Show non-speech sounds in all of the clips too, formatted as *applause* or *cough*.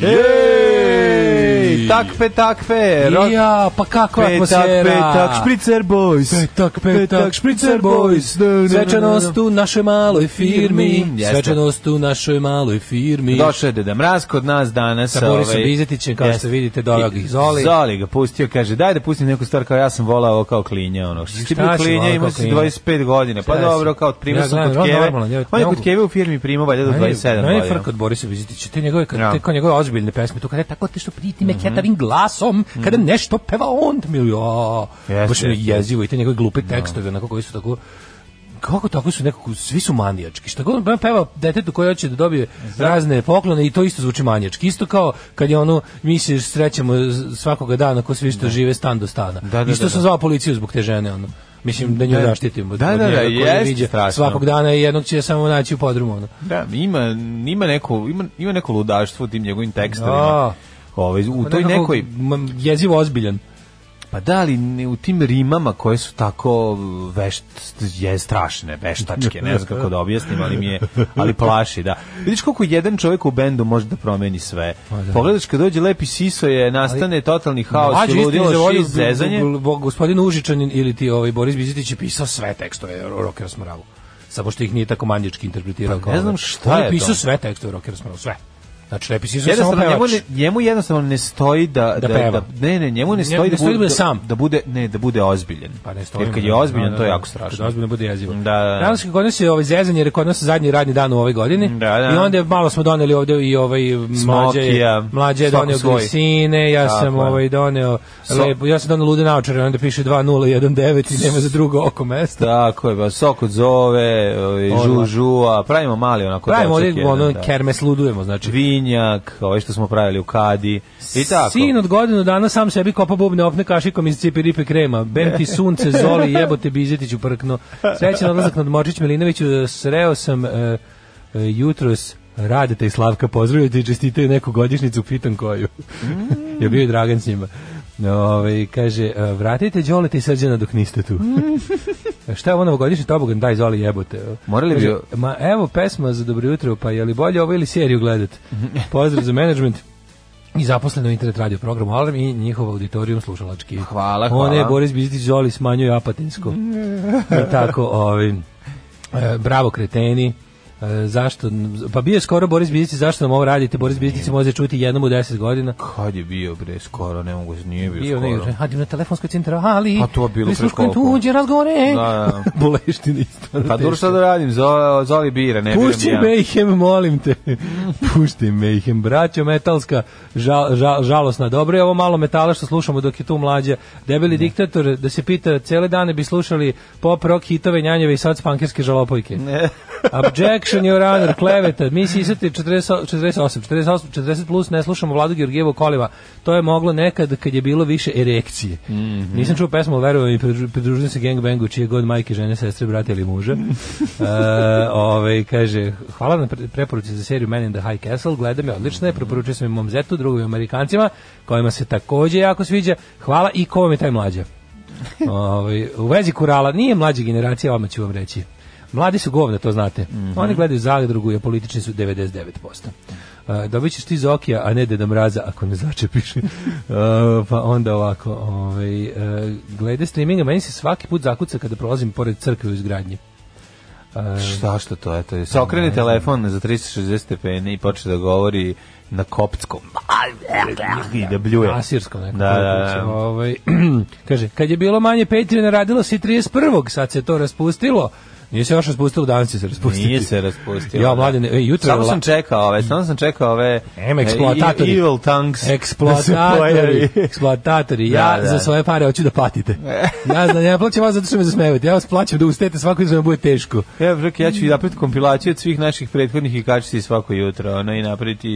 Yeah. Petak, petak, fer. Ja, pa kako petak, atmosfera. Petak, špricer boys. Petak, petak, špricer boys. Svečanost u našoj maloj firmi. Svečanost u našoj maloj firmi. Došao je Deda Mraz kod nas danas. Sa Borisom ovaj, Bizetićem, kao što vidite, doveo ga Zoli. Zoli ga pustio, kaže, daj da pustim neku stvar, kao ja sam volao kao klinja. Ono. Što ti bio klinja, imao si 25 godina. Pa dobro, kao primio sam kod Keve. On je kod Keve u firmi primao valjda do 27 godina. Ne, je frk od Borisa Bizetića. Te njegove, kao njegove ozbiljne pesme, to kada je tako te što priti me, kjeta svojim glasom kada mm. nešto peva on mi je baš jezivo i te njegove glupe da. tekstove onako koji su tako kako tako su nekako svi su manijački. Šta god peva detetu koje hoće da dobije Zna. Da. razne poklone i to isto zvuči manijački. Isto kao kad je ono mi se srećemo svakoga dana ko svi što da. žive stan do stana. Da, da, da isto sam zvao policiju zbog te žene ono. Mislim da nju da, zaštitimo. Da, da, da, jest, svakog dana i jednog će samo naći u podrumu. Ono. Da, ima, ima, neko, ima, ima neko ludaštvo u tim njegovim tekstovima ovaj, u pa toj nekoj... Jezivo ozbiljan. Pa da, ali u tim rimama koje su tako vešt, je strašne, veštačke, ne znam kako da objasnim, ali mi je, ali plaši, da. Vidiš koliko jedan čovjek u bendu može da promeni sve. Pa da. Pogledaš kad dođe lepi siso je, nastane ali, totalni haos no, i ludilo, šist, zezanje. Gospodin Užičanin ili ti ovaj, Boris Bizitić je pisao sve tekstove o Rokeru Smoravu. Samo što ih nije tako manjički interpretirao. Pa, ne da- znam šta je to. je pisao sve tekstove o Rokeru Smoravu, sve. Znači, Repis Isus je samo njemu, njemu jednostavno ne stoji da, da, da, da ne, ne, njemu ne stoji, njemu ne da stoji da, bude, sam. da bude ne, da bude ozbiljen. Pa ne stoji. Jer kad je da, ozbiljan, da, to je da. jako strašno. Da ozbiljan bude jezivo. Da, da. Danas kod nas je ovaj zezanje, jer kod nas zadnji radni dan u ovoj godini. Da, da. I onda malo smo doneli ovde i ovaj mlađe, mlađe je doneo glisine, ja Tako, sam ovaj doneo so, lepo, ja sam doneo lude naočare, onda piše 2019 i nema za drugo oko mesta. Tako je, ba, pa sok od zove, ovaj, žužua, pravimo mali onako. Pravimo, ono, kermes ludujemo, znači mlinjak, ovaj što smo pravili u kadi i tako. Sin od godinu dana sam sebi kopa bubne opne kašikom iz cipiripe krema. Bem ti sunce, zoli, *laughs* jebote bizetiću prkno. Srećan odlazak nad Močić Milinoviću, sreo sam uh, uh, jutros Radete i Slavka pozdravljaju i čestitaju neku godišnicu, pitan koju. Mm. *laughs* ja bio i Dragan s njima. Ove, ovaj, kaže, e, vratite Đoleta i Srđana dok niste tu. *laughs* Šta je ovo novogodišnji tobogan, daj zoli jebote. Morali bi... Ma evo pesma za dobro jutro, pa je li bolje ovo ili seriju gledat? *laughs* Pozdrav za management i zaposleno internet radio programu Alarm i njihov auditorijum slušalački. Hvala, hvala. One, Boris Bizdić, Zoli smanjuje apatinsko. *laughs* I tako, ovi... E, bravo kreteni. E, zašto pa bio je skoro Boris Bizici zašto nam ovo radite Boris Bizici se može čuti jednom u 10 godina kad je bio bre skoro ne mogu nije bio, bio skoro bio na telefonskoj centrali a pa to bilo pre tuđe razgovore da, da. *laughs* boleština isto pa dobro šta da radim zoli zo bire, ne pušti ja. Mayhem molim te *laughs* pušti Mayhem braćo metalska žal, žal, žalosna dobro je ovo malo metala što slušamo dok je tu mlađe debeli ne. diktator da se pita cele dane bi slušali pop rock hitove njanjeve i sad spankerske žalopojke ne. Abject Action je runner, kleveta, mi sisate 48, 48, 40 plus, ne slušamo Vladu Georgijevo koliva. To je moglo nekad kad je bilo više erekcije. Mm -hmm. Nisam čuo pesmu, verujem i pridružujem se gangbangu čije god majke, žene, sestre, brate ili muže. *laughs* e, ove, ovaj, kaže, hvala na preporuci za seriju Man in the High Castle, gledam je odlična je, preporučio sam i mom zetu, drugim Amerikancima, kojima se takođe jako sviđa. Hvala i kom je taj mlađa. *laughs* Ove, ovaj, u vezi kurala, nije mlađa generacija, odmah ću vam reći. Mladi su govna, to znate. Mm -hmm. Oni gledaju zagrugu, a politični su 99%. Uh, dobit ćeš ti okija, a ne Deda Mraza ako ne začepiš. uh, *laughs* pa onda ovako, ovaj, uh, glede streaminga, meni se svaki put zakuca kada prolazim pored crkve u izgradnji. Uh, šta što to je? To je. Pa se okrene telefon za 360 stepeni i počne da govori na koptskom. I da bljuje. Asirskom nekom. Da, da, da. Ovaj, *clears throat* kaže, kad je bilo manje Patreona, radilo se 31. Sad se to raspustilo. Nije se još raspustilo, danas će se raspustiti. Nije se raspustilo. Ja, da. mladen, e, jutro... Samo sam čekao ove, samo sam čekao ove... Em, e, eksploatatori. Evil tanks. Eksploatatori. *laughs* Da eksploatatori. Da, ja da, da. za svoje pare hoću da patite. *laughs* ja znam, ja plaćam vas zato što me zasmevate. Ja vas plaćam da ustete svako izme bude teško. Ja, brek, ja ću i napraviti kompilaciju od svih naših prethodnih i kačiti svako jutro, ono, i napraviti,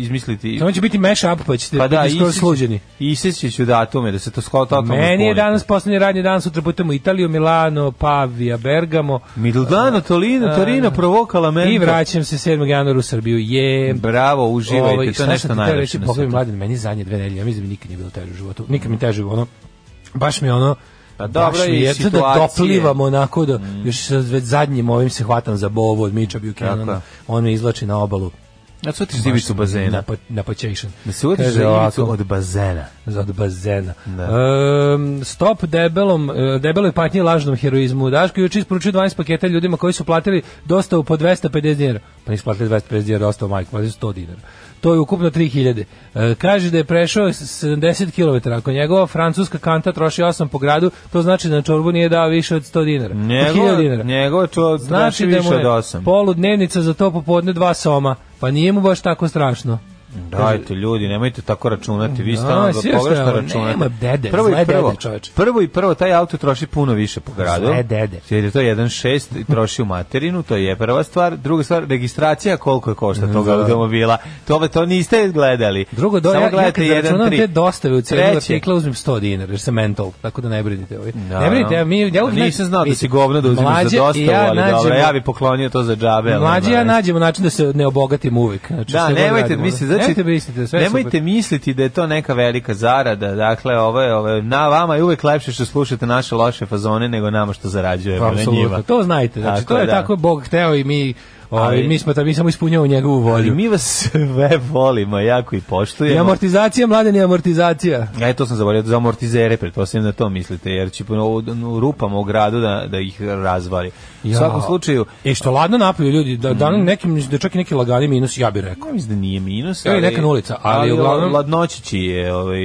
izmisliti... Samo će biti mashup, pa ćete pa da, biti skoro sluđeni. Iseći ću datume, da se to skoro totalno Meni je danas poslednji radnji dan, sutra putujemo Italiju, Milano, Pavia, Bergamo, čekamo Milano Torino, Torino provokala mene. I vraćam se 7. januara u Srbiju. Je. Bravo, uživajte, ovaj, to je nešto najlepše. Pogledaj mladen, meni zadnje dve nedelje, ja mislim da nikad nije bilo teže u životu. Nikad mi teže ono. Baš mi ono pa dobro je da doplivamo onako da mm. još već zadnjim ovim se hvatam za bovu od Miča Buchanan. On me izlači na obalu. Da se utiš divicu bazena. Na, na poćešan. Da se utiš divicu od bazena. Od bazena. Da. Um, stop debelom, e, debeloj patnji lažnom heroizmu. Daško juče isporučio 12 paketa ljudima koji su platili dosta po 250 dinara. Pa nisu platili 250 dinara, ostao majko, platili 100 dinara to je ukupno 3000. E, kaže da je prešao 70 km. Ako njegova francuska kanta troši 8 po gradu, to znači da na čorbu nije dao više od 100 dinara. Njegova, dinara. njegova čorba znači troši da više od 8. Poludnevnica za to popodne dva soma. Pa nije mu baš tako strašno. Dajte ljudi, nemojte tako računati, vi da, stalno da pogrešno računate. Nema dede, prvo i prvo, dede, prvo i prvo taj auto troši puno više po gradu. Zle dede. Jer to je 1.6 i troši u materinu, to je prva stvar. Druga stvar, registracija koliko je košta toga da. automobila. To, to niste gledali. Drugo, do, Samo ja, gledate ja računam te dostave u cijelu artikla, uzmem 100 dinara, jer sam mental, tako da ne brinite. Ovaj. Da, ne brinite, ja, mi, ja uvijek... Nisam znao da si govno da uzimaš za dostavu, ja ali nađemo, dobro, ja bi poklonio to za džabe. Mlađe ja nađemo način da se ne obogatimo uvijek. Znači, da, nemojte, da. mislim, Znači, nemojte misliti, sve nemojte misliti da je to neka velika zarada. Dakle, ovo je, ovo je, na vama je uvek lepše što slušate naše loše fazone nego nama što zarađujemo na pa, njima. To znajte, znači, dakle, to je da. tako Bog hteo i mi Ovaj mi smo mi samo ispunjavamo njegovu volju. Ali mi vas sve volimo, jako i poštujemo. I amortizacija mlade ne amortizacija. Aj, e, to sam zaboravio za amortizere, pretpostavljam da to mislite, jer će no, rupamo u gradu da, da ih razvali. U svakom slučaju i e, što ladno napolju ljudi da dan mm. nekim da čak i neki lagani minus ja bih rekao. Ja mislim da nije minus, ali neka ulica, ali, ali uglavnom ladnoćići je, ovaj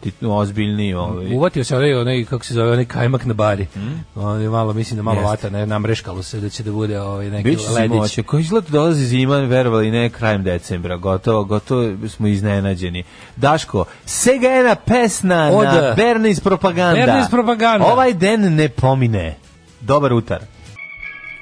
ti ozbiljni, ovaj. Uvatio se ovaj onaj kako se zove onaj kajmak na bari. Mm? On je malo mislim da malo Jeste. vata, ne namreškalo se da će da bude ovaj neki ledić Znači, koji izgled dolazi zima, verovali ne, krajem decembra, gotovo, gotovo smo iznenađeni. Daško, sega jedna pesna Od, na Bernays propaganda. Bernays propaganda. Ovaj den ne pomine. Dobar utar.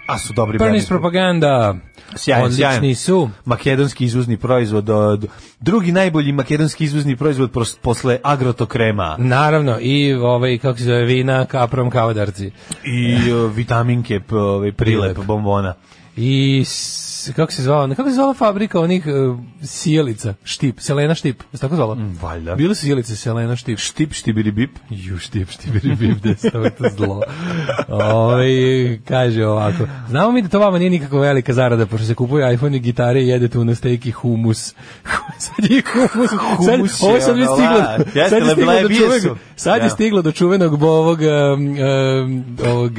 A su dobri Bernays propaganda. Sjajan, Odlični su. Makedonski izvozni proizvod, od, drugi najbolji makedonski izvozni proizvod pros, posle agrotokrema. Naravno, i ovaj, kako se zove, vina, kaprom, kavadarci. I o, e, vitaminke, ovaj, prilep, prilep, bombona i s, kako se zvala, kako se zvala fabrika onih uh, e, sijelica, štip, selena štip, se tako zvala? Mm, valjda. Bile su sjelice, selena štip. Štip, štibiri bip. Ju, štip, štibiri bip, da je to zlo. Ove, ovaj, kaže ovako, znamo mi da to vama nije nikako velika zarada, pošto se kupuje iPhone i gitare i jedete u nastejki humus. *laughs* sad je humus, humus sad, ovo sad je stiglo, da, sad je stiglo do čuvenog, sad je da. stiglo do čuvenog ovog, um, um, ovog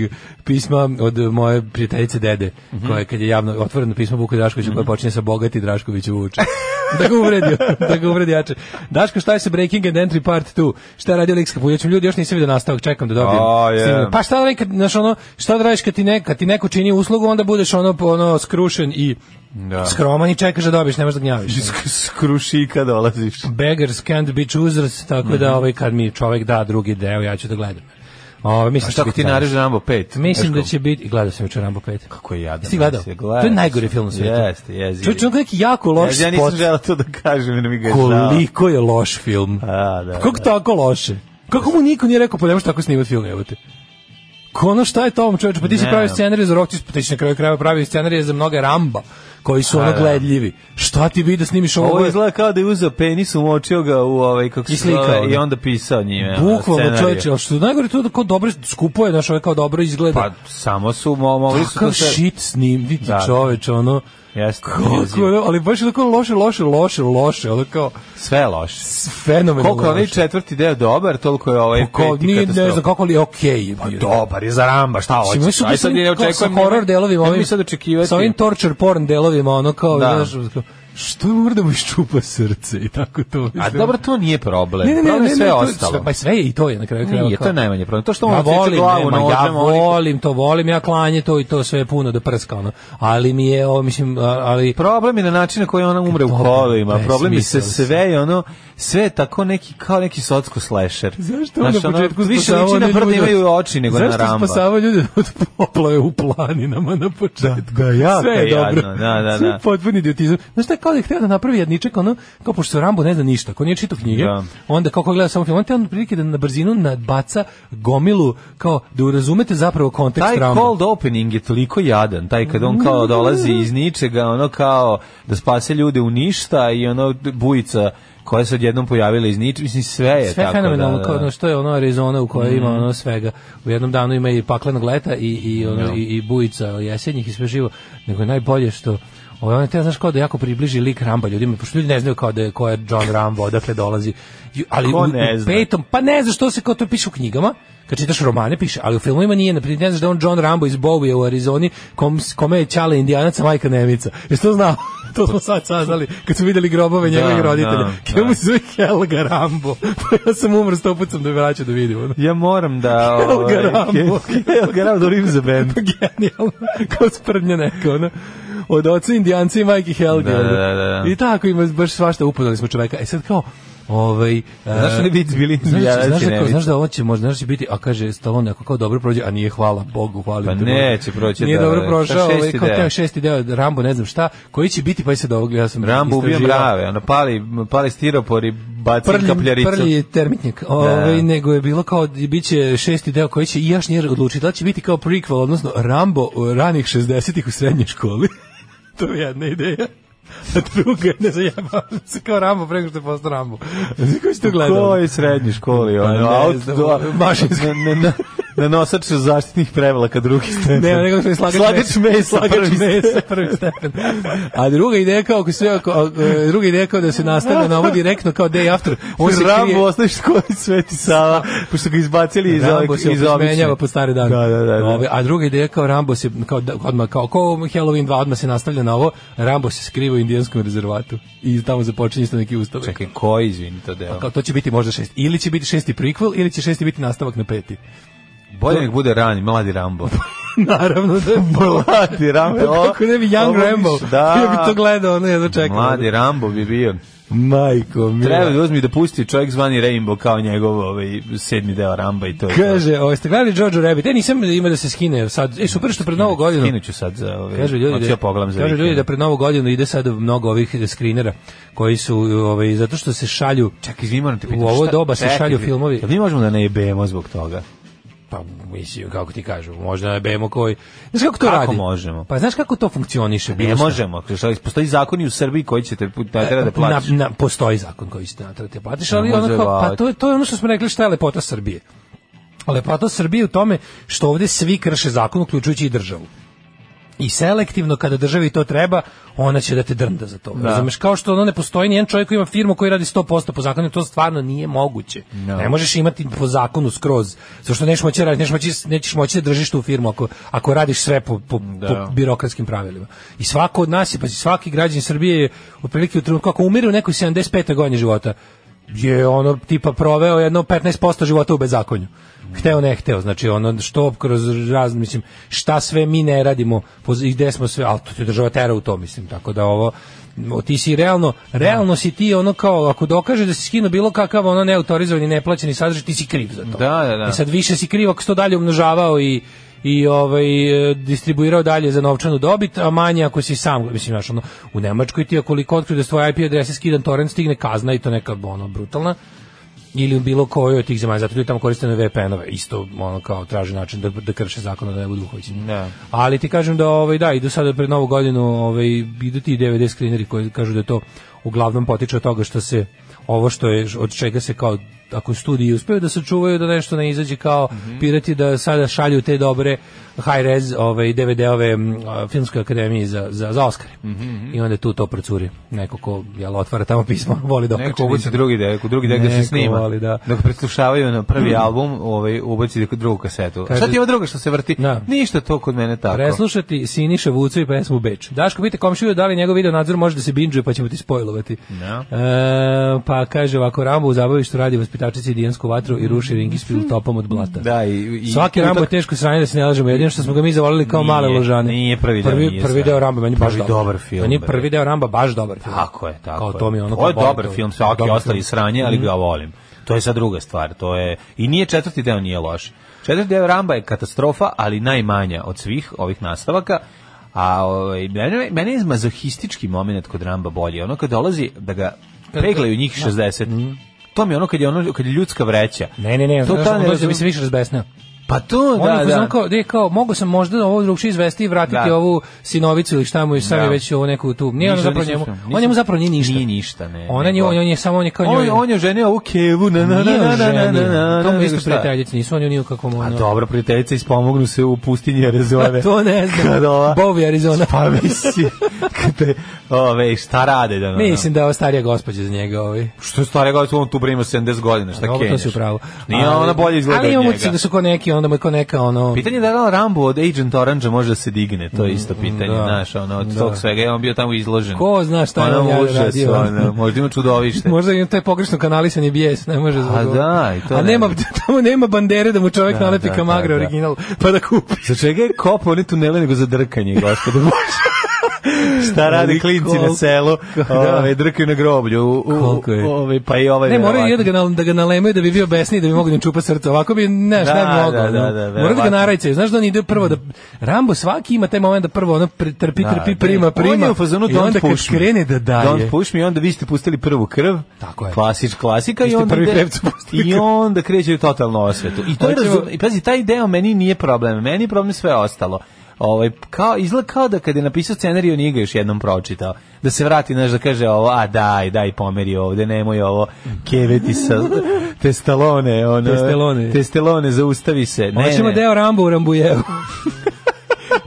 pisma od moje prijateljice dede, mm -hmm. koje kad je javno otvoreno pismo Vuka Draškovića, mm -hmm. koje mhm. počinje sa bogati Drašković vuče. *laughs* da ga uvredio, da ga uvredi jače. Daško, šta je sa Breaking and Entry Part 2? Šta je radio Lik Skapuljećem? Ljudi, još nisam vidio nastavak, čekam da dobijem. Oh, yeah. Pa šta da nekad, znaš, ono, šta da radiš kad ti, ne, kad ti neko čini uslugu, onda budeš ono, ono skrušen i da. Skroman i čekaš da dobiješ, nemaš da gnjaviš. *laughs* skruši kad dolaziš. Beggars can't be choosers, tako mm -hmm. da ovaj, kad mi čovek da drugi deo, ja ću da gledam. O, mislim šta ti nareže Rambo 5. Mislim da će biti gledao sam juče Rambo 5. Kako je jadno. Da Jesi gledao? To je najgori film na svijetu. Jeste, jezi. je čuj neki jako loš spot. Ja nisam želeo to da kažem, ne mi ga je Koliko je loš film. A, da. Kako da. tako loše? Kako mu niko nije rekao pa nemaš tako snimati film, evo te. Kono šta je to, čoveče, pa ti si pravio scenarije za Rocktis, pa ti si na kraju krajeva pravio scenarije za mnoge Ramba koji su ono da, da. gledljivi. Šta ti bi da snimiš ovo? Ovo izgleda kao da je uzeo penis, umočio ga u ovaj, kako I slikao. I da. onda pisao njime. Bukvalno, čoveče, ali što najgore to da kao dobro skupo je, znaš, ovo kao dobro izgleda. Pa, samo su mo mogli su... Kakav shit snim, vidi da. čoveče, ono... Jeste. Koliko, ali baš je tako loše, loše, loše, loše, ono kao sve loše. Fenomenalno. Koliko je ovaj četvrti deo dobar, toliko je ovaj pa Kako, peti nije, ne znam kako li je okej. Okay, pa dobar je za ramba, šta hoćeš? Mislim, da aj sad ne očekujem horor delovima, ovim sad očekivati. Sa ovim torture porn delovima, ono kao, da. znaš, što mora da mu iščupa srce i tako to. A dobro, to nije problem. Ne, ne, problem ne, ne, sve ne, ostalo. pa sve je i to je na kraju krajeva. Nije, to je najmanje problem. To što ja on volim, glavu, nema, ja volim to, volim ja klanje to i to sve je puno da prska ono. Ali mi je ovo mislim, ali problem je na način na koji ona umre to, u kolima. Problem je se sve i ono sve je tako neki kao neki sotsko slasher. Zašto Znaš, na početku više liči na brda imaju oči nego na ramba. Zašto spasava ljude od poplave u planinama na da, početku? Da, da, ja, sve je dobro. Da, da, da. Sve potpuni idiotizam. Znaš šta kao da je htio da napravi jedničak, ono, kao pošto Rambo ne zna ništa, ko nije čitao knjige, da. onda kao ko gleda samo film, on te on prilike da na brzinu nadbaca gomilu, kao da razumete zapravo kontekst taj Rambo. Taj cold opening je toliko jadan, taj kad on kao dolazi iz ničega, ono kao da spase ljude u ništa i ono bujica koja se odjednom pojavila iz nič, mislim sve je sve tako. fenomenalno, da, da. Ono da. što je ono Arizona u kojoj mm. ima mhm. ono svega. U jednom danu ima i paklenog leta i, i, ono, no. i, i bujica jesenjih i sve živo, nego najbolje što Ovo ovaj, je te znaš kao da jako približi lik Ramba ljudima, pošto ljudi ne znaju kao da je ko je John Rambo, odakle dolazi. Ali Ko u, ne u zna? petom, pa ne znaš što se kao to piše u knjigama, kad čitaš romane piše, ali u filmovima nije, naprijed ne znaš da on John Rambo iz Bowie u Arizoni, kom, kome je Ćale Indijanaca, majka Nemica. Jesi to znao? *laughs* to smo sad saznali kad smo videli grobove da, njegovih da, roditelja. Da, *laughs* Kemu da. se zove Helga Rambo. *laughs* Pa ja sam umro sto put sam da vraćao da vidimo. Ja moram da... Helga ovaj, Rambo. Helga Rambo, da za band. Genijalno. Kao sprdnja neka, ona od oca indijanca i majke Helge. Da, da, da, da. I tako ima baš svašta upoznali smo čoveka. E sad kao, Ovaj znaš da e, bi bili znaš, znaš, znaš, znaš da hoće da možda znaš da će biti a kaže Stallone ako kao dobro prođe a nije hvala Bogu hvala pa neće proći nije da, dobro prošao ovaj kao taj šesti deo Rambo ne znam šta koji će biti pa i sad ovog ja sam Rambo ubija brave ona pali pali stiropor i baci kapljaricu prvi termitnik, ovaj nego je bilo kao biće šesti deo koji će i jašnjer odlučiti da će biti kao prequel odnosno Rambo ranih 60-ih u srednjoj školi *laughs* to je jedna ideja. A druga je, ne zajebavam se kao Rambo, preko što je postao Rambo. Koji ste gledali? U kojoj srednji školi? Pa ono, pa ne, auto, do, mašinska. Ne, ne, na nosač zaštitnih prevlaka drugi stepen. Ne, nego smo slagač, slagač mesa, slagač prvi mesa, *laughs* prvi stepen. A druga ideja kao ako sve ako, e, druga ideja kao da se nastavlja na ovo direktno kao day after. On se Rambo krije... ostaviš koji Sveti Sava, pošto ga izbacili iz Rambo se iz menjava po stare dane. Da, da, da, da. A druga ideja kao Rambo se kao da, odma kao kao Halloween 2 odma se nastavlja na ovo, Rambo se skriva u indijanskom rezervatu i tamo započinje isto neki ustavak. Čekaj, koji izvinite deo? A pa kao, to će biti možda šest. Ili će biti šesti prequel, ili će šesti biti nastavak na peti. Bolje nek bude rani, mladi Rambo. *laughs* Naravno da je mladi Rambo. Kako ne bi Young Rambo? Da. Ja *laughs* bi to gledao, ne, da čekam. Mladi Rambo bi bio. Majko mi. Treba da uzmi da pusti čovjek zvani Rainbow kao njegov ovaj sedmi deo Ramba i to je. Kaže, to. ovaj ste gledali Jojo Rabbit. E nisam ima da se skine sad. E super što pred Novu godinu. Skinuću sad za ovaj. Kaže ljudi, da, pogledam za. Kaže ljudi da pred Novu godinu ide sad mnogo ovih skrinera koji su ovaj zato što se šalju. Čak izvinite, moram te pitati. U ovo doba se šalju filmovi. Da mi možemo da ne jebemo zbog toga pa mislim kako ti kažu, možda bemo koji. Znaš kako to kako radi? možemo? Pa znaš kako to funkcioniše? Ne možemo, što postoji zakoni u Srbiji koji ćete da treba da platiš. E, na, na, postoji zakon koji ćete natrati da platiš, ali onako, pa to je to je ono što smo rekli šta je lepota Srbije. Lepota Srbije u tome što ovde svi krše zakon uključujući i državu i selektivno kada državi to treba, ona će da te drnda za to. Da. Razumeš kao što ono ne postoji nijedan čovjek koji ima firmu koji radi 100% po zakonu, to stvarno nije moguće. No. Da. Ne možeš imati po zakonu skroz, zato što nećeš moći raditi, nećeš moći, nećeš moći da držiš tu firmu ako, ako radiš sve po, po, da. po birokratskim pravilima. I svako od nas, pa svaki građanin Srbije je otprilike u trenutku ako umire u nekoj 75. godini života, je ono tipa proveo jedno 15% života u bezakonju. Hteo ne hteo, znači ono što kroz raz, mislim, šta sve mi ne radimo, i gde smo sve, ali to te država tera u to, mislim, tako da ovo, ti si realno, realno si ti ono kao, ako dokaže da si skino bilo kakav ono neautorizovani, neplaćeni sadržaj, ti si kriv za to. Da, da, da. I sad više si kriv ako si to dalje umnožavao i i ovaj distribuirao dalje za novčanu dobit, a manje ako si sam, mislim znaš, ono, u Nemačkoj ti ako otkriju da tvoja IP adresa skidan torrent stigne kazna i to neka ono brutalna ili u bilo kojoj od tih zemalja, zato ljudi tamo koriste na VPN-ove, isto ono kao traži način da, da krše zakon da ne budu uhoćeni. Da. Ali ti kažem da ovaj da idu sada pred novu godinu, ovaj idu ti DVD skrineri koji kažu da to uglavnom potiče od toga što se ovo što je od čega se kao ako studiji uspeju da sačuvaju da nešto ne izađe kao mm -hmm. pirati da sada šalju te dobre high res ove ovaj, DVD ove filmske akademije za za za Oscar. Mm -hmm. I onda tu to procuri. Neko ko jel otvara tamo pismo, *laughs* voli da Neko ubaci drugi dek, drugi da se snima. Voli, da. Dok preslušavaju na prvi mm -hmm. album, ovaj ubaci drugu kasetu. Kaže, Šta ti ima drugo što se vrti? Na. Da. Ništa to kod mene tako. Preslušati Siniša Vucu i pesmu Beč. Daško pita komšiju da li njegov video nadzor može da se binđuje pa ćemo ti spoilovati. No. Da. E, pa kaže ovako Rambo u što radi kotačici Dijansku vatru i ruši ring mhm. topom od blata. Da, i, i Svaki Rambo je teško sranje da se ne lažemo, jedino što smo ga mi zavolili kao male ložane. Nije prvi deo, prvi, nije prvi deo Ramba meni baš dobar film. Meni prvi deo Ramba baš dobar film. Tako je, tako. Kao to mi ono. To je dobar film, sa Aki ostali sranje, ali mhm. ga volim. To je sad druga stvar, to je i nije četvrti deo nije loš. Četvrti deo Ramba je katastrofa, ali najmanja od svih ovih nastavaka. A ovaj meni je mazohistički momenat kod Ramba bolji, ono kad dolazi da ga preglaju njih 60. Da. To mi je ono kad je ono kad je ljudska vreća. Ne, ne, ne, to ta ne, razum... mi se više razbesneo. Pa to, da, ono, da. Kao, de, kao, mogu sam možda ovo drugčije izvesti i vratiti da. ovu sinovicu ili šta mu je sam da. već ovo neku tu. Nije ono zapravo njemu, on njemu zapravo nije ništa. Nije ništa, ne. Ona nju, on je samo on je kao njoj. On on je ženio ovu kevu, na na na na na To mu isto prijateljice, nisu oni u kakvom ono. A dobro, prijateljice ispomognu se u pustinji Arizone. *laughs* To ne znam. Bovi Arizona. Pa mislim, *laughs* kada, ove, šta rade da Mislim da je starija gospođa za njega ovi. Što je starija gospođa, on tu brima 70 godina, šta kenjaš? Ovo to si upravo. Nije ona bolje izgleda od njega. Ali imamo da su ko neki onda mu je kao neka ono... Pitanje je da li Rambo od Agent Orange može da se digne, to je isto mm, pitanje, da, znaš, ono, od da. tog svega je on bio tamo izložen. Ko zna šta ono je on užas, radio. Ono, *laughs* možda ima čudovište. *laughs* možda ima taj pogrešno kanalisanje bijes, ne može zbog... A da, i to A nema, *laughs* tamo nema bandere da mu čovjek da, nalepi da, kamagra da, da, original, pa da kupi. Za čega je kopao ne tunele nego za drkanje, gospodo, može. Šta radi klinci na selu? *laughs* Da. Ove, drkaju na groblju. U, Ove, pa i ovaj ne, moraju i da ga, da ga nalemaju da bi bio besni da bi mogli da čupa srce. Ovako bi, ne, da, ne bi mogao. Da, da, da, da, Mora da ga narajcaju. Znaš da on ide prvo da... Mm. Rambo svaki ima taj moment da prvo ono trpi, da, trpi, trpi, prima, da. prima. On je u fazonu I onda kad krene da daje. Don't push me, i onda vi ste pustili prvu krv. Tako je. Klasič, klasika. I onda, prvi I onda kreće totalno osvetu. I to je, pazi, taj deo meni nije problem. Meni je problem sve ostalo ovaj kao izgleda kao da kad je napisao scenarijo nije ga još jednom pročitao. Da se vrati naš da kaže ovo, a daj, daj pomeri ovde, nemoj ovo keveti sa testalone, ono, testalone. Testalone zaustavi se. Ne, Hoćemo deo Rambo u je *laughs*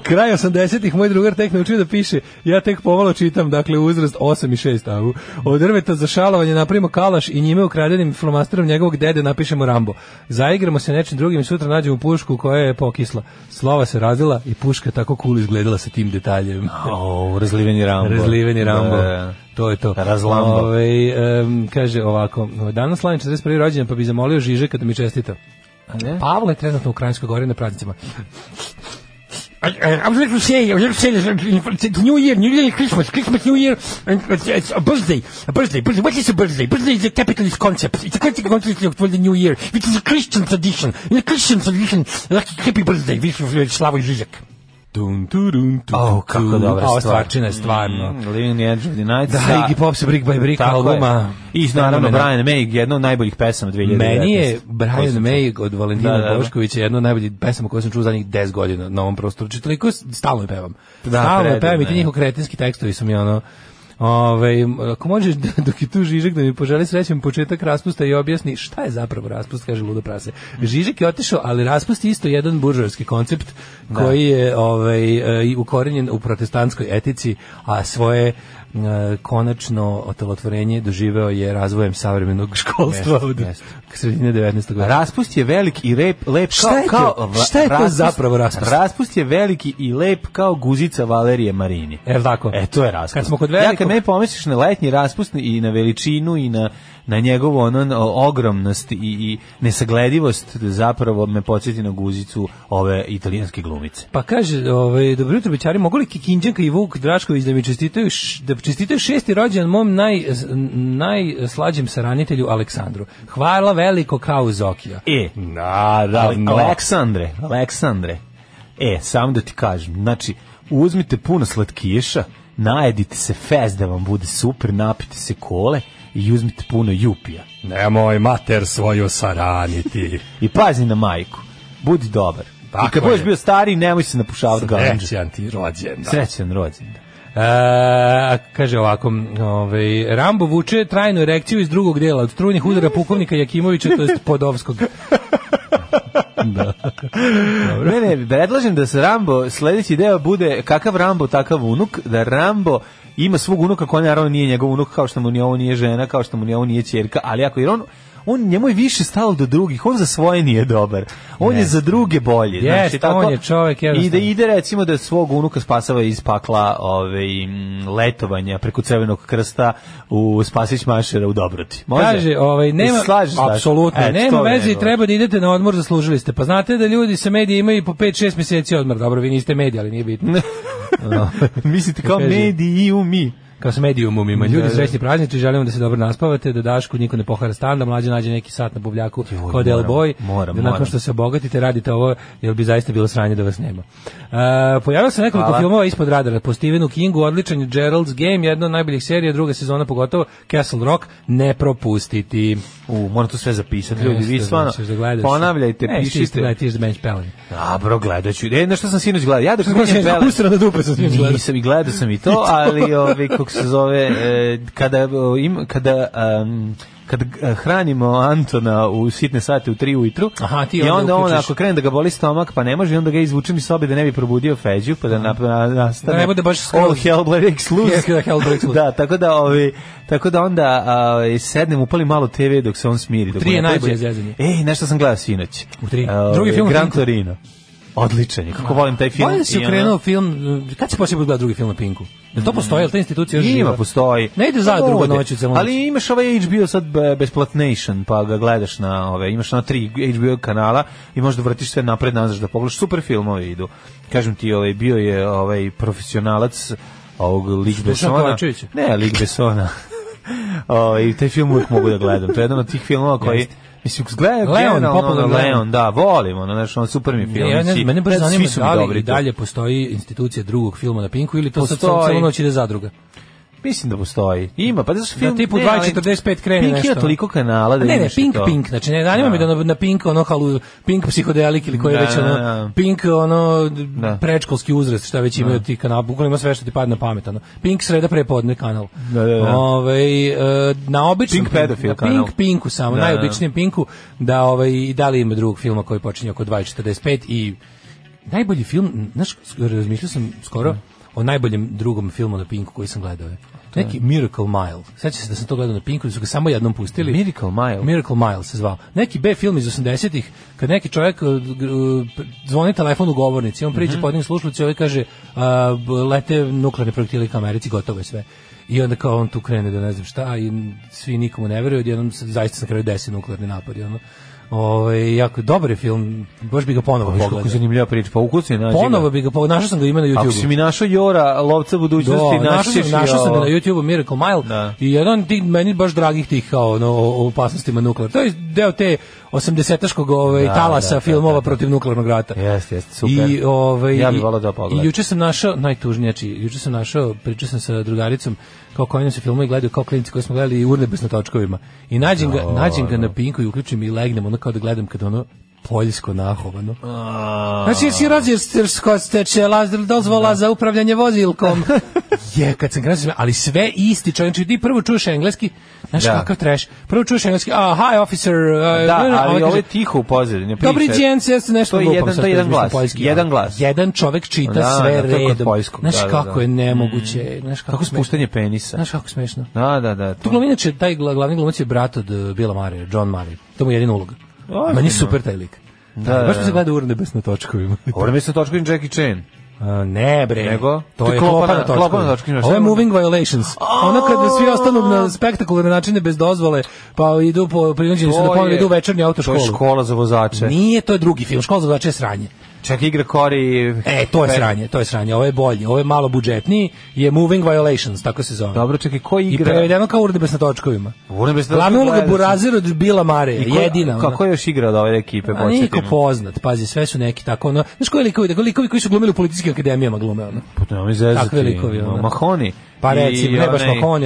Kraj 80-ih moj drugar tek naučio da piše, ja tek pomalo čitam, dakle uzrast 8 i 6 tavu. Od drveta za šalovanje napravimo kalaš i njime ukradenim flomasterom njegovog dede napišemo Rambo. Zaigramo se nečim drugim i sutra nađemo pušku koja je pokisla. Slova se razila i puška tako cool izgledala sa tim detaljem. O, razliveni Rambo. Razliveni da. Rambo. Da. To je to. Razlambo. Ove, um, kaže ovako, danas slavim 41. rođendan, pa bi zamolio Žižeka kada mi čestita. A ne? Pavle je trenutno u Ukrajinskoj gori na praznicima. I, I, was going to say, I was going to say, this, it's New Year, New Year, Christmas, Christmas, New Year, and it's, it's a birthday, a birthday, birthday. What is a birthday? Birthday is a capitalist concept. It's a capitalist concept for the New Year, which is a Christian tradition. In a Christian tradition, like happy birthday, this is uh, Slavoj Žižek. Dun, tu, dun, tu, oh, kako tu, dobra stvar. stvarčina je mm, stvarno. Mm, Living the Edge of the Night. Da, sa, da. Iggy Pop se Brick by Brick albuma. I naravno Brian May, jedna od najboljih pesama 2019. Meni je Brian May od Valentina da, da, da, Boškovića jedna od najboljih pesama koju sam čuo zadnjih 10 godina na ovom prostoru. Či znači, toliko stalno je pevam. Da, stalno je pevam i ti njihov kretinski tekstovi su mi ono Ove, ako možeš, da- dok je tu Žižek da mi poželi srećem početak raspusta i objasni šta je zapravo raspust, kaže Ludo Prase. Žižek je otišao, ali raspust je isto jedan buržovski koncept da. koji je ovaj, e, ukorenjen u protestantskoj etici, a svoje E, konačno otelotvorenje doživeo je razvojem savremenog *laughs* školstva od sredine 19. godina. Raspust je velik i lep, lep šta kao, je to, kao šta je to zapravo raspust? Raspust je veliki i lep kao guzica Valerije Marini. E, tako? E, to je raspust. Kad smo kod velikog... Ja kad me pomisliš na letnji raspust i na veličinu i na na njegovu ono ogromnost i, i nesagledivost zapravo me podsjeti na guzicu ove italijanske glumice. Pa kaže, ovaj, dobro jutro bićari, mogu li Kikinđanka i Vuk Drašković da mi čestitaju, da čestitaju šesti rođendan mom naj, najslađem saranitelju Aleksandru. Hvala veliko kao Zokija. E, naravno. Aleksandre, Aleksandre. E, sam da ti kažem, znači, uzmite puno slatkiša, najedite se fest da vam bude super, napite se kole i uzmite puno jupija. Nemoj mater svoju saraniti. *laughs* I pazi na majku, budi dobar. Tako I kad budeš bio stari, nemoj se napušavati galanđe. Srećan ti rođendan. Srećan rođendan. E, kaže ovako, ovaj, Rambo vuče trajnu erekciju iz drugog dela od strujnih udara *laughs* pukovnika Jakimovića, to jest Podovskog. *laughs* da. *laughs* Ne, ne, predlažem da se Rambo, sledeći deo bude kakav Rambo, takav unuk, da Rambo ima svog unuka koji naravno nije njegov unuk, kao što mu ni ovo nije žena, kao što mu ni ovo nije ćerka, ali ako jer on on njemu je više stalo do drugih, on za svoje nije dobar. On yes. je za druge bolji, yes, znači tako. on je čovjek I da ide recimo da svog unuka spasava iz pakla, ovaj letovanja preko Crvenog krsta u Spasić Mašera u Dobroti. Može? Kaže, ovaj nema apsolutno, e, nema veze i treba da idete na odmor, zaslužili ste. Pa znate da ljudi sa medija imaju po 5-6 mjeseci odmor. Dobro, vi niste mediji, ali nije bitno. no. *laughs* *laughs* Mislite kao mediji i u mi kao s medijumima. Ljudi, da, da. srećni praznici, želimo da se dobro naspavate, da Dašku niko ne pohara stan, da mlađe nađe neki sat na buvljaku kod El Boy, da nakon što se obogatite radite ovo, jer bi zaista bilo sranje da vas nema. Uh, pojavilo se nekoliko Hvala. filmova ispod radara, po Stephenu Kingu, odličan je Gerald's Game, jedna od najboljih serija, druga sezona pogotovo, Castle Rock, ne propustiti. U, moram to sve zapisati, ljudi, vi stvarno, da ponavljajte, e, pišite. Ne, ti da bench pelan. Dobro, gledaću. E, na što sam sinoć gledao? Ja da sam sinoć gledao. Usra na dupe sam sinoć i gledao sam i to, ali, *laughs* ovaj, se zove, e, kada, im, kada um, kad e, hranimo Antona u sitne sate u 3 ujutru Aha, ti i onda on ako krene da ga boli stomak pa ne može i onda ga izvučem iz sobe da ne bi probudio Feđu pa da na, na, nastane da ne bude baš skroz all hell breaks loose yes, da tako da ovi tako da onda a, sednem upalim malo TV dok se on smiri u 3 je najbolje zezanje ej nešto sam gledao sinoć u 3 drugi film Gran Torino Odličan je. Kako volim taj film. Volim da se okrenuo film, kad se posljednji da put drugi film na Pinku? Da to postoji, ali ta institucija još Ima, postoji. Ne ide za pa drugo noć u celu Ali imaš ovaj HBO sad besplatnation, pa ga gledaš na ove, imaš na tri HBO kanala i možda vratiš sve napred nazad da pogledaš. Super filmove idu. Kažem ti, ovaj, bio je ovaj profesionalac ovog Lig Besona. Ne, Lig Besona. *laughs* O, I taj film uvijek mogu da gledam. To je jedan od tih filmova koji... Mislim, gledam Leon, popularno Leon, da, volim, ono, znaš, on super mi film. Ja, ne, mene baš zanima da li i dalje postoji institucija drugog filma na Pinku ili to postoji. sad samo noć ide zadruga. Mislim da postoji. Ima, pa da su film... Na tipu 2.45 krene Pink nešto. Pink je toliko kanala da ne, ne, Pink, to. Pink, znači ne zanima da. mi da na, na Pink ono halu, Pink psihodelik ili koji da, već ono, Pink ono da. prečkolski uzrast, šta već imaju da. ti kanala, bukvalno ima sve što ti padne na pamet, ono. Pink sreda prepodne kanal. Da, da, da. Ove, ovaj, na običnom Pink, pedofil kanal. Pink Pinku samo, da, da, da. najobičnijem Pinku, da, ovaj, da li ima drugog filma koji počinje oko 2.45 i najbolji film, znaš, razmišljao sam skoro, o najboljem drugom filmu na Pinku koji sam gledao je to neki je. Miracle Mile. Sećate se da sam to gledao na Pinku, da su ga samo jednom pustili. Miracle Mile. Miracle Mile se zvao. Neki B film iz 80-ih, kad neki čovjek uh, uh, zvoni telefon u govornici, on priđe mm -hmm. pod njim slušalicu i ovaj kaže uh, lete nuklearni projektili ka Americi, gotovo je sve. I onda kao on tu krene da ne znam šta i svi nikomu ne veruju, odjednom zaista na kraju desi nuklearni napad. I ono, Ovaj jako dobar je film, baš bi ga ponovo pogledao. Kako zanimljiva priča, pa ukucaj nađi. Ponovo bi ga pogledao, našao sam ga ima na YouTubeu. Ako si mi našao Jora, lovca budućnosti, Do, da, našao sam, našao sam ga na YouTubeu Miracle Mile da. i jedan tih meni baš dragih tih kao ono, o opasnostima To je deo te 80-taškog ovaj, da, talasa da, da filmova da, da. protiv nuklearnog rata. Jeste, jeste, super. I, ovaj, ja bih volao da pogledam. I juče sam našao, najtužnije, znači, juče sam našao, pričao sam sa drugaricom, kao koji se filmove gledaju kao klinici koji smo gledali i urnebes na točkovima. I nađem ga, nađem ga na pinku i uključim i legnem, onda kao da gledam kad ono poljsko nahovano. A... Znači, si rođersko steče dozvola da. za upravljanje vozilkom. *laughs* je, kad sam gledao, ali sve isti čovječ, znači ti prvo čuješ engleski, znaš da. kakav trash, prvo čuješ engleski, a, hi officer, uh, da, ali ovo je tiho u pozadini. Dobri djence, jeste nešto glupom, to je jedan to da. jedan glas, jedan glas. Jedan čovjek čita sve redom. Mm. Znaš kako je nemoguće, znaš kako spuštanje penisa. Znaš kako smešno. Da, da, da. Tu glavni, taj glavni glumac je brat od eh, Bila Mare, John Mare. To mu je jedina uloga. Meni je super taj lik. Da, baš mi da, se da. gleda urne bez na točkovima. Urne bez na točkovima Jackie Chan. A, ne bre. Nego? To, to je klopa na točku. Na točku Ovo je moving violations. Ona kada svi ostanu na spektakularne načine bez dozvole, pa idu po prinuđeni se da ponovno idu u večernju autoškolu. To je škola za vozače. Nije, to je drugi film. Škola za vozače je sranje. Čak igra Kori... E, to je sranje, to je sranje. Ovo je bolji, ovo je malo budžetniji, je Moving Violations, tako se zove. Dobro, čekaj, ko igra? I prevedeno kao Urnebes na točkovima. Urnebes na točkovima. uloga Buraziru od Bila Mare, jedina. Kako je još igra od ove ekipe? A niko poznat, pazi, sve su neki tako, ono, znaš koji likovi, likovi koji su glumili u političkim akademijama glume, ono. Pa to mi zezati. Takvi likovi, ono. Pa reci, ne baš kako on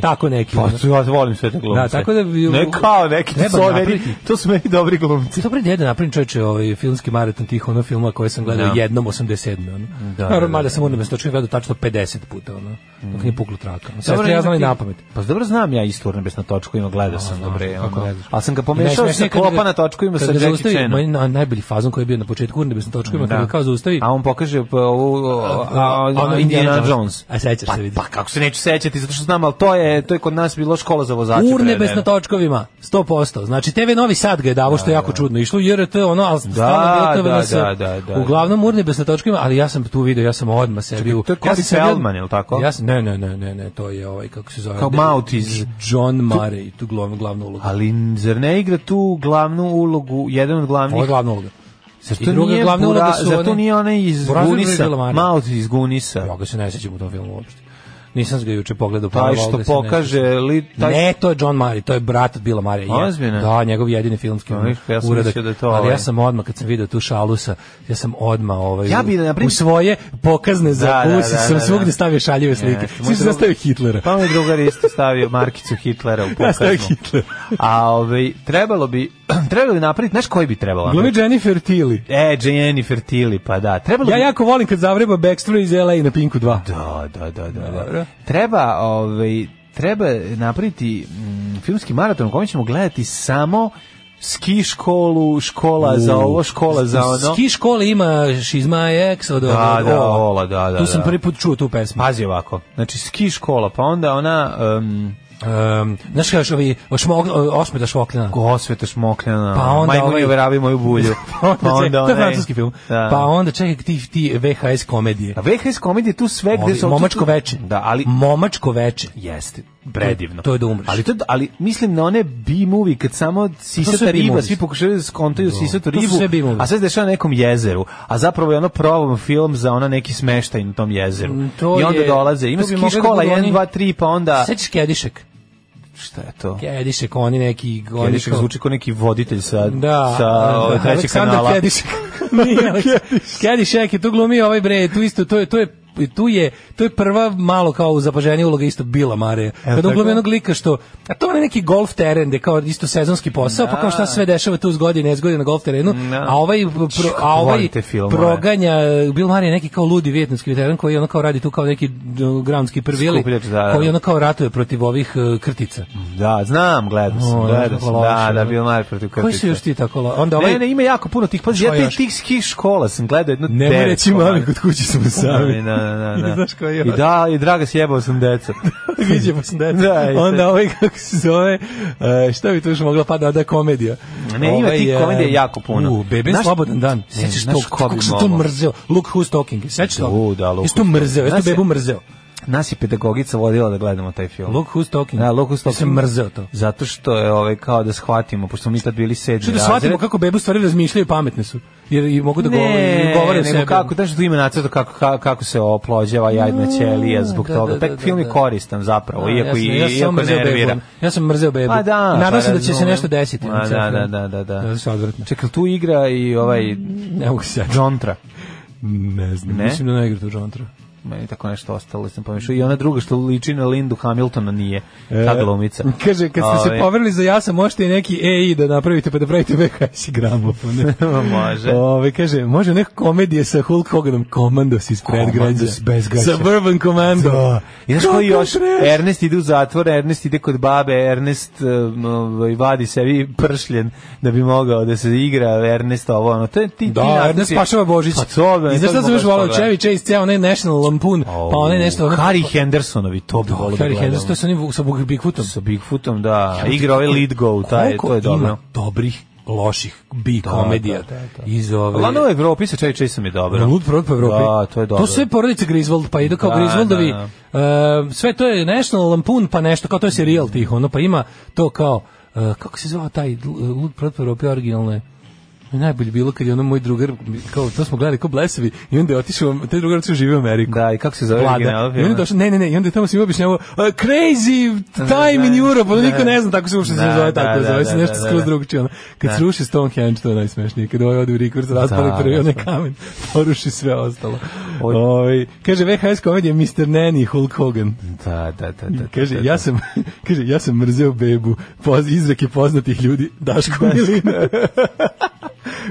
Tako neki. Pa ja volim sve te da, glumce. Da, tako da ne kao neki to meni, to su meni dobri glumci. Dobro deda napravim čoveče ovaj filmski maraton tih ono filma koje sam gledao no. Da. jednom 87. Ono. Da, Naravno, da, da, da. da sam onda mesto gledao tačno 50 puta ono. Mm. Dok nije mm. puklo traka. Sve dobro, ja znam i na pamet. Pa dobro znam ja istu urne na točku ima gledao sam no, dobre. Ono. Al sam ga pomešao sa klopa na točku ima sa Jackie Chan. Meni na najbolji fazon koji je bio na početku urne na točku ima kad kao zaustavi. A on pokaže ovu pa, Indiana Jones. A e, sećaš se vidi. Pa kako se neću sećati, zato što znam, al to je, to je kod nas bilo škola za vozače. Urnebes na točkovima, 100%. Znači, TV Novi Sad ga je davo, što je da, jako da. čudno išlo, da, jer to ono, al da, bilo da, da, da, da, Uglavnom, Urnebes na točkovima, ali ja sam tu video, ja sam odma sebi... ja sam Corey Feldman, je tako? Ja sam, ne, ne, ne, ne, to je ovaj, kako se zove... Kao Maut iz... John Murray, tu glavnu, glavnu ulogu. Ali, zar ne igra tu glavnu ulogu, jedan od glavnih... Ovo je glavna uloga. Zato nije, glavna uloga su zato nije ona iz Gunisa, Mount iz Gunisa. Ja ga se ne sjećam u tom filmu uopšte nisam ga juče pogledao. Pa taj što da pokaže... Li, taj... Ne, to je John Murray, to je brat od Bila Murray. Ozbiljno? Da, njegov jedini filmski no, pa ja uradak. Da to, ali ja ovaj. sam odmah, kad sam video tu šalusa, ja sam odmah ovaj, ja bi, da naprim... u svoje pokazne za da, da, usi, da, da, sam da, svugde stavio šaljive slike. Yes, Svi su zastavio Hitlera. Pa mi drugar isto stavio markicu Hitlera u *laughs* pokaznu. Ja Hitler. A ovaj, trebalo bi, *clears throat* trebalo bi napraviti, znaš koji bi trebalo? Glumi Jennifer Tilly. E, Jennifer Tilly, pa da. Trebalo ja bi... jako volim kad zavreba backstory iz LA na Pinku 2. Da, da, da, da. da. Dobro. Treba, ovaj, treba napraviti mm, filmski maraton u kojem ćemo gledati samo ski školu, škola U, za ovo, škola za ono. Ski škole ima Šizma X od da, da, ola, da, da, Tu sam da. prvi put čuo tu pesmu. Pazi ovako, znači ski škola, pa onda ona... Um, Um, znaš kaš, ovi, šmog, osmeta šmokljana. Osveta šmokljana. Pa onda Majmu ovaj... veravi moju bulju. *laughs* pa onda, pa onda to je francuski film. Da. Pa onda čekaj ti, ti VHS komedije. A VHS komedije tu sve gde su... Momačko veče. Da, ali... Momačko veče. Jeste predivno. To je da umreš. Ali, to, ali mislim na one B-movie kad samo sisata riba, svi pokušaju da skontaju da. sisatu ribu, a sve se dešava na nekom jezeru, a zapravo je ono provom film za ona neki smeštaj na tom jezeru. Mm, to I onda je, dolaze, ima ski škola 1, 2, 3, pa onda... Sećaš Kedišek? Šta je to? Kedišek, oni neki... Oni Kedišek zvuči kao neki voditelj sa, da, sa da, ovaj, da. trećeg kanala. Kedišek. *laughs* Nije, Kedišek je tu glumio ovaj bre, tu isto, to je, to je i tu je to je prva malo kao zapaženija uloga isto bila Mare. Kad uglumi onog lika što a to je neki golf teren gde kao isto sezonski posao, da. pa kao šta da. sve dešava tu uz godine, iz godine na golf terenu, da. a ovaj pro, a ovaj film, proganja eh, Bill Mare neki kao ludi vijetnamski veteran koji ono kao radi tu kao neki groundski prvili da, da. koji ono kao ratuje protiv ovih eh, krtica. Da, znam, gledao sam, gledao sam. Da, da, Bill Murray protiv krtica. Koji su još ti tako? Onda ovaj Ne, ne, ima jako puno tih pa ja te tih ski škola sam gledao jedno. Ne reći mami kod kuće smo sami da, da. *laughs* Znaš ko I da, i draga sjebao sam deca. *laughs* Viđemo sam deca. *laughs* Da, Onda ovaj, kako se zove, e, šta bi tu još mogla pada da da komedija. Ne, ima ovaj ti komedija jako puno. U, Bebin slobodan dan. Sećaš to, kako sam to mrzeo. Look who's talking. Sećaš to? U, da, Look Jesi to mrzeo, jesi to bebu mrzeo nas je pedagogica vodila da gledamo taj film. Look Who's Talking. Da, Look Who's Talking. Sam mrzeo to. Zato što je ovaj kao da shvatimo, pošto mi tad bili sedmi Što da shvatimo kako bebu stvari razmišljaju, pametne su. Jer i mogu da govore, govore ne, kako, da što ima nacrto kako, kako se oplođava jajna mm, ćelija zbog da, toga. Da, da, Taj film je da, da. koristan zapravo, iako, jasno, i, ja iako nervira. Ja sam mrzeo bebu. Pa da. Nadam se pa da će se nešto desiti. Da, da, da, da, da. Da se odvratno. Čekaj, tu igra i ovaj... Mm, ne mogu se. Jontra. Ne znam, ne? mislim da ne igra tu Jontra meni tako nešto ostalo sam pomešao i ona druga što liči na Lindu Hamiltona nije e, ta glumica. E, *laughs* kaže kad ste Ove. se ovaj. poverili za jasa možete i neki AI e da napravite pa da pravite VHS gramofon. *laughs* može. Ove, kaže može neka komedije sa Hulk Hoganom Komandos iz predgrađa bez gaća. Suburban Commando. Da. I znaš koji još Ernest ide u zatvor, Ernest ide kod babe, Ernest um, ovaj vadi se vi pršljen da bi mogao da se igra Ernest ovo ono. To je ti da, ti Ernest Pašava Božić. Pa to, I znaš šta sam još volao Čević iz ceo onaj National balon pa onaj nešto... Harry Hendersonovi, to bi da, volio da Harry Henderson, to sa, onim, sa Bigfootom. Sa Bigfootom, da. Igra ovaj Lead Go, taj, to je dobro. dobrih loših bi da, komedija da, da, da. iz ove Lano Evropi se čaj čaj sam je dobro. Lud prvo po Evropi. Da, to je dobro. To sve porodice Griswold pa idu kao da, Griswoldovi. Da, da. Uh, sve to je National Lampoon pa nešto kao to je serijal tih ono pa ima to kao uh, kako se zvao taj e, Lud prvo po Evropi originalne Najbolje bilo kad je ono moj drugar, kao to smo gledali kao blesevi, i onda je otišao, taj drugar otišao da živi u Ameriku. Da, i kako se zove original I onda došao, ne, ne, ne, i onda je tamo svima objašnjavao, uh, crazy time da, in Europe, ono pa da. niko ne zna tako se uopšte se da, zove tako, zove se nešto skroz drugčije. Ono. Kad sruši Stonehenge, to je najsmešnije, kad ovaj ode u rikurs, raspali prvi onaj kamen, poruši sve ostalo. Oj. Ovaj, kaže, VHS je Mr. Nanny Hulk Hogan. Da, da, da. da kaže, ja sam, *laughs* kaže, ja sam mrzeo bebu, izreke poznatih ljudi, Daško Milina. *laughs*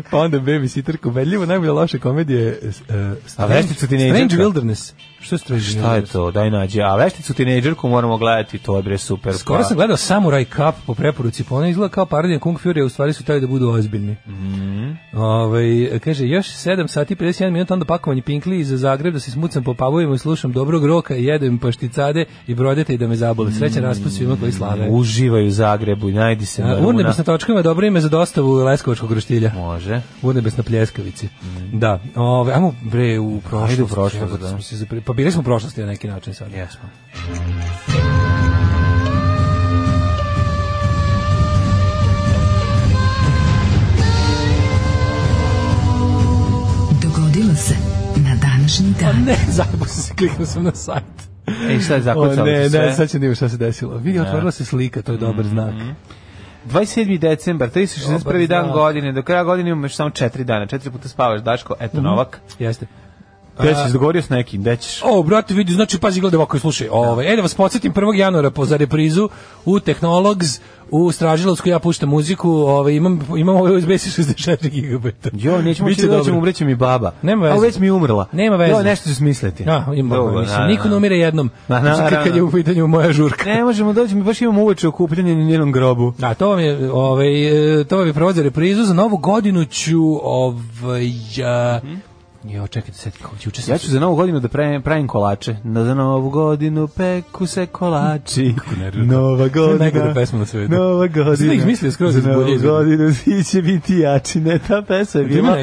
pa onda babysitter, ubedljivo najbolja loša komedija e, je uh, Strange, Strange Wilderness. Što ste Šta je to? Daj nađi. A vešticu tinejdžerku moramo gledati, to je bre super. Skoro pa. sam gledao Samurai Cup po preporuci, pa ona izgleda kao parodija Kung Fury, a u stvari su taj da budu ozbiljni. Mm -hmm. Ove, ovaj, kaže, još 7 sati 51 minuta, onda pakovanje pinkli iz Zagreb, da se smucam po pavovima i slušam dobrog roka, i jedem pašticade i brodete i da me zabole. Srećan mm -hmm. raspust svima koji slave. Uživaj u Zagrebu, najdi se na Urnebesna točkama, dobro ime za dostavu Leskovačkog roštilja. Može. Urnebesna pljeskavici. Mm -hmm. Da. Ove, ajmo bre u prošlost. Ajde u prošlost, da. Smo se zapri pa bili smo u prošlosti na neki način sad. Jesmo. Dogodilo se na današnji dan. O pa ne, *laughs* zajebo se, kliknuo sam na sajt. Ej, šta je zakucalo? Ne, ne, sad će nijem da šta se desilo. Vidi, da. otvorila se slika, to je dobar mm -hmm. znak. 27. decembar, 361. dan godine, do kraja godine još samo 4 dana, 4 puta spavaš, Daško, eto mm -hmm. Novak. Jeste. Gde si dogovorio s nekim, gde ćeš? O, brate, vidi, znači, pazi, gledaj ovako slušaj. Ove, ovaj, e, da vas podsjetim, 1. januara po za reprizu u Technologs u Stražilovsku ja puštam muziku, ove, ovaj, imam imam ovaj USB 64 GB. Jo, nećemo moći da ćemo umreći mi baba. Nema veze. A već mi umrla. Nema veze. Jo, nešto ću smisliti. Ja, ima, Dobre, mislim, na, niko ne umire jednom. Na, na, na, kad je u pitanju moja žurka. Ne možemo doći, mi baš imamo uveče okupljanje na njenom grobu. A to vam je, ovaj e, to vam je provođa reprizu za novu godinu ću ove, ovaj, uh, mm -hmm Jo, čekajte, sad kako ću učestvati. Ja ću za novu godinu da pravim, pravim kolače. Na za novu godinu peku se kolači. *laughs* Nova godina. Najgore pesma na svetu. Nova da godina. Sada ih mislio skroz da za bolje. Nova svi će biti jači. Ne, ta pesma je da bila...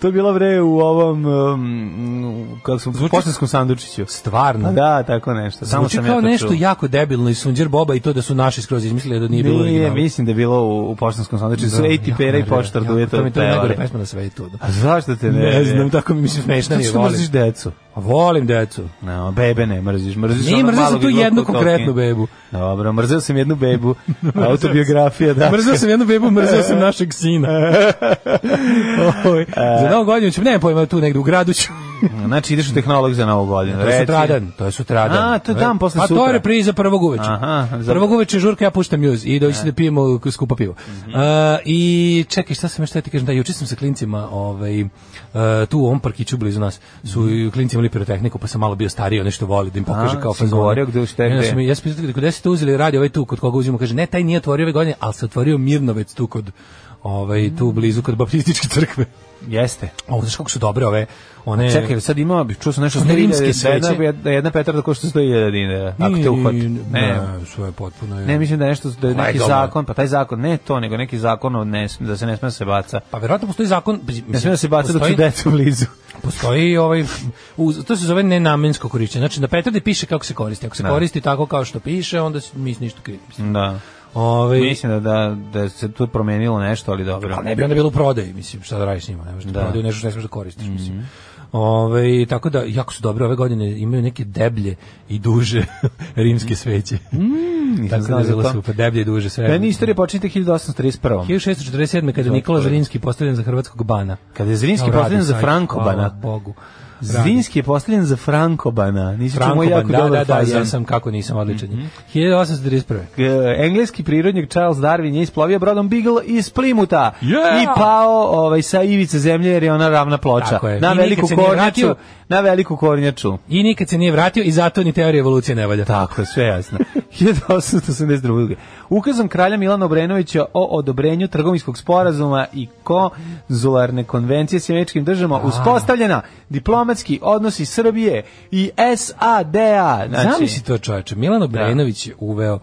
To je bila vre u ovom... Um, kako sam, Zvuči... poštanskom sandučiću. Stvarno? Pa da, tako nešto. Samo Zvuči sam kao ja to nešto čuo. jako debilno i sunđer boba i to da su naši skroz izmislili da nije bilo originalno. Nije, mislim da je bilo u, u poštanskom sandučiću. Da, Sve i tipera i poštar duje to. To mi to je najgore pesma na sve svetu. A zašto te ne? Ne znam, tako mislim smešna mi je, volim. Što decu? A volim decu. No, bebe ne mrziš, mrziš Ne, ono mrzio sam tu jednu konkretnu bebu. Dobro, mrzio sam jednu bebu, *laughs* autobiografija, da. Mrzio sam jednu bebu, mrzio sam našeg sina. *laughs* Oj, za novu godinu ću, ne pojma, tu negde u gradu ću *laughs* znači ideš u tehnolog za novu godinu. To je sutradan, to je sutradan. A, to je dan posle sutra. A to je repriza prvog uveče. Aha, zapravo. prvog uveče žurka ja puštam muse i dođi e. se da pijemo skupa pivo. Mm -hmm. uh, I čekaj, šta sam još ti kažem, da juče sam sa klincima, ovaj uh, tu u ovom parkiću blizu nas su mm -hmm. klinci imali pirotehniku, pa sam malo bio stariji, ono što voli da im pokaže kao pa govorio gde ste. Ja sam ja sam pitao gde ste uzeli radio ovaj tu kod koga uzimo? kaže ne, taj nije otvorio ove godine, al se otvorio Mirnovec tu kod ovaj tu blizu kod baptističke crkve. Jeste. O, znaš kako su dobre ove one Čekaj, sad ima, čuo sam nešto sto rimske da sveće. Da jedna, jedna petarda košta 100.000 dinara. Ako te uhvati. Ne, ne, sve potpuno Ne, mislim da je nešto da je neki Aj, zakon, pa taj zakon ne to, nego neki zakon ne, da se ne sme da se baca. Pa verovatno postoji zakon, pa mislim, ne sme da se baca dok su deca blizu. Postoji ovaj to se zove nenamensko korišćenje. Znači da petarde piše kako se koristi. Ako se da. koristi tako kao što piše, onda mi ništa krivi. Da. Ovaj mislim da, da da se tu promenilo nešto, ali dobro. Ali ne bi onda bilo u prodaji, mislim, šta da radiš njima, ne možeš da, da prodaju nešto što ne smiješ da koristiš, mm -hmm. mislim. Ove, tako da, jako su dobre ove godine, imaju neke deblje i duže *laughs* rimske sveće. Mm, tako da je super, deblje i duže sve. Meni istorija počinje 1831. 1647. kada je Nikola Zrinski postavljen za hrvatskog bana. Kada je Zrinski postavljen za Franko bana. Hvala Bogu. Zrinski je postavljen za Frankobana. Nisi Frankoban, jako da, dobar da, da, ja sam kako nisam odličan. Mm -hmm. 1831. engleski prirodnjak Charles Darwin je isplovio brodom Beagle iz Plimuta yeah! i pao ovaj, sa ivice zemlje jer je ona ravna ploča. Na veliku kornjaču. Na veliku kornjaču. I nikad se nije vratio i zato ni teorija evolucije ne valja. Tako sve jasno. 1882. *laughs* Ukazom kralja Milana Obrenovića o odobrenju trgovinskog sporazuma i konzularne konvencije s američkim državama uspostavljena diploma diplomatski odnosi Srbije i SAD-a. Znači, Zamisli to čovječe, Milano Brenović da. je uveo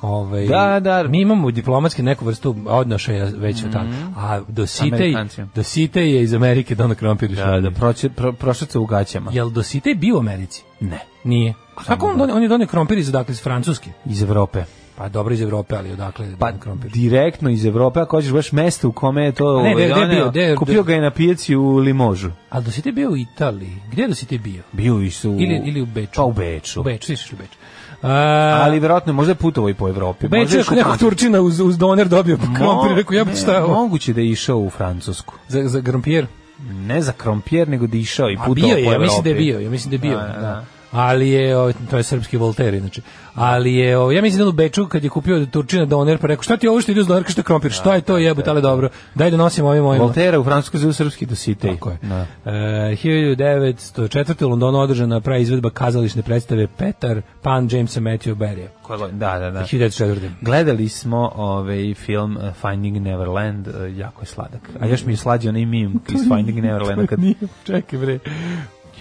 Ovaj, da, da. Mi imamo diplomatski neku vrstu odnošaja već mm -hmm. A Dositej, Dositej je iz Amerike Dona Krompir. Da, da, proče, pro, prošeca u gaćama. Jel Dositej bio u Americi? Ne. Nije. A kako on, da. on je donio krompir iz, dakle, iz Francuske? Iz Evrope. Pa dobro iz Evrope, ali odakle pa, da krompir? direktno iz Evrope, ako hoćeš baš mesto u kome je to... Ne, ovaj, ono, bio, de, kupio ga je na pijaci u Limožu. A da si te bio u Italiji? Gde da si te bio? Bio i su... Ili, ili u Beču? Pa u Beču. U Beču, u Beču. A, ali verovatno možda je putovao i po Evropi. Beč je neko Turčina uz, uz doner dobio pa krompir, rekao ja bi šta Moguće da je išao u Francusku. Za, za krompir? Ne za krompir, nego da je išao i putovao po Evropi. A bio je, ja mislim da je bio, ja mislim da je bio. A, da. da. da ali je o, to je srpski Volter znači Ali je o, ja mislim da u Beču kad je kupio Turčina doner pa rekao šta ti ovo što ide uz doner kao što krompir, šta je to da, jebote, da, ali da. dobro. Daj da nosimo ovim mojim. Voltera u Francuskoj zove srpski dositej. Tako je. Da. E, 1904. u Londonu održana prava izvedba kazališne predstave Petar Pan Jamesa Matthew Berry. Da, da, da. 1904. Gledali smo ovaj film Finding Neverland, e, jako je sladak. A još mi je slađi onaj mim iz *laughs* Finding Neverland kad Čekaj bre.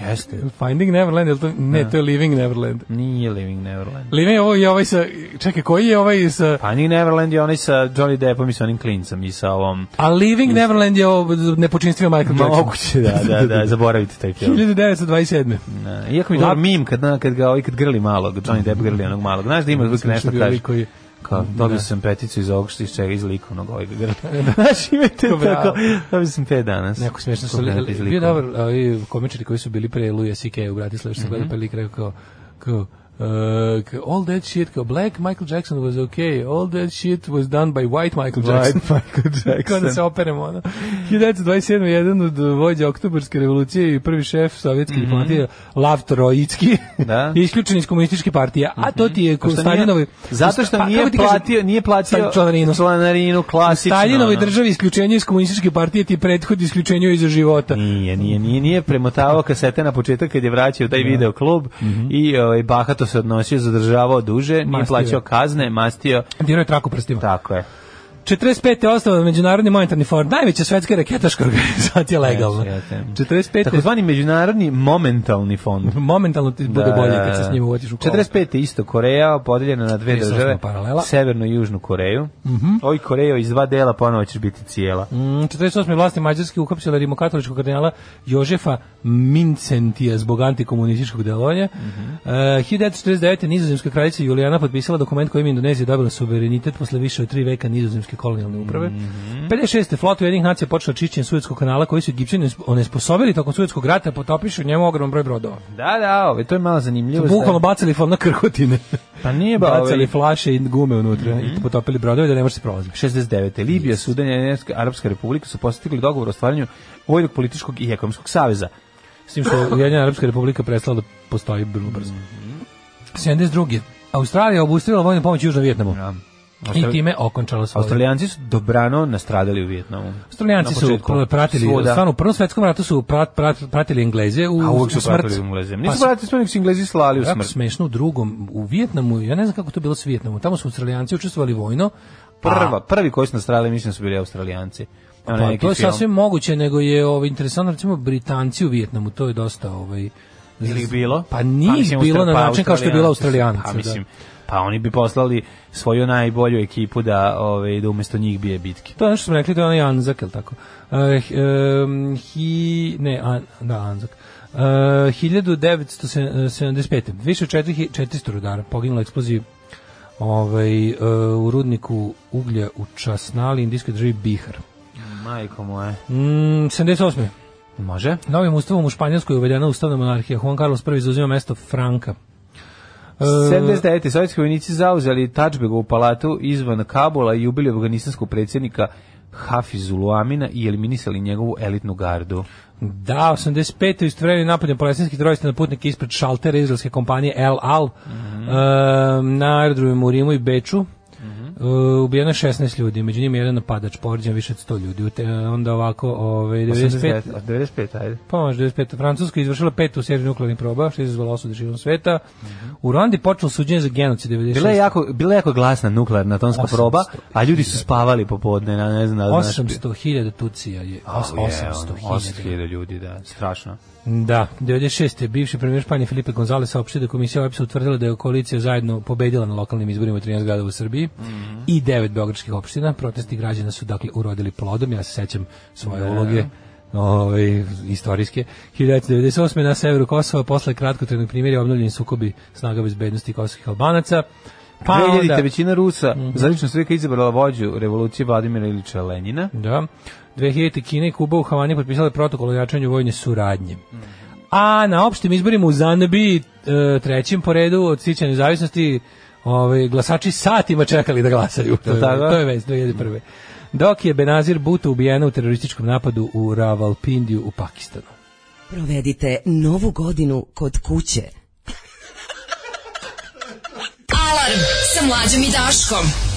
Jeste. Finding Neverland, ili to, ne, ja. Da. to je Living Neverland. Nije Living Neverland. Living je ovo ovaj, je ovaj sa, čekaj, koji je ovaj sa... Finding Neverland je onaj sa Johnny Deppom i sa onim klincom i sa ovom... A Living i... Neverland je ovo nepočinstvio Michael Jackson. Moguće, da, da, da, zaboravite taj film. 1927. Na, da, iako mi je dobar mim kad, kad, ga, ovaj, kad grli malog, Johnny Depp grli onog malog. Znaš da ima da nešto kaže. Koji kao, da. dobio sam peticu iz ovog što iz čega iz likovnog ovog igra. *laughs* Znaš, imate tako, dobio sam pet danas. Neko smiješno što li, bio dobar, ovi komičari koji su bili pre Luja Sike u Bratislavu, što sam gledao, mhm. pa rekao kao, kao Uh, all that shit kao black Michael Jackson was okay all that shit was done by white Michael Jackson white *laughs* Michael *laughs* da Jackson kada se operemo ono 1927. jedan od vođa oktobarske revolucije i prvi šef sovjetske mm -hmm. diplomatije Lav Trojicki da. *laughs* isključen iz komunističke partije a to mhm. ti je ko Staljinovi zato što pa, nije pa, platio nije platio članarinu članarinu klasično Staljinovi no. državi isključenje iz komunističke partije ti prethodi isključenju iz života nije nije nije nije premotavao kasete na početak kad je vraćao taj da. video klub mm -hmm. i ovaj bahato se odnosio, zadržavao duže, nije plaćao kazne, mastio. Dirao je traku prstima. Tako je. 45. je osnovan Međunarodni monetarni forum, najveća svetska raketaška organizacija legalno. 45. Takozvani Međunarodni momentalni fond. Momentalno ti bude da, bolje da, kad se da. s njim uvatiš u kolo. 45. isto Koreja, podeljena na dve države, paralela. severnu i južnu Koreju. Mm -hmm. Oj Korejo iz dva dela ponovo ćeš biti cijela. Mm, 48. vlasti Mađarske uhapsila rimokatoličkog kardinala Jožefa Mincentija zbog antikomunističkog delovanja. Mm -hmm. uh, 1949. nizozemska kraljica Julijana potpisala dokument kojim Indonezija dobila suverenitet posle više od tri veka nizozemske kolonijalne uprave. Mm -hmm. 56. flota jednih nacija počela čišćenje Suetskog kanala koji su Egipćani onesposobili tokom Suetskog rata, potopišu u njemu ogrom broj brodova. Da, da, ove, ovaj, to je malo zanimljivo. Su bukvalno bacili na krhotine. Pa nije ba, bacili ove... flaše i gume unutra mm -hmm. i mhm. potopili brodove da ne može se prolaziti. 69. Libija, yes. Sudan i Arapska republika su postigli dogovor o stvaranju vojnog političkog i ekonomskog saveza. S tim što Ujedinjena Arapska republika prestala da postoji vrlo brzo. Mm -hmm. 72. Australija obustavila vojnu pomoć Južnom Vjetnamu. Ja. I time okončalo svoje. Australijanci su dobrano nastradali u Vijetnamu. Australijanci su pratili, Svoda. stvarno u Prvom svetskom ratu su prat, prat, pratili Engleze u, A uvek su smrt. pratili Engleze. Nisu pa, pratili smrt, nego Englezi slali u smrt. Kako smešno u drugom, u Vijetnamu, ja ne znam kako to bilo s Vijetnamu, tamo su Australijanci učestvovali vojno. Prva, a, prvi koji su nastradali, mislim su bili Australijanci. Pa, to je film. sasvim moguće, nego je ovo, ovaj, interesantno, recimo, Britanci u Vijetnamu, to je dosta... Ovaj, Ili bilo? Pa nije pa, bilo na pa način kao što je bila Australijanaca. Pa, da. mislim, da. Pa oni bi poslali svoju najbolju ekipu da, ovaj, da umesto njih bije bitke. To je ono što smo rekli, da je onaj Anzak, je tako? Uh, um, hi, ne, an, da, Anzak. E, uh, 1975. Više od 400 rudara poginulo eksploziju ovaj, uh, u rudniku uglja u Časnali, indijskoj državi Bihar. Majko moje. Mm, 78. Može. Novim ustavom u Španjolskoj je uvedena ustavna monarhija. Juan Carlos I zauzima mesto Franka. 79. E, sovjetski vojnici zauzeli Tačbegovu palatu izvan Kabula i ubili afganistanskog predsjednika Hafizulu Amina i eliminisali njegovu elitnu gardu. Da, 85. istovremeni napad palestinskih terorista na putnike ispred šaltera izraelske kompanije El Al mm -hmm. na aerodromima u Rimu i Beču. Uh, ubijeno je 16 ljudi, među njima jedan napadač, povrijeđeno više od 100 ljudi. Te, uh, onda ovako, ovaj 95, 95, ajde. Pa 95. Francuska izvršila petu seriju nuklearnih proba, što je izazvalo osudu širom sveta. Mm -hmm. U Ruandi počelo suđenje za genocid 96. Bila je jako, bila je jako glasna nuklearna tonska proba, a ljudi su spavali popodne, na ne znam, 800.000 da tucija je. 800.000 800 ljudi, da, strašno. Da, 96. bivši premijer Španije Felipe Gonzalez saopštio da komisija OEPS utvrdila da je koalicija zajedno pobedila na lokalnim izborima 13 grada u Srbiji mm -hmm. i devet beogradskih opština. Protesti građana su dakle urodili plodom. Ja se sećam svoje ne. Da. uloge ovaj, istorijske. 1998. na severu Kosova posle kratkotrenog primjera obnovljeni sukobi snaga bezbednosti kosovskih albanaca. Pa 2000. većina Rusa, mm -hmm. zalično sve izabrala vođu revolucije Vladimira Ilića Lenina. Da. 2000. Kina i Kuba u Havani potpisale protokol o jačanju vojne suradnje. Mm. A na opštim izborima u Zanabi, e, trećem po redu od sićanja nezavisnosti, ovaj, glasači satima čekali da glasaju. To, je, to je već 2001. Dok je Benazir Buta ubijena u terorističkom napadu u Ravalpindiju u Pakistanu. Provedite novu godinu kod kuće. Alarm sa mlađom i Daškom.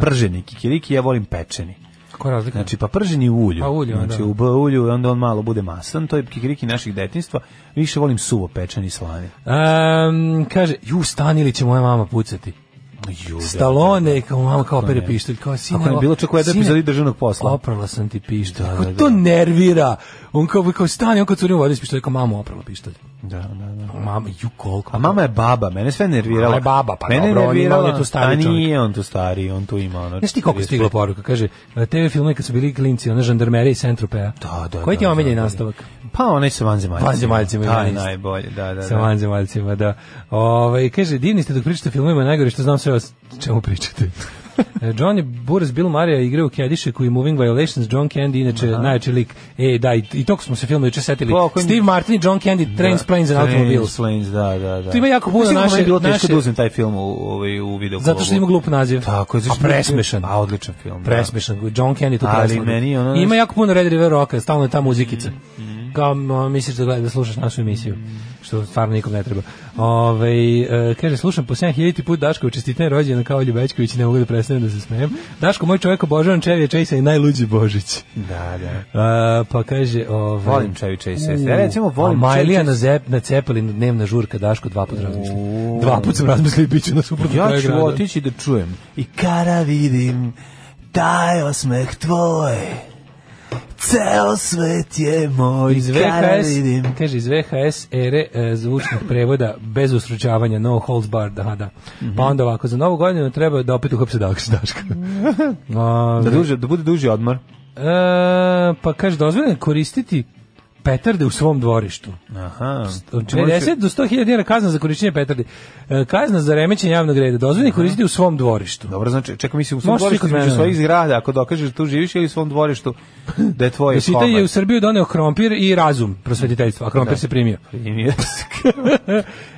prženi kikiriki, ja volim pečeni. Kako razlika? Znači, pa prženi u ulju. Pa ulju, znači, da. u B ulju, onda on malo bude masan. To je kikiriki naših detinstva. Više volim suvo pečeni slani. Um, kaže, ju, stani će moja mama pucati? Ju, da, Stalone, da, da. kao mama, kao pere pištolj, kao sine. Ako je bilo čak u jednoj epizodi državnog posla. Oprala sam ti pištolj. Da, da, da. to nervira on kao, kao stani, on kao curio vodu iz kao mama oprala pištolj. Da, da, da. Mama, ju kolko A mama je baba, mene sve nerviralo je baba, pa mene dobro, nervirala, on je tu stari A nije on tu stari, on tu ima ono. Znaš koliko stigla poruka, kaže, TV filmovi kad su bili klinci, ona žandarmerija i Centropea. Da, da, da. Koji ti je da, omiljeni da, nastavak? Pa oni onaj sa vanzemaljcima. mi Da, najbolje, da, da. Sa vanzemaljcima, da. Ove, ovaj, kaže, divni ste dok pričate filmovima najgore što znam sve o čemu pričate. *laughs* E, Johnny Burrs, Bill Maria igra u Kedišeku i Moving Violations, John Candy, inače Aha. najjači lik. E, da, i, i tog smo se filmu juče setili. Koliko Steve Martin i John Candy, da, Trains, Planes and Automobiles. Trains, da, da, da. Tu ima jako puno da naše... Je bilo teško naše... da uzem taj film u, u, ovaj, u video. Zato što ima glup naziv. Tako, je, A presmešan. A odličan film. Da. Presmešan, John Candy tu Ali presmešan. meni ono... ima jako puno Red River Rocka, stalno je ta muzikica. Mm, mm. Kao misliš da, gledaj, da slušaš našu emisiju. Mm što stvarno nikom ne treba. Ove, ovaj, e, kaže, slušam po 7000 put Daško, čestitaj rođena kao Ljubečković, ne mogu da prestanem da se smijem. Daško, moj čovjek obožavam Čevije Čejsa i najluđi Božić. Da, da. A, pa kaže, ove, ovaj, volim Čevije Čejsa. Ja recimo volim Majlija na, zep, na cepelin dnevna žurka Daško dva puta razmišljam. Dva puta sam razmislio i bit ću na suprotno Ja ću otići da čujem. I kara vidim taj osmeh tvoj. Ceo svet je moj, iz VHS, vidim. Kaže, iz VHS ere e, zvučnih prevoda bez ustručavanja, no holds bar, da, da. Mm -hmm. Pa onda ovako, za novu godinu treba da opet uhapse Daška. *laughs* da, duže, da bude duži odmor. E, pa kaže, dozvoljeno koristiti petarde u svom dvorištu. Aha. Od 50 do 100.000 dinara kazna za korišćenje petardi. E, kazna za remećenje javnog reda. Dozvoljeno koristiti u svom dvorištu. Dobro, znači, čekaj, mislim u svom Možeš dvorištu između da. svojih zgrada, ako dokažeš da tu živiš ili u svom dvorištu da je tvoje Vesita je u Srbiju doneo krompir i razum prosvetiteljstva, a krompir da. se primio. *laughs* Primio. *laughs*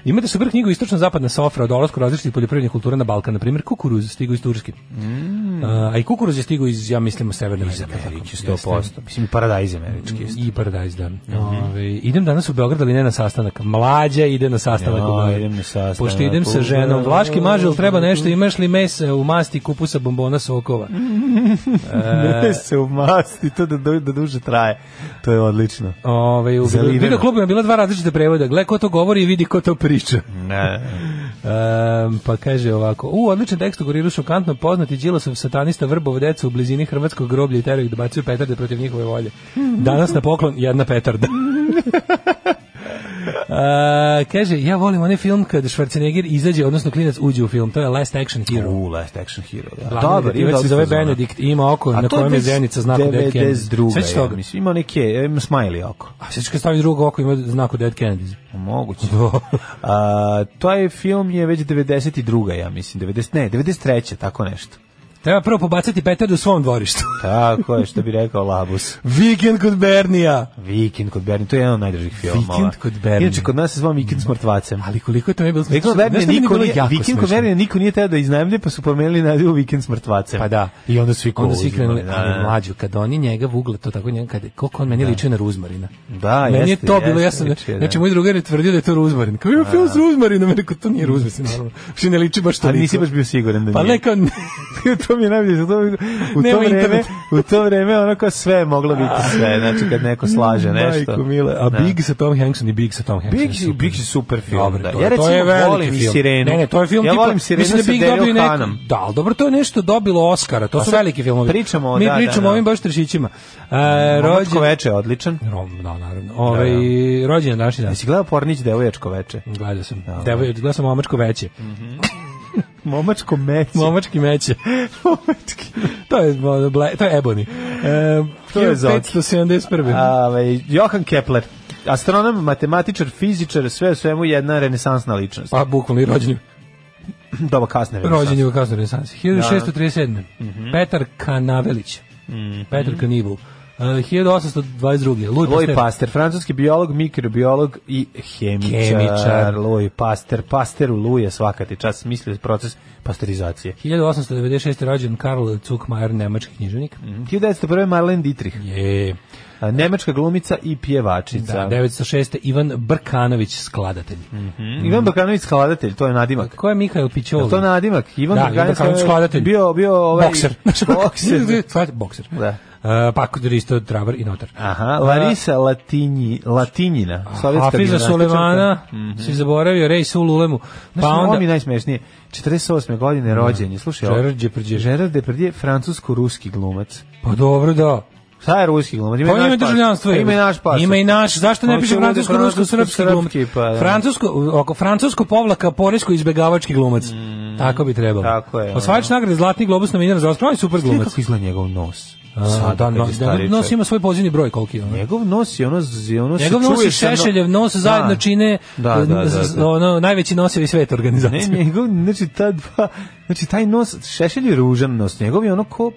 Imate super knjigu Istočno-zapadna sofra o dolazku različitih poljoprivrednih kultura na Balkan, na primjer kukuruz stigao iz Turske. Mm a i kukuruz je stigao iz, ja mislim, severne iz Amerike, 100%. Jeste. Mislim, i paradajz američki. I paradajz, da. Mm -hmm. idem danas u Beograd, ali ne na sastanak. Mlađa ide na sastanak. Ja, idem na sastanak. Pošto idem sa ženom. Vlaški mažel, treba nešto, imaš li mese u masti kupusa bombona sokova? *laughs* E, mesa u masti, to da, da duže traje. To je odlično. Ove, u video klubima bila dva različite prevoda. Gle ko to govori i vidi ko to priča. Ne. *laughs* Um, pa kaže ovako, u, odličan tekst u Gorilu šokantno poznati Đilasov satanista vrbovo decu u blizini hrvatskog groblja i teraju da bacuju petarde protiv njihove volje. Danas na poklon jedna petarda. *laughs* Uh, *laughs* kaže, ja volim onaj film kad Schwarzenegger izađe, odnosno klinac uđe u film, to je Last Action Hero. U, Last Action Hero, da. Dobar, ima se zove Benedikt, ima oko na kojem je Zenica znak od Dead Kennedy. Sveći ja, toga. Mislim, ima neke, ima smiley oko. A sve sveći kad stavi drugo oko, ima znak od Dead Kennedy. Pa moguće. A, taj film je već 92. ja mislim, 90, ne, 93. tako nešto. Treba prvo pobacati petardu u svom dvorištu. *laughs* Tako je, što bi rekao Labus. Vikend kod Bernija. Vikend kod Bernija, to je jedan od najdražih filmova. Vikend kod Bernija. Inače, kod nas se zvao Vikend s mrtvacem. Ali koliko je to bilo smiješno? Da vikend kod Bernija niko, nije, vikend kod Bernija niko nije teo da iznajemlje, pa su promenili na Vikend s mrtvacem. Pa da. I onda svi ko onda svi krenuli, da, ali da, da, mlađu, kad oni njega vugle, to tako njega, kad, koliko on meni da. liče na Ruzmarina. Da, meni jeste. Meni je to jeste, bilo, ja sam, liče, znači, moj drugar je tvrdio da je to Ruzmarin. Kao je film s Ruzmarinom, rekao, to nije Ruzmarin, naravno. Što ne liči baš to. Ali nisi baš bio siguran da pa nije. Pa neka, kao, *laughs* to mi je najbolje. U to, u to vreme, u to vreme ono kao sve je moglo biti sve, znači kad neko slaže *laughs* nešto. Majko, mile. A da. Big sa Tom Hanksom i Big sa Tom Hanksom. Big, super. Big je super film. Dobre, da. to, ja recimo to je volim film. Sirenu. Ne, ne, to je film ja tipa, volim Sirenu mislim da Big dobio nek... Da, ali dobro, to je nešto dobilo Oscara, to su veliki filmovi. Pričamo, o, Mi da, da pričamo da, da. o ovim baš trešićima. E, rođen... veče je odličan. Rom, da, naravno. Ove, da, da. Ovaj, rođen je današnji dan. Jesi gledao Pornić Devojačko veče? Gledao sam. Da, da. Gledao sam Omačko veće. Mm *laughs* Momačko meće. Momački meće. *laughs* Momački. to je ble, to je Ebony. E, to je za 571. Ovaj Johan Kepler astronom, matematičar, fizičar, sve u svemu jedna renesansna ličnost. Pa bukvalno i rođenju. *laughs* Doba kasne renesanse. Rođenju u kasnoj renesanse. 1637. Da. Mm -hmm. Petar Kanavelić. Mm -hmm. Petar Kanibul. 1822. Uh, Louis, Louis Pasteur. francuski biolog, mikrobiolog i hemičar. hemičar. Louis Pasteur, Pasteur u Louis je svaka čas mislio proces pasterizacije. 1896. rođen Karl Zuckmajer, nemački književnik. Mm. 1901. Marlene Dietrich. Je. Nemačka glumica i pjevačica. Da, 906. Ivan Brkanović, skladatelj. Mm -hmm. Ivan Brkanović, skladatelj, to je nadimak. Ko je Mihajl Pićoli? To je nadimak. Ivan da, Brkanović, skladatelj. Bio, bio ovaj... Bokser. *laughs* *laughs* bokser. bokser. Da. Uh, Pakodr pa da isto travar i notar. Aha, uh, Larisa Latinji, Latinjina, sovjetska Hafiza Sulejmana, mm -hmm. si zaboravio, Rej Sululemu. Znaš, pa onda... mi najsmešnije, 48. godine da. rođenje, slušaj ovo. Gerard Depardieu. Gerard Depardieu, francusko-ruski glumac. Pa dobro, da. Šta je ruski glumac? Ima, pa ima državljanstvo. Ima i naš pas. Ima i naš. Zašto ne pa piše francusko, rusko, srpski, glumac? Pa, da. Francusko, oko francusko povlaka, poresko izbegavački glumac. Mm, Tako bi trebalo. Tako je. Osvajač nagrade Zlatni globus nominiran za Ostrovo, super glumac. Kako izgleda njegov nos? A, da, no, da, nos ima svoj pozivni broj koliki je. Njegov nos je ono, ono Njegov nos i Šešeljev nos da. zajedno da, čine da, eh, da, da, da. Ono, najveći nosevi svet organizacije. Ne, njegov, znači, ta dva, znači taj nos, Šešelj ružan nos, njegov je ono ko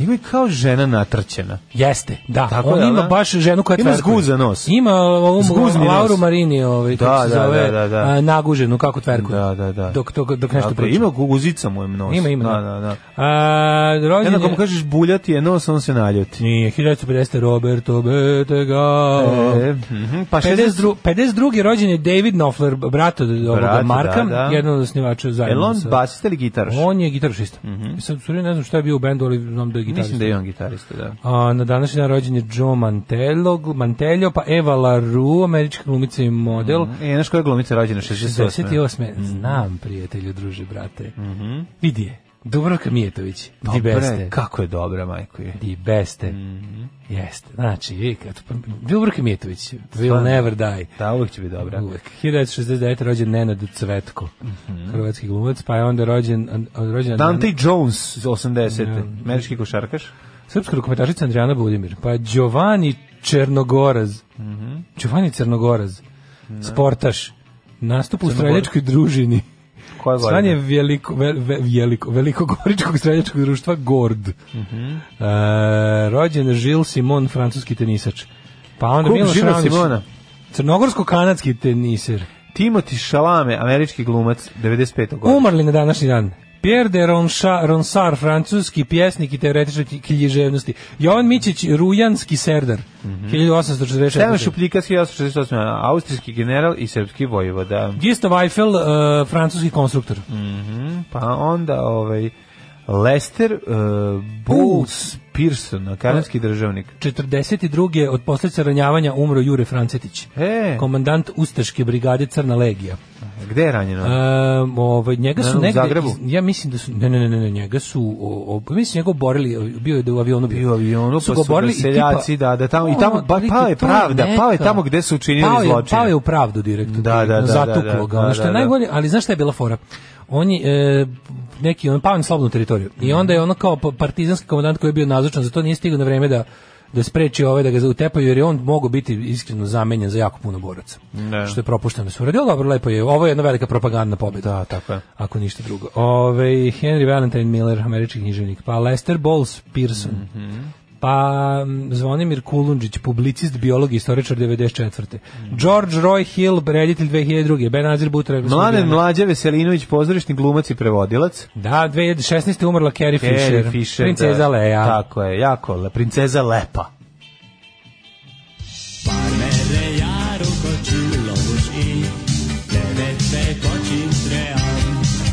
Ima kao žena natrčena. Jeste, da. Tako on da, ima baš ženu koja tvrkuje. Ima zguza nos. Ima uh, ovu Zguzni Lauru Marini, ovaj, da, kako se da, zove, da, da, da. A, naguženu, kako tverkuje. Da, da, da. Dok, dok, dok nešto da, Ima guzica mu je nos. Ima, ima. Da, da, da. da. A, rođen Jednako mu kažeš buljati je nos, on se naljuti. Nije, 1950. Roberto Betega. E, mm -hmm, pa 52, 52. rođen je David Knopfler, brat od ovoga brat, da, Marka, da, da. jedan od osnivača zajedno. Elon basista ili gitaraš? On je gitarašista. Mm -hmm. Sad, sorry, ne znam šta je bio u bendu, ali znam da je gitarista. Mislim da je on gitarista, da. A, na današnji dan rođen je Joe Mantello, Mantello pa Eva LaRue, američka glumica i model. Mm -hmm. E, znaš koja glumica rođena 68. 68. Znam, mm. prijatelju, druže, brate. Mm -hmm. Vidi je. Dubravka Mijetović, Dobre, di beste. Kako je dobra, majko je. Di beste. Mm -hmm. Jeste. Znači, vi, kad, pa, Dubravka Mijetović, will never die. Da, uvek će biti dobra. Uvijek. 1969. rođen Nenad Cvetko, mm -hmm. hrvatski glumac, pa je onda rođen... rođen Dante Nenad... Jones, 80. Ja. Američki košarkaš. Srpska rukometašica Andrijana Budimir, pa Giovanni Černogoraz, mm -hmm. Giovanni Crnogoraz, mm da. -hmm. sportaš, nastup u streljačkoj družini. Koje godine? Sranje veliko, ve, ve, veliko, velikogoričkog srednjačkog društva Gord. Mm -hmm. e, rođen Žil Simon, francuski tenisač. Pa onda Kup, Miloš Žila Simona. Crnogorsko-kanadski teniser. Timothy Šalame, američki glumac, 95. godine. Umrli na današnji dan. Pierre de Roncha, Ronsard, francuski pjesnik i teoretičar književnosti. Jovan Mićić, rujanski serdar, mm -hmm. 1846. Stevan Šupljika, 1868. Austrijski general i srpski vojvoda. Gustav Eiffel, uh, francuski konstruktor. Mm -hmm. Pa onda, ovaj... Lester uh, Bulls Pearson, kanadski uh, državnik. 42. od posljedica ranjavanja umro Jure Francetić, e. komandant Ustaške brigade Crna Legija. Gde je ranjeno? Um, ovaj, njega su negde, Zagrebu? ja mislim da su, ne, ne, ne, ne njega su, o, pa mislim, da njega borili, bio je da u avionu bio. Bio avionu, su pa su borili, seljaci, da, da, tamo, i tamo, ba, pa pao je pravda, pa je tamo gde su učinili zločine. Pao je u pravdu direktno, da, da, da, da zatuklo da, ga, ono što je najgore ali znaš šta je bila fora? on je e, neki on pao na slobodnu teritoriju i onda je ono kao pa- partizanski komandant koji je bio nazočan zato nije stigao na vreme da da spreči ove ovaj, da ga utepaju jer je on mogu biti iskreno zamenjen za jako puno boraca. Ne. Što je propušteno da se uradilo, dobro, lepo je. Ovo je jedna velika propagandna pobjeda. Da, tako je. Ako ništa drugo. Ove, Henry Valentine Miller, američki književnik, pa Lester Bowles Pearson. Mm -hmm. Pa Zvonimir Kulundžić, publicist, biolog i istoričar 94. George Roy Hill, reditelj 2002. Benazir Butra. Mladen Mlađe Veselinović, pozorišni glumac i prevodilac. Da, 2016. umrla Carrie, Carrie Fisher. Fisher. Princeza da, Leja. Tako je, jako le, princeza Lepa.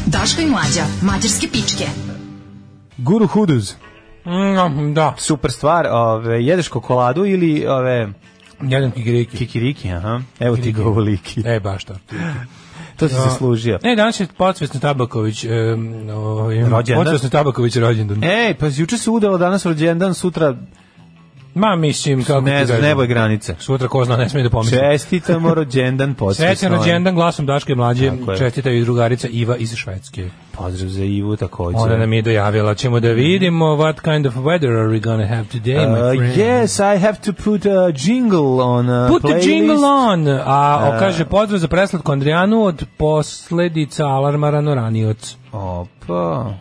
Daško i mlađa, mađarske pičke. Guru Huduz. Mm, da. Super stvar, ove, jedeš kokoladu ili ove... Jedan kikiriki. Kikiriki, aha. Evo kikiriki. ti ga ovoliki. E, baš to. *laughs* to si se da. služio. E, danas je podsvesno Tabaković. Um, o, rođendan. Podsvesno Tabaković rođendan. Ej, pa juče se udelo danas rođendan, sutra Ma mislim kako ne znam, nebo je granice. Sutra ko zna ne smije da pomisli. Čestitam *laughs* rođendan posle. Srećan rođendan glasom Daške mlađe. Čestitam i drugarica Iva iz Švedske. Pozdrav za Ivu takođe. Ona nam je dojavila. Ćemo da vidimo what kind of weather are we gonna have today, my uh, friend. yes, I have to put a jingle on a Put playlist. a jingle on. A uh, kaže pozdrav za preslatku Andrijanu od posledica alarma ranoranioc. Opa.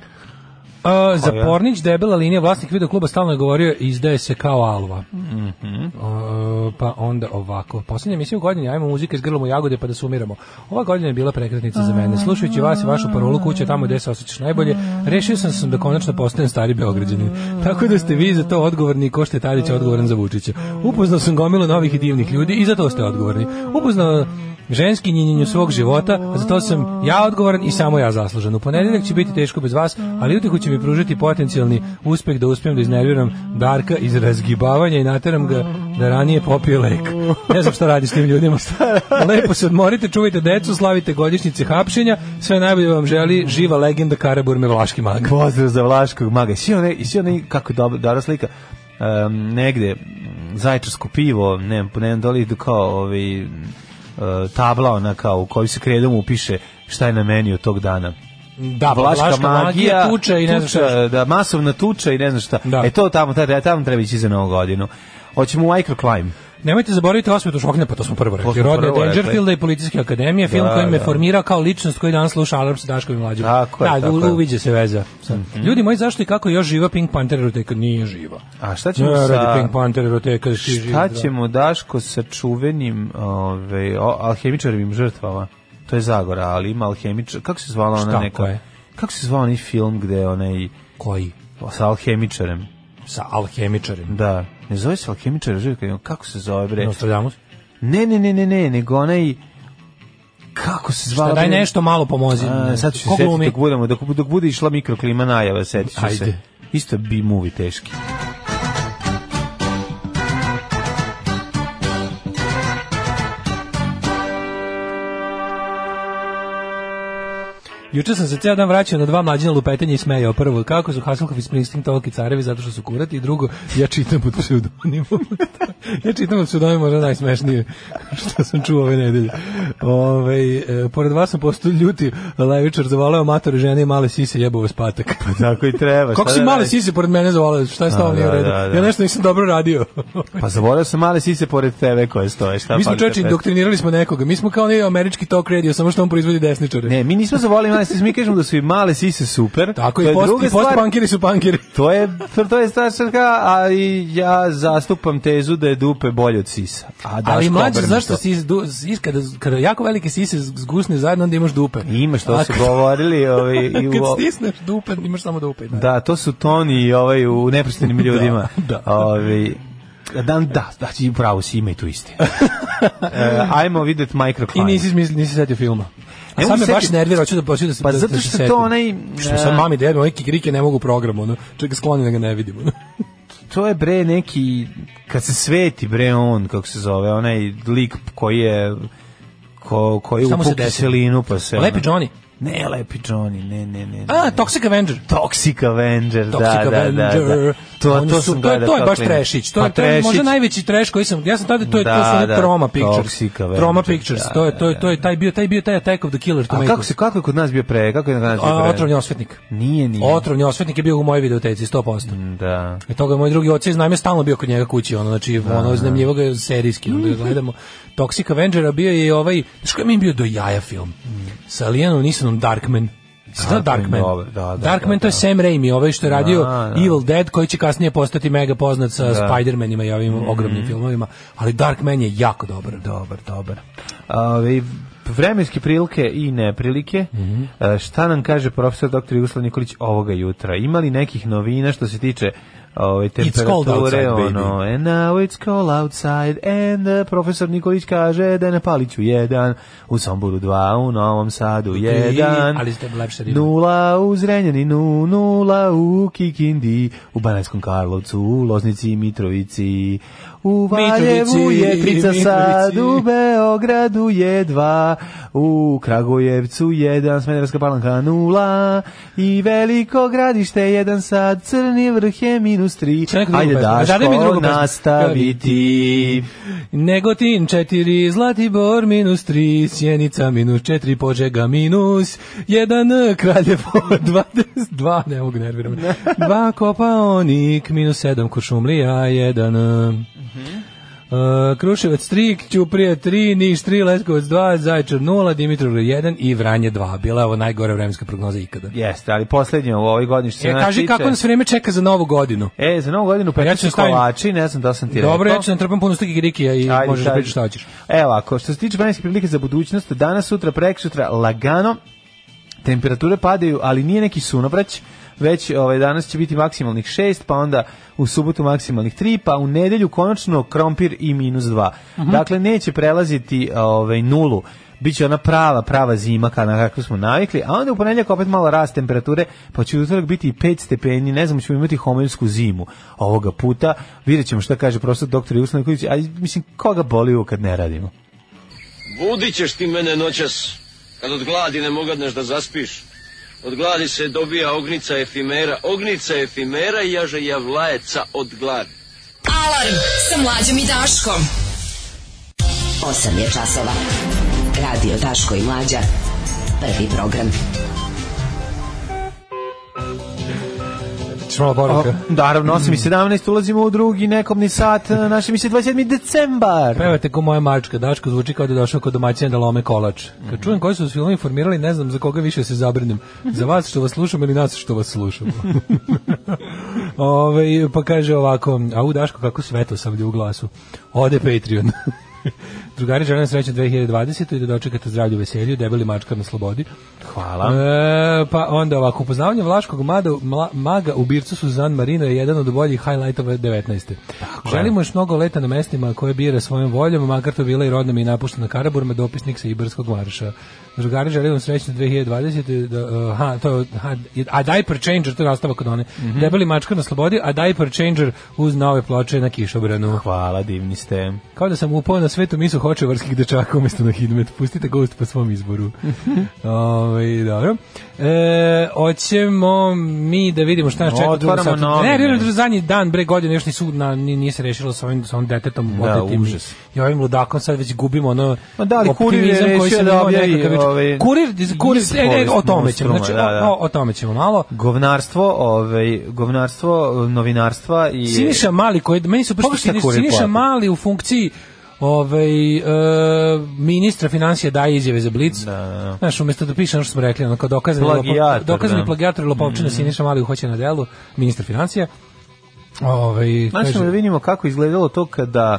Uh, za Pornić debela linija vlasnik video kluba stalno je govorio izdaje se kao alva. Mm -hmm. uh, pa onda ovako. Poslednja emisija u godini ajmo muzike s grlom u jagode pa da sumiramo. Ova godina je bila prekretnica za mene. Slušajući vas i vašu parolu kuće tamo gde se osjećaš najbolje, rešio sam sam da konačno postanem stari beograđanin. Tako da ste vi za to odgovorni ko što Tadić odgovoran za Vučića. Upoznao sam gomilu novih i divnih ljudi i za to ste odgovorni. Upoznao ženski njenjenju svog života, a za to sam ja odgovoran i samo ja zaslužen. U ponedeljak će biti teško bez vas, ali utihu će mi pružiti potencijalni uspeh da uspijem da iznerviram Darka iz razgibavanja i nateram ga da ranije popije lek. Ne znam šta radi s tim ljudima. Lepo se odmorite, čuvajte decu, slavite godišnjice hapšenja, sve najbolje vam želi živa legenda Karaburme Vlaški mag. Pozdrav za Vlaškog maga. I one, i one, kako dobro, dobra slika, um, negde zajčarsko pivo, ne, ne, ne, ne, ne, E, tabla ona kao u kojoj se kredom upiše šta je na meni tog dana da pa vlaška, vlaška magija, magija tuča i ne znam šta da masovna tuča i ne znam šta da. e to tamo tamo, tamo treba ići za novu godinu hoćemo u Climb. Nemojte zaboraviti osvetu šoknja, pa to smo prvo rekli. Rodne Dangerfielda i Policijske akademije, film da, koji me da. formira kao ličnost koji danas sluša Alarm sa Daškom mlađim. Tako je, da, tako u, uviđe se veza. Mm -hmm. Ljudi moji, zašto i kako još živa Pink Panther eroteka? Nije živa. A šta ćemo ne, sa... Pink Panther eroteka, šta da. ćemo, Daško, sa čuvenim ove, o, alhemičarevim žrtvama? To je Zagora, ali ima alhemičar... Kako se zvala ona šta, neka... Koje? Kako se zvao onaj film gde onaj... Koji? Sa alhemičarem sa alhemičarem. Da. Ne zove se alhemičar, živio kako se zove bre? Nostradamus? Ne, ne, ne, ne, ne, nego onaj kako se zvala? Šta, daj nešto malo pomozi. A, sad ću se setiti dok, budemo, dok, dok bude išla mikroklima najava, setit ću Ajde. se. Isto bi movie teški. Juče sam se ceo dan vraćao na dva mlađina lupetanja i smejao. Prvo, kako su Hasselhoff i Springsteen toliki carevi zato što su kurati i drugo, ja čitam pod pseudonimom. *laughs* ja čitam pod pseudonimom, možda najsmešnije što sam čuo ove nedelje. Ove, e, pored vas sam postao ljuti levičar, zavoleo mator žene i male sise jebao vas patak. Pa tako i treba. Kako si da male sise pored mene zavoleo? Šta je stalo nije u da, redu? Da, ja nešto nisam dobro radio. *laughs* pa zavoleo sam male sise pored tebe koje stoje. Šta mi smo čoveči, indoktrinirali smo nekoga. Mi smo kao ne američki talk radio, samo što on proizvodi desničare. Ne, mi nismo zavoleli male se mi kažemo da su i male sise super. Tako to i post, druga post su pankiri. *laughs* To je to je straška, a i ja zastupam tezu da je dupe bolje od sisa. A da Ali mlađe zašto si is, kada, kada jako velike sise zgusne zajedno onda imaš dupe. I imaš to su govorili, ovaj *laughs* i u Kad stisneš dupe, imaš samo dupe. Da, da to su toni i ovaj u nepristanim *laughs* da, ljudima. Da. da. da. Ovaj Dan, da, da, ti pravo si ima i tu isti. e, ajmo vidjeti Microclimate. I nisi, nisi setio filma. A sad me baš nervira, hoću da počnem da se Pa da, da zato što da to onaj što sam e, mami da jebem, neki krike ne mogu program, ono. Čeka skloni da ga ne vidimo. *laughs* to je bre neki kad se sveti bre on kako se zove, onaj lik koji je ko koji u selinu pa se. Pa lepi Johnny. Ne, lepi Johnny, ne, ne, ne. A, Toxic Avenger. Toxic Avenger, da, Toxic da, da, da, To, to, su, to, to je baš trešić. To, pa, to je možda najveći treš koji sam, ja sam tada, to je, da, to su da, Troma da. Pictures. Toxic Avenger. Troma Pictures, da, to, je, da, to, je, to je taj bio, taj bio taj Attack of the Killer. A kako, se, kako je kod nas bio pre, kako je kod nas bio pre? Otrovni osvetnik. Nije, nije. Otrovni osvetnik je bio u mojoj videoteci, 100%. Mm, da. I e, toga je moj drugi oce, znam je stalno bio kod njega kući, ono, znači, da, ono, zanimljivo ga serijski, onda gledamo. Toxic Avengera bio je ovaj, što je mi bio do jaja film? Mm. Sa Alijanom nisam Jacksonom Darkman. Darkman, Darkman. Dobar, da, da, Darkman da, to je da, da. Sam Raimi, ovaj što je da, radio Evil Dead, koji će kasnije postati mega poznat sa Spider-Manima i ovim mm -hmm. ogromnim filmovima, ali Darkman je jako dobar. Dobar, dobar. Ovi, vremenske prilike i neprilike. Mm -hmm. Šta nam kaže profesor dr. Jugoslav Nikolić ovoga jutra? Ima li nekih novina što se tiče ove ovaj, temperature, ono, and now it's cold outside, and uh, profesor Nikolić kaže da je na Paliću jedan, u Somboru dva, u Novom Sadu jedan, ali ste lepše nula u Zrenjaninu, nula u Kikindi, u Banackom Karlovcu, u Loznici i Mitrovici, U Valjevu je trica sad, u Beogradu je dva, u Kragujevcu jedan, Smederska palanka nula i veliko gradište jedan sad, Crni vrh je minus tri. Ajde Daško, nastaviti. Negotin četiri, Zlatibor minus tri, Sjenica minus četiri, Požega minus jedan, Kraljevo *laughs* dvadeset dva, ne mogu nerviram. *laughs* Dva Kopaonik minus sedam, Kuršumlija jedan... -hmm. Uh, Kruševac 3, Ćuprija 3, Niš 3, Leskovac 2, Zaječar 0, Dimitrov 1 i Vranje 2. Bila je ovo najgore vremenska prognoza ikada. Jeste, ali poslednje u ovoj godini što se e, nas kaži tiče... kako nas vreme čeka za novu godinu. E, za novu godinu pa ja ću da stavim... kolači, ne znam da sam ti Dobro, rekao. Dobro, ja ću da natrpam puno stakih rikija i Ajde, možeš da pričaš šta hoćeš. Evo, ako što se tiče vremenske prilike za budućnost, danas, sutra, prek sutra, lagano, temperature padaju, ali nije neki sunovrać, već ovaj, danas će biti maksimalnih 6, pa onda u subotu maksimalnih 3, pa u nedelju konačno krompir i minus 2. Uh -huh. Dakle, neće prelaziti ovaj, nulu biće ona prava, prava zima kada na kakvu smo navikli, a onda u ponedjeljak opet malo rast temperature, pa će utorak biti 5 stepeni, ne znam, ćemo imati homojsku zimu ovoga puta, vidjet ćemo šta kaže profesor doktor Juslan a mislim, koga boli kad ne radimo? Budit ćeš ti mene noćas, Kad od gladi ne mogadneš da zaspiš, od gladi se dobija ognica efimera, ognica efimera i jaže javlajeca od gladi. Alarm sa mlađom i Daškom. 8 je časova. Radio Daško i Mlađa. Prvi program. Hoćeš malo poruka? Naravno, 8 i 17 ulazimo u drugi nekomni sat, naši mi se 27. decembar. Pevate ko moja mačka, Daško zvuči kao da je došao kod domaćina da lome kolač. Kad mhm. čujem koji su filmi informirali, ne znam za koga više se zabrinem. Za vas što vas slušamo ili nas što vas slušamo. *laughs* Ove, pa kaže ovako, a u Daško kako svetlo sam u glasu. Ode Patreon. *laughs* Drugari žele sreće 2020. i da dočekate zdravlju veselju, debeli mačka na slobodi. Hvala. E, pa onda ovako, upoznavanje Vlaškog mada, mla, maga u Bircu Suzan Marino je jedan od boljih highlightova 19. Tako Želimo još mnogo leta na mestima koje bira svojom voljom, makar to bila i rodna i napuštena Karaburma, dopisnik sa Iberskog marša drugari žele vam srećnu 2020. Da, e, ha, to je, aha, a Diaper Changer, to je nastava kod one. Mm -hmm. Debeli mačka na slobodi, a Diaper Changer uz nove ploče na kišobranu. Hvala, divni ste. Kao da sam upao na svetu misu hočevarskih dečaka umjesto na hidmet. Pustite gost po svom izboru. *laughs* Ove, ovaj, dobro. E, hoćemo mi da vidimo šta nas čeka Otvaramo novine. Ne, ne, zadnji dan, bre godine, još ni sud na, nije se rešilo sa ovim, sa ovim detetom. Da, užas. I ovim ludakom sad već gubimo ono Ma da, ali kurir je koji da objavi ovaj, kurir, kurir, e, ne, o tome ćemo, znači, da, da. O, o, tome ćemo malo. Govnarstvo, ovaj, govnarstvo novinarstva i... Siniša Mali, koji, meni su prvo Siniša Mali u funkciji ovaj e, ministra financija daje izjave za Blic. Da, da, da. Znaš, umesto da piše ono što smo rekli, ono kao dokazani plagijator, da. dokazani da. plagijator ili lopovčina mm. Siniša Mali uhoće na delu, ministar financija. Ovaj znači da vidimo kako izgledalo to kada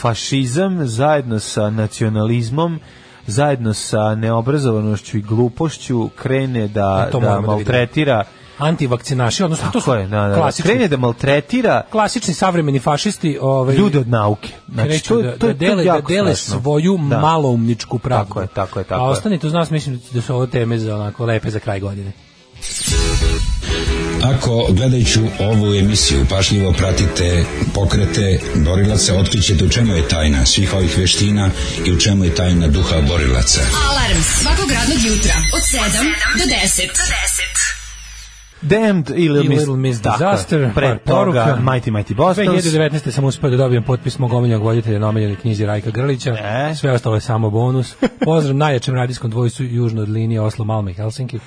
fašizam zajedno sa nacionalizmom zajedno sa neobrazovanošću i glupošću krene da, e, da, da maltretira da antivakcinaši, odnosno Tako to su je, da, da, da, klasični, krene da maltretira klasični savremeni fašisti, ovaj ljudi od nauke. Znači to, da, to, da, dele, to da dele strašno. svoju da. maloumničku pravdu. Tako je, tako je, tako. je. A ostanite uz nas, mislim da su ovo teme za onako lepe za kraj godine. Ako gledajući ovu emisiju pašljivo pratite pokrete borilaca, otkrićete u čemu je tajna svih ovih veština i u čemu je tajna duha borilaca. Alarm svakog radnog jutra od 7 do 10. Do 10. Damned i Little, Miss, Little Miss Disaster, pre toga Mighty Mighty Bostons. 2019. sam uspio da dobijem potpis mog omiljenog voditelja na omiljenoj knjizi Rajka Grlića. E? Sve ostalo je samo bonus. Pozdrav najjačem radijskom dvojstvu južno od linije Oslo, Malme i Helsinki.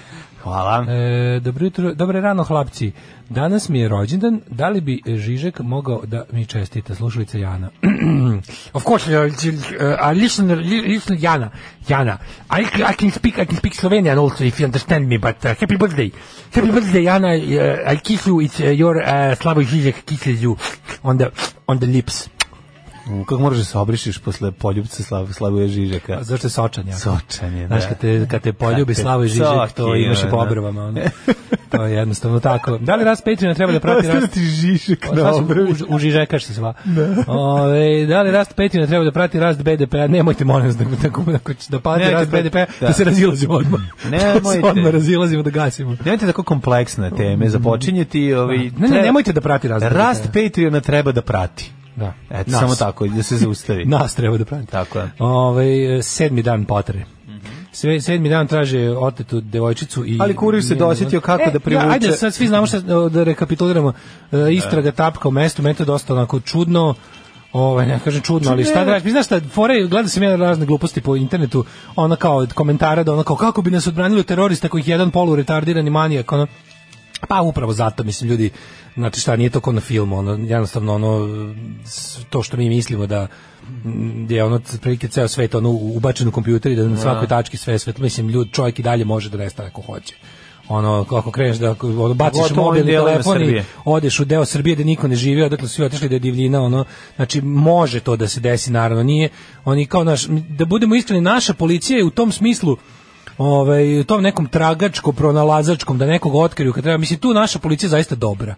Hvala. E, dobro jutro, dobre rano hlapci. Danas mi je rođendan, da li bi Žižek mogao da mi čestita? Slušalica Jana. Of course, uh, uh, uh, listen, uh, listen, Jana, Jana. I, I can speak, I can speak Slovenian also if you understand me. But uh, happy birthday, happy birthday, Jana. Uh, I kiss you. It's uh, your uh, Slavoj Žižek kisses you on the on the lips. Kako možeš da se obrišiš posle poljubca Slav, Slavoja Žižeka? A zašto je sočan jako? Sočan je, da. Znaš, kad te, kad te poljubi Slavoja Žižek, to imaš i po obrvama. Ono. to je jednostavno tako. Da li rast Patreona treba da prati rast... Ostaviti Žižek na obrvi. U, u što se va. Da. da li rast Patreona treba da prati rast BDP-a? Nemojte, molim vas, da, da, da pati rast BDP-a, da. da se razilazimo odmah. Nemojte. da se odmah razilazimo, da gasimo. Nemojte tako kompleksne teme započinjeti. Ovi, ne, ne, nemojte da prati rast. Rast Patreona treba da prati. Da. Eto, samo tako, da se zaustavi. *laughs* nas treba da pravim. Tako je. Ove, ovaj, sedmi dan potre. Mhm. Sve sedmi dan traže otetu devojčicu i Ali kurir se dosjetio kako e, da privuče. Ja, ajde, sad svi znamo šta da rekapituliramo. E, istraga e. tapka u mestu, meni to je dosta onako čudno. Ovaj ne kažem čudno, ali šta da radiš? Znaš šta, fore, gleda se mene razne gluposti po internetu, ona kao komentara da ona kao kako bi nas odbranili terorista koji je jedan poluretardirani retardirani manijak, ono Pa upravo zato, mislim, ljudi, znači šta, nije to kao na filmu, ono, jednostavno, ono, to što mi mislimo da mm, je ono, prilike ceo svet, ono, ubačen u kompjuter i da na da. svakoj tački sve svet, mislim, ljud, čovjek i dalje može da nestane ako hoće ono kako kreneš da ono, baciš Gotovo mobilni telefon i odeš u deo Srbije gde niko ne živi, odakle su svi otišli da je divljina, ono, znači može to da se desi, naravno nije, oni kao naš, da budemo iskreni, naša policija je u tom smislu ovaj, tom nekom tragačko, pronalazačkom, da nekog otkriju kad treba. Mislim, tu naša policija zaista dobra.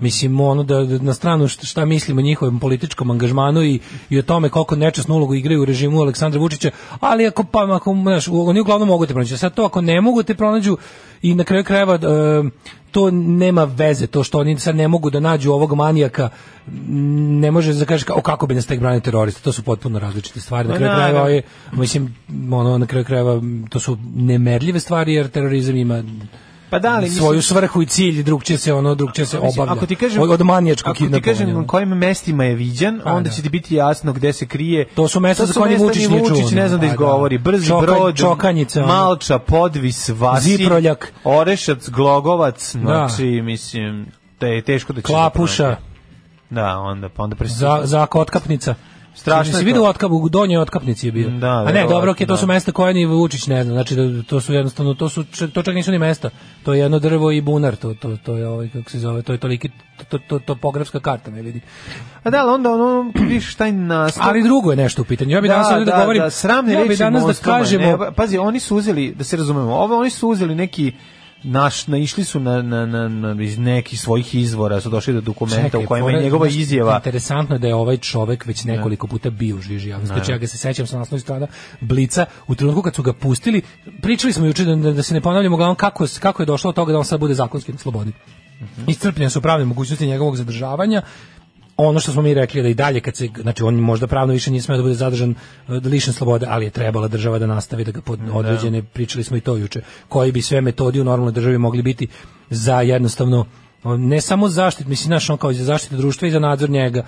Mislim, ono, da, da na stranu šta, šta mislimo o njihovom političkom angažmanu i, i o tome koliko nečasnu ulogu igraju u režimu Aleksandra Vučića, ali ako, pa, ako, znaš, oni uglavnom mogu te pronaći. Sad to, ako ne mogu te pronađu i na kraju krajeva e, to nema veze, to što oni sad ne mogu da nađu ovog manijaka, ne može da kažeš kao kako bi nas tek branio terorista, to su potpuno različite stvari. Na pa kraju no, krajeva, je, mislim, ono, na kraju krajeva, to su nemerljive stvari, jer terorizam ima Pa da, ali, svoju svrhu i cilj, drug će se ono, drug će se obavlja. Ako ti kažem, od, od manijačkog Ako ti kažem na kojim mestima je viđan, pa, onda da. će ti biti jasno gde se krije. To su mesta za koje Vučić nije čuo. ne znam da, pa da izgovori. Brzi Čoka, brod, čokanjica, Malča, Podvis, Vasi, Ziproljak, Orešac, Glogovac, da. znači, mislim, te teško da će... Klapuša. Da, onda, pa onda... Za, za kotkapnica. Strašno si, si vidio otkap u donjoj otkapnici je bio. Da, da A ne, dobro, okej, okay, to da. su mesta koje ni Vučić ne zna. Znači da, to su jednostavno to su to čak nisu ni mesta. To je jedno drvo i bunar, to to to je ovaj kako se zove, to je toliki to, to, to, topografska karta, ne vidi. A da, onda ono vidiš šta je nastav... Ali drugo je nešto u pitanju. Ja bih danas da, da govorim, da, sramne ja bih danas da kažemo, ne, pazi, oni su uzeli, da se razumemo, ovo oni su uzeli neki naš naišli su na, na, na, na iz nekih svojih izvora su došli do dokumenta Čekaj, u kojima je njegova izjava interesantno je da je ovaj čovjek već da. nekoliko puta bio u žiži javnosti ja ga se sećam sa naslovnih strana Blica u trenutku kad su ga pustili pričali smo juče da, da, da se ne ponavljamo ga kako kako je došlo do toga da on sad bude zakonski na slobodi Mm -hmm. Iscrpljene su pravne mogućnosti njegovog zadržavanja ono što smo mi rekli da i dalje kad se znači on možda pravno više nije smeo da bude zadržan e, da lišen slobode, ali je trebala država da nastavi da ga pod da. određene pričali smo i to juče, koji bi sve metodi u normalnoj državi mogli biti za jednostavno ne samo zaštit, mislim našo kao i za zaštitu društva i za nadzor njega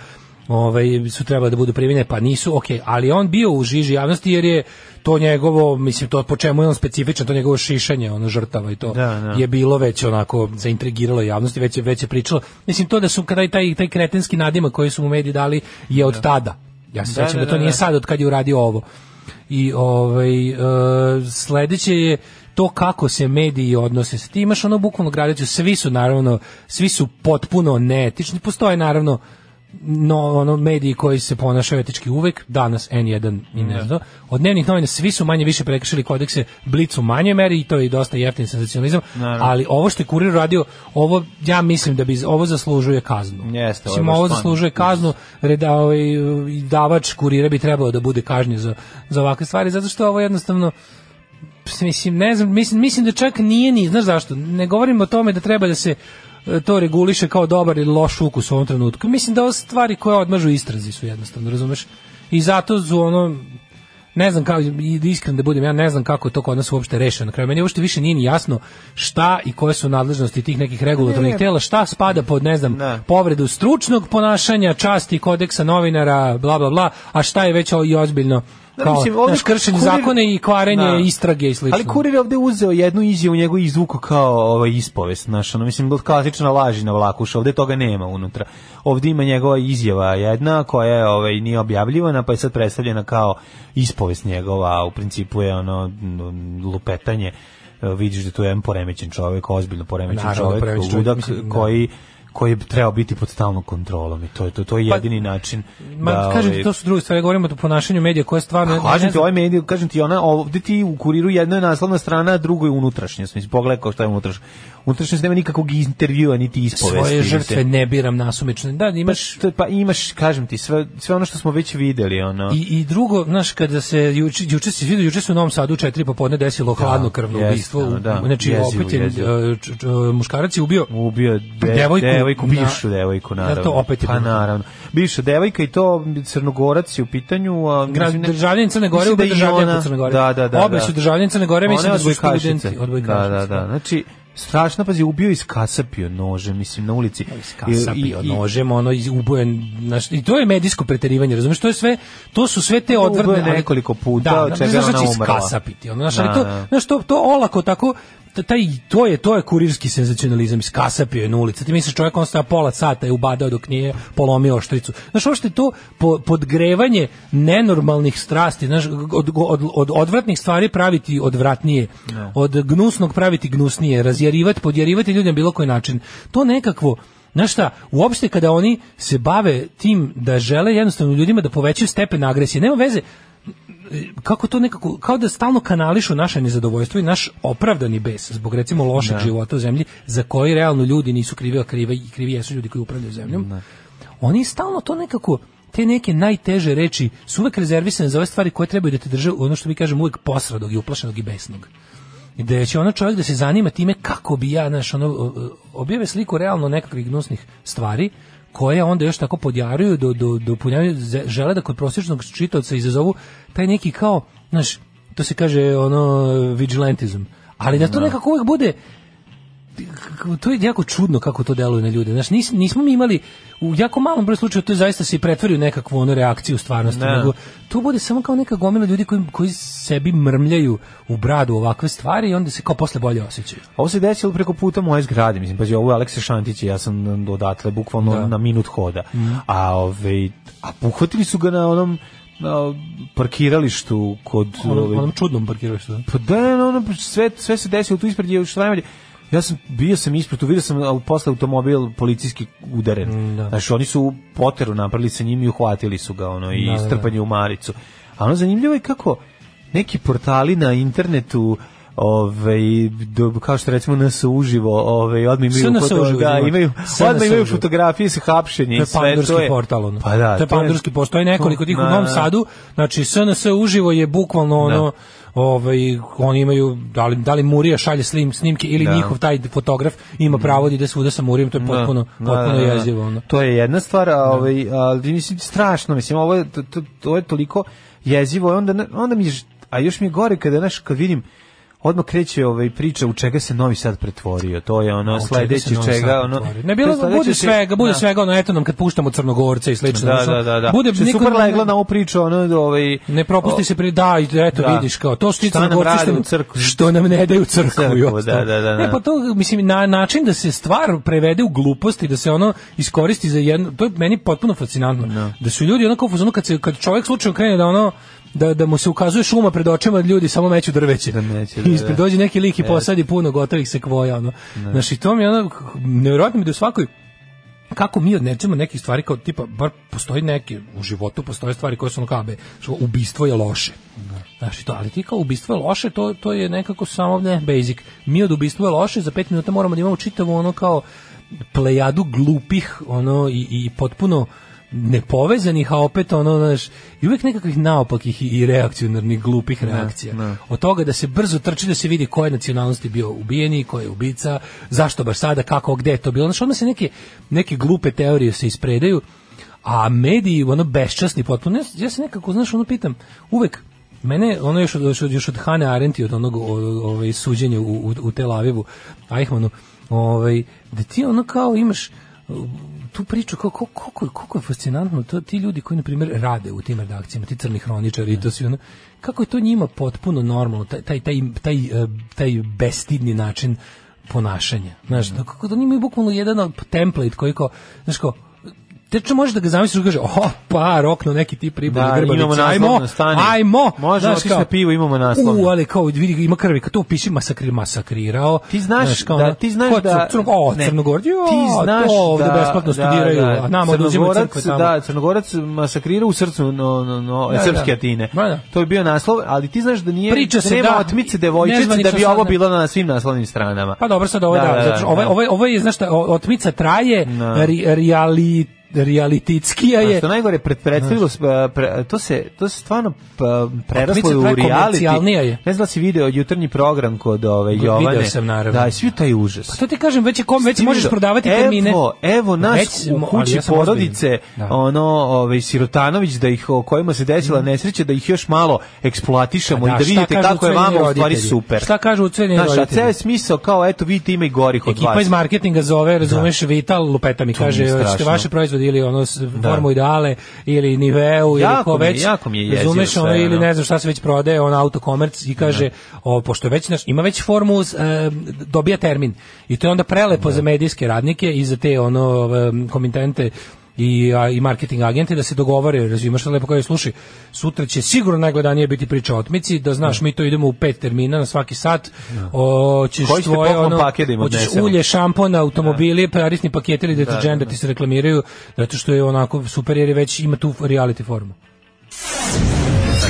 ovaj, su trebali da budu primjene, pa nisu, ok, ali on bio u žiži javnosti jer je to njegovo, mislim, to po čemu je on specifičan, to njegovo šišanje, ono, žrtava i to da, da. je bilo već onako zaintrigiralo javnosti, već je, već je pričalo. Mislim, to da su kada taj, taj kretenski nadima koji su mu mediji dali je od da. tada. Ja se da, da, da, to da, nije da. sad od kad je uradio ovo. I ovaj, e, sledeće je to kako se mediji odnose sa ti imaš ono bukvalno gradeću svi su naravno svi su potpuno neetični postoje naravno no, ono, mediji koji se ponašaju etički uvek, danas N1 i ne da. znam, od dnevnih novina svi su manje više prekršili kodekse Blicu manje meri i to je dosta jeftin senzacionalizam, Naravno. ali ovo što je kurir radio, ovo, ja mislim da bi ovo zaslužuje kaznu. Jeste, mislim, ovo, ovo zaslužuje kaznu, reda, ovaj, davač kurira bi trebalo da bude kažnjen za, za ovakve stvari, zato što ovo jednostavno mislim, ne znam, mislim, mislim da čak nije ni, znaš zašto, ne govorim o tome da treba da se to reguliše kao dobar ili loš ukus u ovom trenutku. Mislim da ove stvari koje odmažu istrazi su jednostavno, razumeš? I zato su ono, ne znam kako, iskren da budem, ja ne znam kako to kod nas uopšte rešeno. Na kraju, meni uopšte više nije ni jasno šta i koje su nadležnosti tih nekih regulatornih tela, šta spada pod, ne znam, ne. povredu stručnog ponašanja, časti kodeksa novinara, bla, bla, bla, a šta je već i ozbiljno Da, kao, mislim, ovdje, naš, kršenje kurir, zakone i kvarenje na, da. istrage i slično. Ali kurir je ovde uzeo jednu izjavu njegov izvuku kao ovaj, ispovest, znaš, ono, mislim, klasična laži na vlakuša, ovde toga nema unutra. Ovde ima njegova izjava jedna koja je, ovaj, nije objavljivana, pa je sad predstavljena kao ispovest njegova, u principu je ono lupetanje vidiš da tu je jedan poremećen čovjek, ozbiljno poremećen Naravno, čovjek, poremećen čovjek, ludak mislim, da. koji koji bi trebao biti pod stalnom kontrolom i to je to, to je pa, jedini pa, način ma, da kažem ti ovaj to su druge stvari govorimo o ponašanju medija koje stvarno pa, kažem ti ovaj medij kažem ti ona ovde ti u kuriru jedno je naslovna strana a drugo je unutrašnje mislim pogledaj kako šta je unutrašnje unutrašnje nema nikakvog intervjua niti ispovesti svoje žrtve ne biram nasumično da pa imaš pa, to, pa imaš kažem ti sve sve ono što smo već videli ono i, i drugo znaš kada se juče juče se vidio juče se u Novom Sadu 4 popodne desilo da, hladno krvno ubistvo da, da, znači opet je e, muškarac je ubio ubio devojku devojku, na, bivšu devojku, naravno. to opet pa naravno. Bivša devojka i to Crnogorac je u pitanju, a mislim, da- državljen Crne Gore, da državljen Crne Gore. Da, da, da. Obe da. su državljeni Crne Gore, mislim da su studenti od Da, da, da. Znači, strašno pazi ubio iz kasapio nože mislim na ulici iskasapio nožem ono ubojen naš, i to je medijsko preterivanje razumiješ to je sve to su sve te odvrne nekoliko puta da, od da, čega ona umrla iskasapiti ono znaš, da, ali to, znaš, to, to olako tako taj, to je to je kurirski senzacionalizam iskasapio je na ulici. Ti misliš čovjek on sta pola sata je ubadao dok nije polomio oštricu. Znaš, uopšte to po, podgrevanje nenormalnih strasti, znaš, od, od, od, odvratnih stvari praviti odvratnije, no. Da. od gnusnog praviti gnusnije, razjerivati, podjerivati ljudima bilo koji način. To nekakvo Znaš šta, uopšte kada oni se bave tim da žele jednostavno ljudima da povećaju stepen agresije, nema veze, kako to nekako, kao da stalno kanališu naše nezadovoljstvo i naš opravdani bes zbog recimo lošeg ne. Da. života u zemlji za koji realno ljudi nisu krivi, a krivi, i krivi jesu ljudi koji upravljaju zemljom. Ne. Da. Oni stalno to nekako te neke najteže reči su uvek rezervisane za ove stvari koje trebaju da te drže ono što mi kažemo uvek posradog i uplašenog i besnog. I da će ona čovjek da se zanima time kako bi ja, znaš, ono, objave sliku realno nekakvih gnusnih stvari, koje onda još tako podjaruju do, do, do punjavaju, žele da kod prosječnog čitavca izazovu taj neki kao, znaš, to se kaže ono vigilantizam, ali da to da. nekako uvek bude to je jako čudno kako to deluje na ljude. Znaš, nis, nismo mi imali u jako malom broju slučajeva to je zaista se pretvori u nekakvu onu reakciju u stvarnosti, ne. nego to bude samo kao neka gomila ljudi koji koji sebi mrmljaju u bradu ovakve stvari i onda se kao posle bolje osjećaju. Ovo se desilo preko puta moje zgrade, mislim, pazi, ovo je Aleksa Šantić, ja sam dodatle bukvalno da. na minut hoda. Mm. A ove ovaj, a puhotili su ga na onom na parkiralištu kod onom, ovaj onom čudnom parkiralištu. Da. Pa da, ono sve sve se desilo tu ispred je u Štrajmalju Ja sam bio sam ispred, vidio sam al posle automobil policijski udaren. Mm, da. Znači oni su poteru napravili sa njim i uhvatili su ga ono i da, da, da, strpanje u maricu. A ono zanimljivo je kako neki portali na internetu ovaj do kao što recimo nas uživo ovaj odmi mi da imaju odmi imaju fotografije sa hapšenjem i sve to je pandurski portal ono. pa da, to je pandurski postoji nekoliko tih u Novom Sadu znači SNS uživo je bukvalno da. ono da ovaj, oni imaju, da li, da li Murija šalje slim, snimke ili da. njihov taj fotograf ima pravo da ide svuda sa Murijem, to je da. potpuno, da, potpuno da, da, da. jezivo. Ono. To je jedna stvar, a, ovaj, a, mislim, strašno, mislim, ovo je, to, to, to je toliko jezivo, onda, onda mi, a još mi je gore kada, znaš, kad vidim, odmah kreće ovaj priča u čega se Novi Sad pretvorio. To je ono sledeći čega, ono Ne bilo bude svega, bude da. svega ono eto nam kad puštamo Crnogorce i slično. Da, da, da, da. Bude se super legla na ovu priču ono da, ovaj ne propusti o, se pri da eto da. vidiš kao to što Crnogorci što, crkvu, što nam ne daju crkvu, crkvu i ostalo. Da, da, da, da, E pa to mislim na način da se stvar prevede u gluposti da se ono iskoristi za jedno to je meni potpuno fascinantno no. Da. da su ljudi onako u fazonu kad se kad čovjek slučajno krene da ono da, da mu se ukazuje šuma pred očima da ljudi samo meću drveće. Da neće, da, da, Ispred dođe neki lik i posadi puno gotovih sekvoja. Ono. Ne. Da. Znači, to mi je ono, nevjerojatno mi da u svakoj kako mi odnečemo nekih stvari kao tipa bar postoji neke u životu postoje stvari koje su ono kao be, što ubistvo je loše. Znači to, ali ti kao ubistvo je loše, to, to je nekako samo ne, basic. Mi od ubistvo je loše, za pet minuta moramo da imamo čitavu ono kao plejadu glupih ono i, i potpuno nepovezanih, a opet ono, znaš, i uvek nekakvih naopakih i reakcionarnih glupih reakcija. Ne, ne. Od toga da se brzo trči da se vidi koje nacionalnosti bio ubijeni, ko je ubica, zašto baš sada, kako, gde je to bilo. Znaš, onda se neke, neke glupe teorije se ispredaju, a mediji, ono, besčasni potpuno. Ja se nekako, znaš, ono pitam, uvek, Mene ono još od, još od Hane Arenti od onog ovaj suđenja u, u, u Tel Avivu Eichmannu, ovaj da ti ono kao imaš tu priču kako kako kako je kako fascinantno to ti ljudi koji na primjer rade u tim redakcijama, ti crni hroničari i da. to sve kako je to njima potpuno normalno taj taj taj taj e, taj bestidni način ponašanja. Znaš, da. Da kako da njima je bukvalno jedan template koji kao, znaš kao, Tečno možeš da ga zamisliš da kaže, "O, pa rokno neki tip riba da, grbavica. Imamo ajmo, stani. ajmo. Možemo da se pivo, imamo naslov. U, ali kao vidi ima krvi, kad to piši masakri, masakrirao. Ti znaš znaš kao da ti znaš da crno, o, ne, Crnogorci, o, ti znaš to ovde da, besplatno studiraju, da, da, a nama oduzimaju crkve da- tamo. Da, Crnogorac masakrira u srcu no, no, no, da, da srpske da. Atine. Da, To je bio naslov, ali ti znaš da nije Priča se, treba da, otmice devojčice da bi ovo bilo na svim naslovnim stranama. Pa dobro, sad ovo da, ovo, ovo, ovo je, znaš šta, otmica traje, da. realit realititskija je. A što najgore pretpostavilo pre, to se to se stvarno pa preraslo u reality. Je. Ne znam da si video jutarnji program kod ove kod Jovane. Video sam naravno. Da, svi taj užas. Pa to ti kažem već je kom već Stim možeš do... prodavati evo, termine. Evo, evo nas već, u kući ja porodice da. ono ovaj Sirotanović da ih o kojima se desila mm. nesreća da ih još malo eksploatišemo da, i da, da vidite kako je vama u stvari super. Šta kažu u ceni roditelji? Znaš, je smisao kao eto vidite ima i gorih od vas. Ekipa iz marketinga zove, razumeš, da. Vital lupeta mi kaže, "Hoćete vaše proizvode Oxford ili ono da. formu ideale ili Niveu jako ili ko mi, već. Jako mi je razumeš ono, ili ne znam šta se već prodaje, on autokomerc i kaže, da. o, pošto već naš, ima već formu, e, dobija termin. I to je onda prelepo da. za medijske radnike i za te ono komitente i, a, i marketing agente da se dogovore, razumiješ lepo kao je slušaj, sutra će sigurno najgledanije biti priča o otmici, da znaš, da. mi to idemo u pet termina na svaki sat, ja. Da. hoćeš tvoje, ono, hoćeš ulje, šampon, da. automobili, ja. parisni paketi ili deterđen da, ti se reklamiraju, zato što je onako super jer je već ima tu reality formu.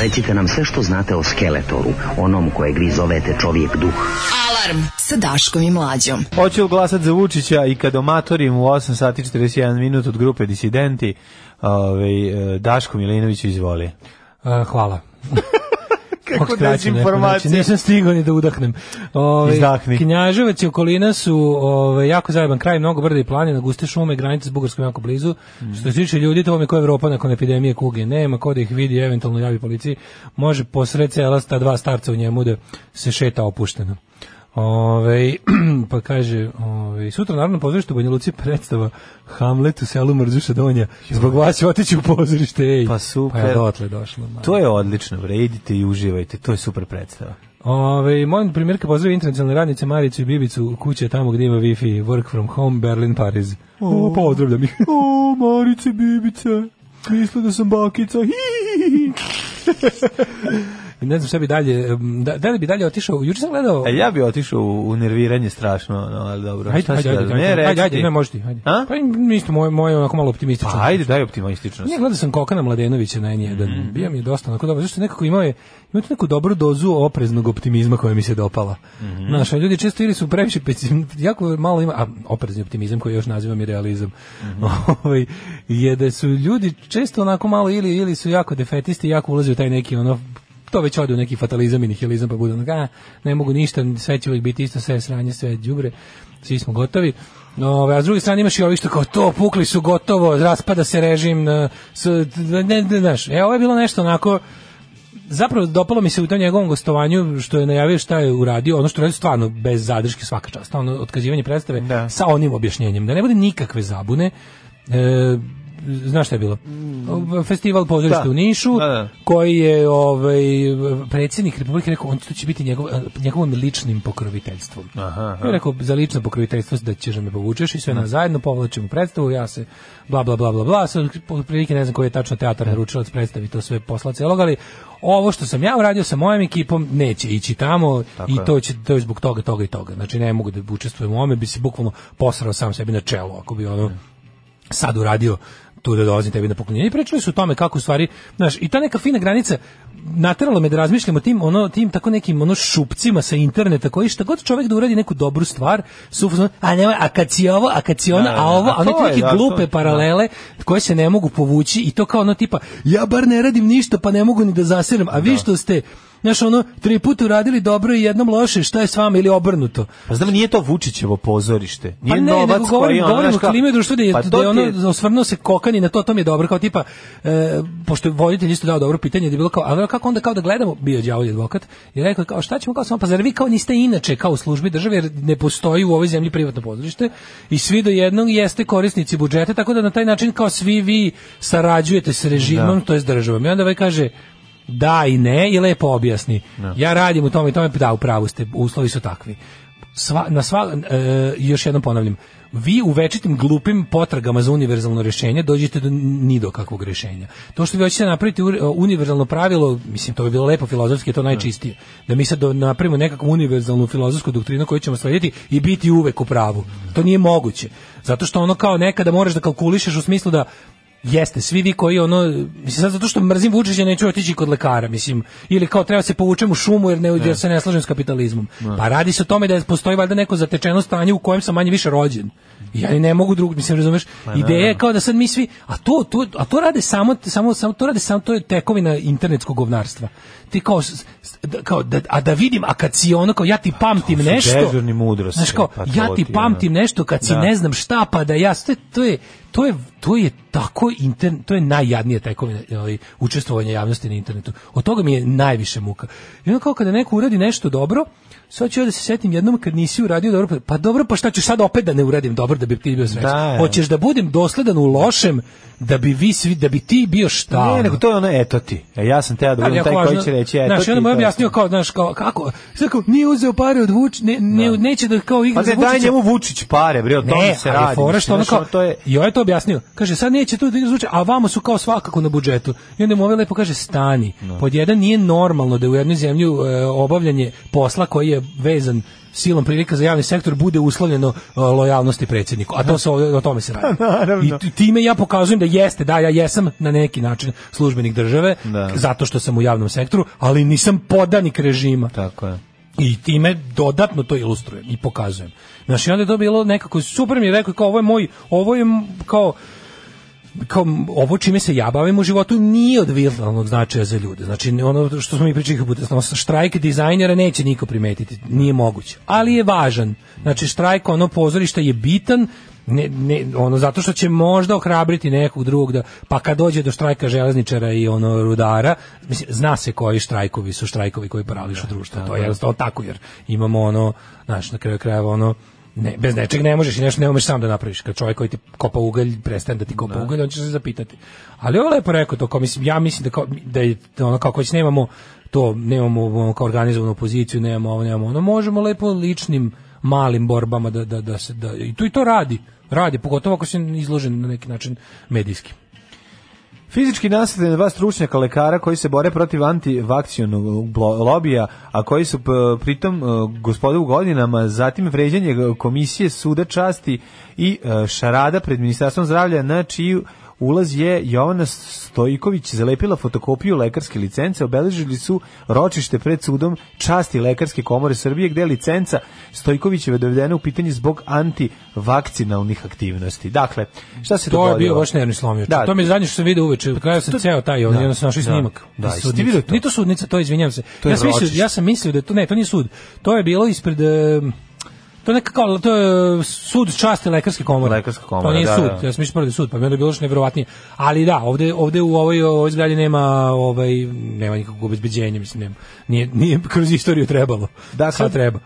Recite nam sve što znate o Skeletoru, onom kojeg grizovete čovjek duh. Alarm sa Daškom i Mlađom. Hoću glasat za Vučića i kad omatorim u 8 sati 41 minut od grupe Disidenti, ovaj, eh, Daško Milinović izvoli. Uh, hvala. *laughs* kako dezinformacije. Znači, nisam stigao ni da udahnem. Ove, ovaj, Izdahni. Knjaževac i okolina su ove, ovaj, jako zajeban kraj, mnogo brda i planina, guste šume, granice s Bugarskom jako blizu. Mm. Što se tiče ljudi, to vam je koja Evropa nakon epidemije kuge. Nema ko da ih vidi, eventualno javi policiji. Može posred cela sta dva starca u njemu da se šeta opušteno. Ove, *clears throat* pa kaže, ove, sutra naravno pozorište u Banja Luci predstava Hamlet u selu Mrzuša Donja. Zbog vas ću otići u pozorište. Ej. Pa super. Pa je dotle došlo. Man. To je odlično, bre, idite i uživajte, to je super predstava. Ove, molim primjerka pozdrav internacionalne radnice Maricu i Bibicu u kuće tamo gdje ima Wi-Fi, work from home, Berlin, Pariz. O, o pozdravljam ih. O, Marice, Bibice, misle da sam bakica. Hi, hi, hi ne znam šta bi dalje, da, da bi dalje otišao, juče sam gledao... A e, ja bih otišao u, u nerviranje strašno, no, ali dobro. Ajde, šta ajde, ajde, ajde, ne, ajde, ajde, ajde, ne, možete, ajde. A? Pa isto moje, moje onako malo optimistično. Pa ajde, daj optimistično. Ne, gledao sam Kokana Mladenovića na N1, mm. bio mi je dosta onako dobro, zašto nekako imao je, tu neku dobru dozu opreznog optimizma koja mi se dopala. Mm -hmm. ljudi često ili su previše, jako malo ima, a oprezni optimizam koji još nazivam i realizam, mm -hmm. *laughs* je da su ljudi često onako malo ili, ili su jako defetisti, jako ulaze u taj neki ono to već ode u neki fatalizam i nihilizam, pa bude ono, ne mogu ništa, sve će uvijek biti isto, sve je sranje, sve je đubre, svi smo gotovi. No, a s druge strane imaš i ovi što kao to, pukli su gotovo, raspada se režim, na, s, ne, ne, ne, znaš, e, ovo je bilo nešto onako, zapravo dopalo mi se u tom njegovom gostovanju što je najavio šta je uradio, ono što je stvarno bez zadrške svaka čast, ono otkazivanje predstave da. sa onim objašnjenjem, da ne bude nikakve zabune, e, znaš šta je bilo? Mm. Festival pozorišta da. u Nišu, da, da. koji je ovaj, predsjednik Republike rekao, on će biti njegov, njegovom ličnim pokroviteljstvom. Aha, aha. rekao, za lično pokroviteljstvo da ćeš da me povučeš i sve mm. na zajedno, povlačimo predstavu, ja se bla, bla, bla, bla, bla, sad prilike ne znam koji je tačno teatar naručilac predstavi to sve posla celog, ali ovo što sam ja uradio sa mojom ekipom neće ići tamo Tako i to će to je zbog toga, toga i toga. Znači ne mogu da učestvujem u ome, bi se bukvalno posrao sam sebi na čelo, ako bi ono sad uradio tu da dolazim tebi na poklonjenje. I pričali su o tome kako u stvari, znaš, i ta neka fina granica naterala me da razmišljam o tim, ono, tim tako nekim ono šupcima sa interneta koji šta god čovjek da uradi neku dobru stvar, su, a nemoj, a kad si ovo, a kad si ona, da, a da, ovo, da, a, neke neke glupe paralele koje se ne mogu povući i to kao ono tipa, ja bar ne radim ništa pa ne mogu ni da zasiram, a vi što ste znaš, ono, tri puta uradili dobro i jednom loše, šta je s vama ili obrnuto. Pa znam, nije to Vučićevo pozorište. Nije pa ne, novac nego govorim, koji govorim o klime društva da je, pa da je ono, je... osvrnuo se kokani na to, to mi je dobro, kao tipa, e, pošto je voditelj isto dao dobro pitanje, da je bilo kao, a kako onda kao da gledamo, bio đavolji advokat, i rekao kao, šta ćemo kao samo, pa zar vi kao niste inače kao u službi države, jer ne postoji u ovoj zemlji privatno pozorište, i svi do jednog jeste korisnici budžeta, tako da na taj način kao svi vi sarađujete s režimom, da. to je s državom. I onda ovaj kaže, da i ne i lepo objasni. No. Da. Ja radim u tome i tome, da, u pravu ste, uslovi su takvi. Sva, na sva, e, još jednom ponavljam, vi u večitim glupim potragama za univerzalno rješenje dođete do ni do kakvog rješenja. To što vi hoćete da napraviti e, univerzalno pravilo, mislim to bi bilo lepo filozofski, je to najčistije. Da mi sad napravimo nekakvu univerzalnu filozofsku doktrinu koju ćemo slediti i biti uvek u pravu. To nije moguće. Zato što ono kao nekada moraš da kalkulišeš u smislu da Jeste, svi vi koji ono, mislim sad zato što mrzim Vučića neću otići kod lekara, mislim, ili kao treba se povučem u šumu jer ne, ne. jer se ne slažem s kapitalizmom. Ne. Pa radi se o tome da postoji valjda neko zatečeno stanje u kojem sam manje više rođen. Ja ne mogu drug, mislim, razumeš? Pa Ideja je kao da sad mi svi, a to, to, a to rade samo, samo, samo to rade samo, to je tekovina internetskog govnarstva ti kao da, kao da a da vidim a kad si ono kao ja ti pamtim pa, nešto mudrosti, znaš kao pa ja ti pamtim da. nešto kad si da. ne znam šta pa da ja to je to je to je, to je tako inter, to je najjadnije tako ovaj, učestvovanje javnosti na internetu od toga mi je najviše muka i onda kao kada neko uradi nešto dobro Sad ću da se setim jednom kad nisi uradio dobro, pa dobro, pa šta ću sad opet da ne uradim dobro da bi ti bio srećan. Da, da. Hoćeš da budem dosledan u lošem da bi vi svi da bi ti bio šta? Ne, nego to je ono eto ti. E, ja sam teo da budem taj koji će reći eto znaš, ti. Znaš, onda mu objasnio kao, znaš, kao kako? Sad kao nije uzeo pare od Vučića, ne, ne, da. neće da kao igra. Pa ne daj njemu Vučić pare, bre, o tome se radi. Ne, fora što ono kao, to je Jo ovaj je to objasnio. Kaže sad neće tu da igra Vučić, a vamo su kao svakako na budžetu. I onda mu ovaj lepo kaže stani. Da. Pod jedan nije normalno da u jednoj zemlji e, obavljanje posla koji je je vezan silom prilika za javni sektor bude uslovljeno e, lojalnosti predsjedniku. A to se ovdje, o tome se radi. *laughs* I time ja pokazujem da jeste, da ja jesam na neki način službenik države da. zato što sam u javnom sektoru, ali nisam podanik režima. Tako je. I time dodatno to ilustrujem i pokazujem. Znaš, i onda je to bilo nekako super mi je rekao kao ovo je moj, ovo je kao kao ovo čime se ja bavim u životu nije od vitalnog značaja za ljude. Znači ono što smo mi pričali puta, štrajk dizajnera neće niko primetiti, nije moguće. Ali je važan. Znači štrajk ono pozorišta je bitan ne, ne, ono zato što će možda ohrabriti nekog drugog da pa kad dođe do štrajka železničara i ono rudara mislim zna se koji štrajkovi su štrajkovi koji parališu da, društvo da, to je da. jednostavno tako jer imamo ono znači na kraju krajeva ono ne, bez nečeg ne možeš i nešto ne umeš sam da napraviš. Kad čovjek koji ti kopa ugalj, prestane da ti kopa da. ugalj, on će se zapitati. Ali ovo lepo rekao to, kao mislim, ja mislim da, kao, da je ono kao već nemamo to, nemamo kao organizovanu opoziciju, nemamo ovo, nemamo ono, možemo lepo ličnim malim borbama da, da, da se, da, i to i to radi, radi, pogotovo ako si izložen na neki način medijski. Fizički nasrte na dva stručnjaka lekara koji se bore protiv antivakcionog lobija, a koji su pritom e, gospode u godinama, zatim vređanje komisije suda časti i e, šarada pred ministarstvom zdravlja na čiju ulaz je Jovana Stojković zalepila fotokopiju lekarske licence, obeležili su ročište pred sudom časti lekarske komore Srbije, gde je licenca Stojkovićeve dovedena u pitanje zbog antivakcinalnih aktivnosti. Dakle, šta se to dogodilo? To je bio baš nervni slom. Da. To mi je zadnje što sam vidio uveče, kada sam to... ceo taj, da. onda sam našao da. snimak. Da, da ti vidio to? Nije to sudnica, to izvinjam se. To ja, sam mislio, ja sam mislio da to, ne, to nije sud. To je bilo ispred... Uh, To je neka kao, to je e, sud časti lekarske komore. Lekarska komora, to nije da, sud, da. ja sam mislio prvi da sud, pa meni je bilo što nevjerovatnije. Ali da, ovde, ovde u ovoj, ovoj zgradi nema, ovaj, nema nikakvog obezbeđenja, mislim, nema. Nije, nije kroz istoriju trebalo. Da, sad treba.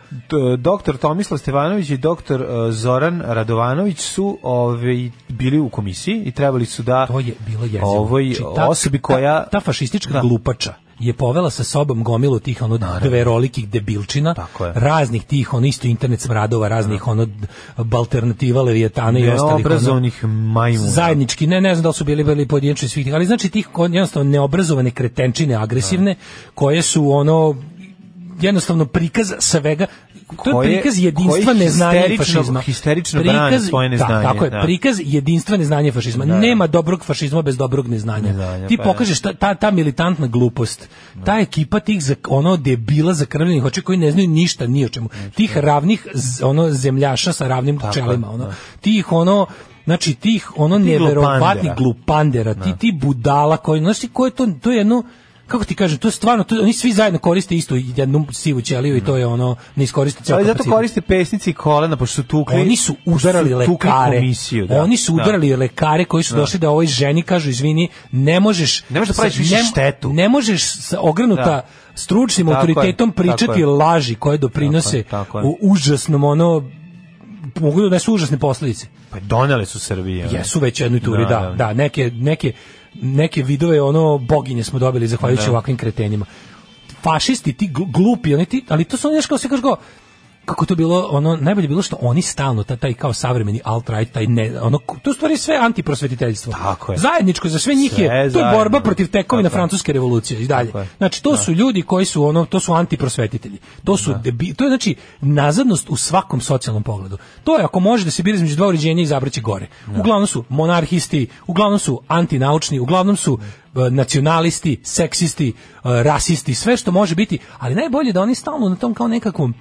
Doktor Tomislav Stevanović i doktor e, Zoran Radovanović su ovaj, bili u komisiji i trebali su da... To je bilo jezivo. Ovoj Či, znači, ta, osobi koja... Ta, ta fašistička da. glupača je povela sa sobom gomilu tih ono Naravno. dve rolikih debilčina, raznih tih ono isto internet smradova, raznih ono alternativa Levijetana i ostalih neobrazovanih majmuna. Zajednički, ne, ne znam da li su bili bili pojedinčni svih tih, ali znači tih jednostavno neobrazovane kretenčine agresivne Naravno. Da. koje su ono jednostavno prikaz svega koje, to je prikaz jedinstva neznanja i fašizma. Histerično prikaz, svoje da, neznanje. Da, tako je, da. prikaz jedinstva neznanja fašizma. Da, da, Nema dobrog fašizma bez dobrog neznanja. neznanja Ti pa pokažeš ta, ta, ta militantna glupost, da. ta ekipa tih za, ono debila zakrvljenih oči koji ne znaju ništa ni o čemu. Tih ravnih ono zemljaša sa ravnim tako, čelima, ono. Tih ono Znači tih ono ti neverovatnih glupandera, glupandera ti ti budala koji znači ko to to je jedno kako ti kažem, to je stvarno, to, oni svi zajedno koriste istu jednu sivu ćeliju i to je ono, ne iskoriste ceo Ali zato koriste pesnici i kolena, pošto su tukli. Oni su udarali lekare. komisiju, da. Oni su Da. udarali lekare koji su da. došli da ovoj ženi kažu, izvini, ne možeš... Ne možeš da praviš više štetu. Ne možeš sa ogrenuta Da. stručnim Tako autoritetom tako pričati je. laži koje doprinose tako je. u užasnom ono mogu da su užasne posledice. Pa donele su Srbije. Jesu već jednu turi, da, da, da, da, neke, neke neke vidove ono boginje smo dobili zahvaljujući da. ovakvim kretenima fašisti ti glupi oni ti ali to su oni kao se kaže kako to bilo ono najbolje bilo što oni stalno taj, taj kao savremeni alt right taj ne ono to stvari sve antiprosvetiteljstvo tako je zajedničko za sve njih sve je to je borba protiv tekovina francuske revolucije i dalje znači to da. su ljudi koji su ono to su antiprosvetitelji to su da. debi, to je znači nazadnost u svakom socijalnom pogledu to je ako može da se bira između dva uređenja izabraće gore da. uglavnom su monarhisti uglavnom su antinaučni uglavnom su e, nacionalisti, seksisti, e, rasisti, sve što može biti, ali najbolje da oni stalno na tom kao nekakvom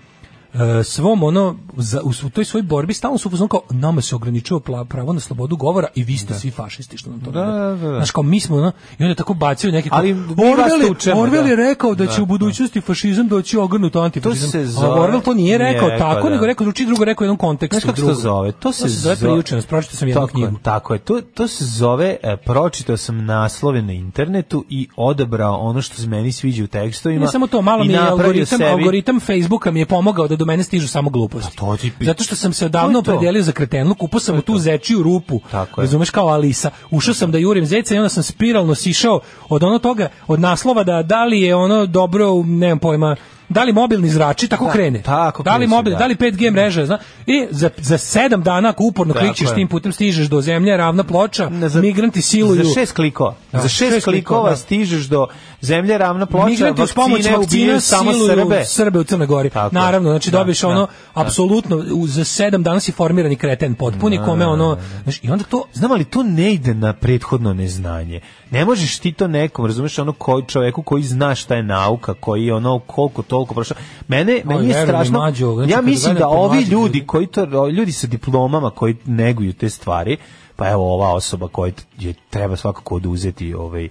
E, svom ono za, u toj svoj borbi stalno su upoznali kao nama se ograničava pravo na slobodu govora i vi ste da. svi fašisti što nam to da, da, da. Znaš, kao mi smo ono, i onda tako bacio neke ali Orwell, učemo, Orwell je da. rekao da, da će u da. budućnosti fašizam doći ogrnut antifašizam to se zove, ali Orwell to nije rekao nije, tako da. nego rekao drugi drugo rekao u jednom kontekstu Znaš kako to zove to se, to se zove, zove priučenost pročitao sam jednu tako, knjigu tako je to, to se zove e, pročitao sam naslove na internetu i odabrao ono što se meni sviđa u tekstovima ne samo to malo mi je algoritam, algoritam Facebooka mi je pomogao da do mene stižu samo gluposti. Pa to ti pi... Zato što sam se odavno opredelio za kretenluk, kupao sam u tu zečiju rupu. Tako Razumeš kao Alisa. Ušao sam da jurim zeca i onda sam spiralno sišao od ono toga, od naslova da da li je ono dobro, nemam pojma, da li mobilni zrači tako da, krene. Tako da li mobil, da. da li 5G mreža, zna. I za za 7 dana ako uporno tako klikćeš tim putem stižeš do zemlje, ravna ploča, za, migranti siluju. Za 6 klikova. Da, za 6 klikova da. stižeš do zemlje, ravna ploča, migranti uz pomoć vakcina samo Srbe. Srbe u Crnoj Gori. Tako Naravno, znači da, dobiješ da. ono da. apsolutno za 7 dana si formirani kreten potpuni da, kome ono, znači i onda to znamo li to ne ide na prethodno neznanje. Ne možeš ti to nekom, razumeš, ono koji čoveku koji zna šta je nauka, koji ono koliko to toliko prošlo. Mene, meni je strašno. Mađo, ja da mislim da ovi ljudi koji to, ljudi sa diplomama koji neguju te stvari, pa evo ova osoba koja je treba svakako oduzeti ovaj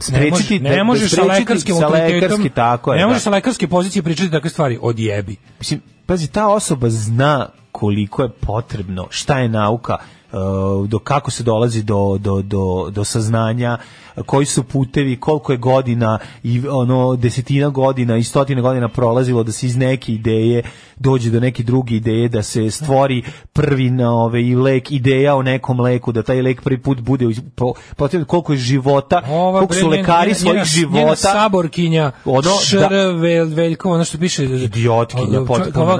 sprečiti ne, ne možeš sa lekarskim sa lekarski, tako je, ne možeš da. sa lekarske pozicije pričati takve stvari odjebi mislim pazi ta osoba zna koliko je potrebno šta je nauka uh, do kako se dolazi do, do, do, do saznanja koji su putevi, koliko je godina i ono desetina godina i stotina godina prolazilo da se iz neke ideje dođe do neke druge ideje da se stvori prvi na ove ovaj, i lek ideja o nekom leku da taj lek prvi put bude po, po, koliko je života Ova, koliko su lekari svojih njena, života njena saborkinja ono da, vel, veljko ono što piše idiotkinja potpuno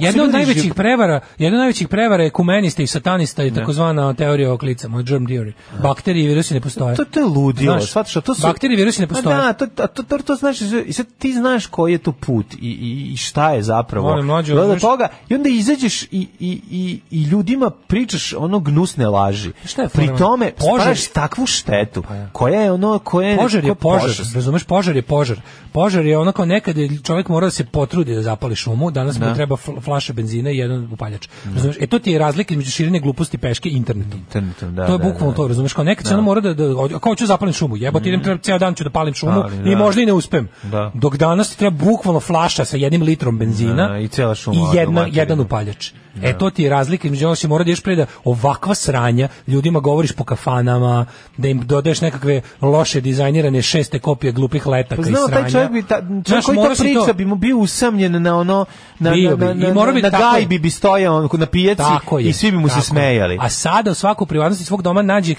jedna od najvećih živ... prevara jedna od najvećih prevara je kumenista i satanista i da. takozvana teorija o klicama germ theory bakterije i virusi ne postoje to, to je ludilo. Znaš, što to su bakterije, virusi ne pa postoje. Da, to to, to, to znaš i sad ti znaš koji je to put i i, i šta je zapravo. Molim mlađe, do toga i onda izađeš i, i, i, i ljudima pričaš ono gnusne laži. E, šta je Pri tome praviš takvu štetu pa koja je ono koja je požar je požar, razumeš požar je požar. Požar je ono kao nekad čovjek mora da se potrudi da zapali šumu, danas mu da. treba flaša benzina i jedan upaljač. Da. Razumeš? E to ti je razlika između širenja gluposti peške internetom. internetom da, to je da, bukvalno to, razumeš? Kao nekad se ono mora da, da kao ću ću da zapalim šumu. Jebote, mhm. idem treba, ceo dan ću da palim šumu Ali, i da. možda i ne uspem. Da. Dok danas treba bukvalno flaša sa jednim litrom benzina Da, i cela šuma i odmah jedna, jedan upaljač. E, da. E to ti je razlika između ono si mora da ješ pre da ovakva sranja ljudima govoriš po kafanama, da im dodaješ nekakve loše dizajnirane šeste kopije glupih letaka pa, i sranja. taj čovjek bi ta, čovjek koji ta priča to... bi mu bio usamljen na ono na bi. na, na, I mora bi na, na tako... bi stojao on na pijaci tako je, i svi bi mu se smejali. A sada u svaku privatnosti svog doma nađe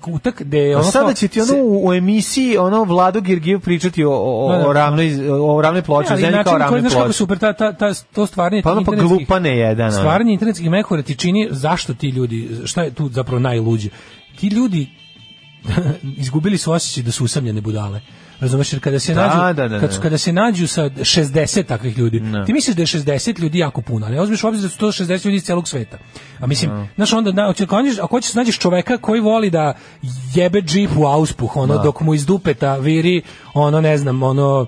kutak gde je ono... A sada će ti ono u, u, emisiji ono Vlado Girgijev pričati o, o, da, da, da. o, o ravnoj, o ravnoj ploči, ja, zemlji kao ravnoj ploči. Znaš kako super, ta, ta, ta, to stvarnije... Pa ono pa glupane jedan. Stvarnije stvaranje internetskih mehura ti čini zašto ti ljudi, šta je tu zapravo najluđe? Ti ljudi *laughs* izgubili su osjećaj da su usamljene budale. Razumeš, jer kada se da, nađu da, da, kad su, da. kada se nađu sa 60 takvih ljudi. No. Da. Ti misliš da je 60 ljudi jako puno, ali uzmeš u obzir da su to 60 ljudi iz celog sveta. A mislim, no. Da. znaš onda na ako hoćeš nađeš čoveka koji voli da jebe džip u auspuh, ono dok mu iz dupeta viri ono ne znam, ono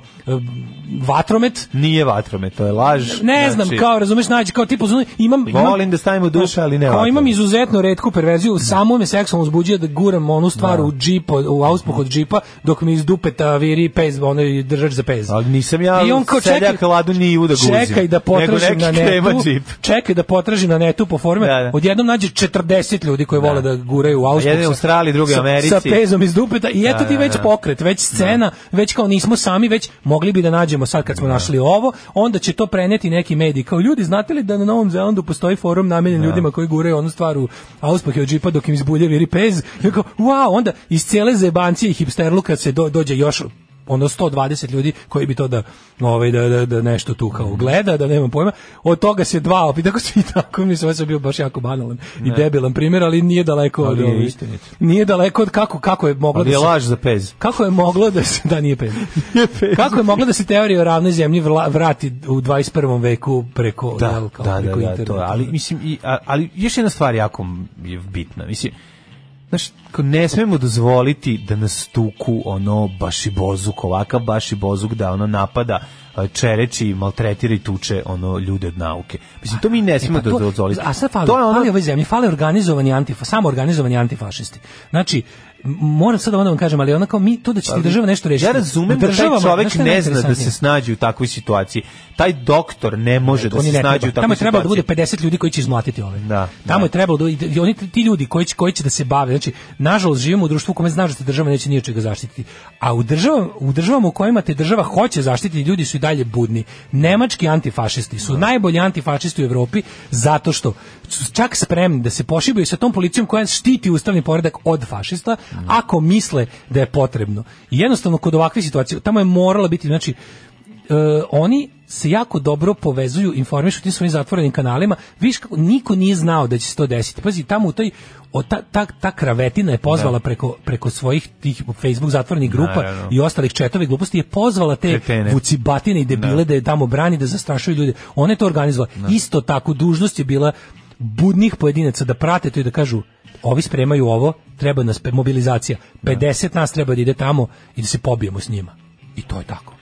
vatromet. Nije vatromet, to je laž. Ne znači- znam, kao razumeš, nađe kao tipu zoni, imam volim da stavim u duša, ali ne. Kao imam izuzetno retku perverziju, ne. Da. samo me seksualno uzbuđuje da guram onu stvar ne. Da. u džip, u auspuh od džipa dok mi iz dupeta viri pez, ono držač za pez. Ali nisam ja I on kao čekaj, ladu ni uda guzim. Čekaj da potražim na netu. Čekaj da potražim na netu po forme. Da, da. Odjednom nađe 40 ljudi koji da. vole da guraju u auspuh. Jedan u Australiji, drugi u Americi. Sa pezom iz dupeta i eto ti već pokret, već scena, već kao nismo sami, već mogli bi da nađemo sad kad smo da. našli ovo, onda će to preneti neki mediji. Kao ljudi, znate li da na Novom Zelandu postoji forum namenjen da. ljudima koji gure onu stvar u auspahe od džipa dok im izbulje viri pez? I kao, wow, onda iz cele zebancije i hipsterluka se do, dođe još ono 120 ljudi koji bi to da ovaj da, da, da nešto tu kao gleda, da nema pojma. Od toga se dva, opet tako svi tako mi se bio baš jako banalan ne. i debilan primjer, ali nije daleko ali od je Nije daleko od kako kako je moglo ali da je se, laž za pez. Kako je moglo da se da nije pez. *laughs* nije pez. Kako je moglo da se teorija o ravnoj zemlji vrati u 21. veku preko da, jel, kao, da, preko da, da, to, ali mislim i ali još jedna stvar jako je bitna. Mislim Znaš, ne smemo dozvoliti da nas tuku ono baši bozuk, ovakav baši bozuk da ono napada čereći, maltretira i tuče ono ljude od nauke. Mislim to mi ne smemo e pa dozvoliti. A sad fali, to je ono... fali ovoj zemlji, fali organizovani antifa, samo organizovani antifašisti. Znači, moram sad onda vam kažem, ali onako mi to da će ti država nešto rešiti. Ja razumem da taj čovjek ne zna da se snađe u takvoj situaciji taj doktor ne može da se ne snađe u takvoj Tamo je trebalo da bude 50 ljudi koji će izmlatiti ove. Da, Tamo da. je trebalo da oni ti ljudi koji će, koji će da se bave. Znači, nažalost živimo u društvu u kome znaš da te država neće ni čega zaštititi. A u državama u državama u kojima te država hoće zaštititi, ljudi su i dalje budni. Nemački antifašisti su da. najbolji antifašisti u Evropi zato što su čak spremni da se pošibaju sa tom policijom koja štiti ustavni poredak od fašista da. ako misle da je potrebno. I jednostavno kod ovakve situacije tamo je moralo biti znači uh, oni se jako dobro povezuju, informišu ti svojim zatvorenim kanalima, viš kako niko nije znao da će se to desiti. Pazi, tamo u toj o, ta, ta, ta kravetina je pozvala da. preko, preko svojih tih Facebook zatvorenih grupa Naravno. i ostalih četove gluposti je pozvala te Kretene. vucibatine i debile da. da je tamo brani, da zastrašuju ljude. Ona je to organizovala. Da. Isto tako, dužnost je bila budnih pojedinaca da prate to i da kažu ovi spremaju ovo, treba nas mobilizacija. 50 da. nas treba da ide tamo i da se pobijemo s njima. I to je tako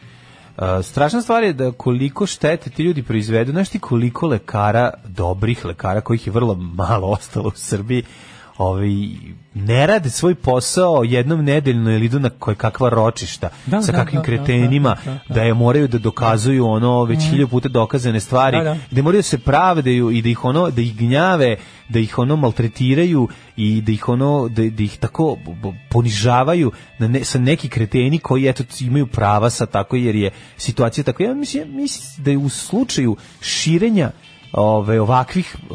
strašna stvar je da koliko štete ti ljudi proizvedu, znaš ti koliko lekara, dobrih lekara, kojih je vrlo malo ostalo u Srbiji, ovaj ne rade svoj posao jednom nedeljno ili idu na koje kakva ročišta da, sa da, kakvim da, da kretenima da, da, da, je moraju da dokazuju ono već mm. hiljadu puta dokazane stvari da, moraju se pravdaju i da ih ono da ih gnjave da ih ono maltretiraju i da ih ono da, da ih tako ponižavaju na ne, sa neki kreteni koji eto imaju prava sa tako jer je situacija takva ja mislim, mislim da je u slučaju širenja ove, ovakvih e,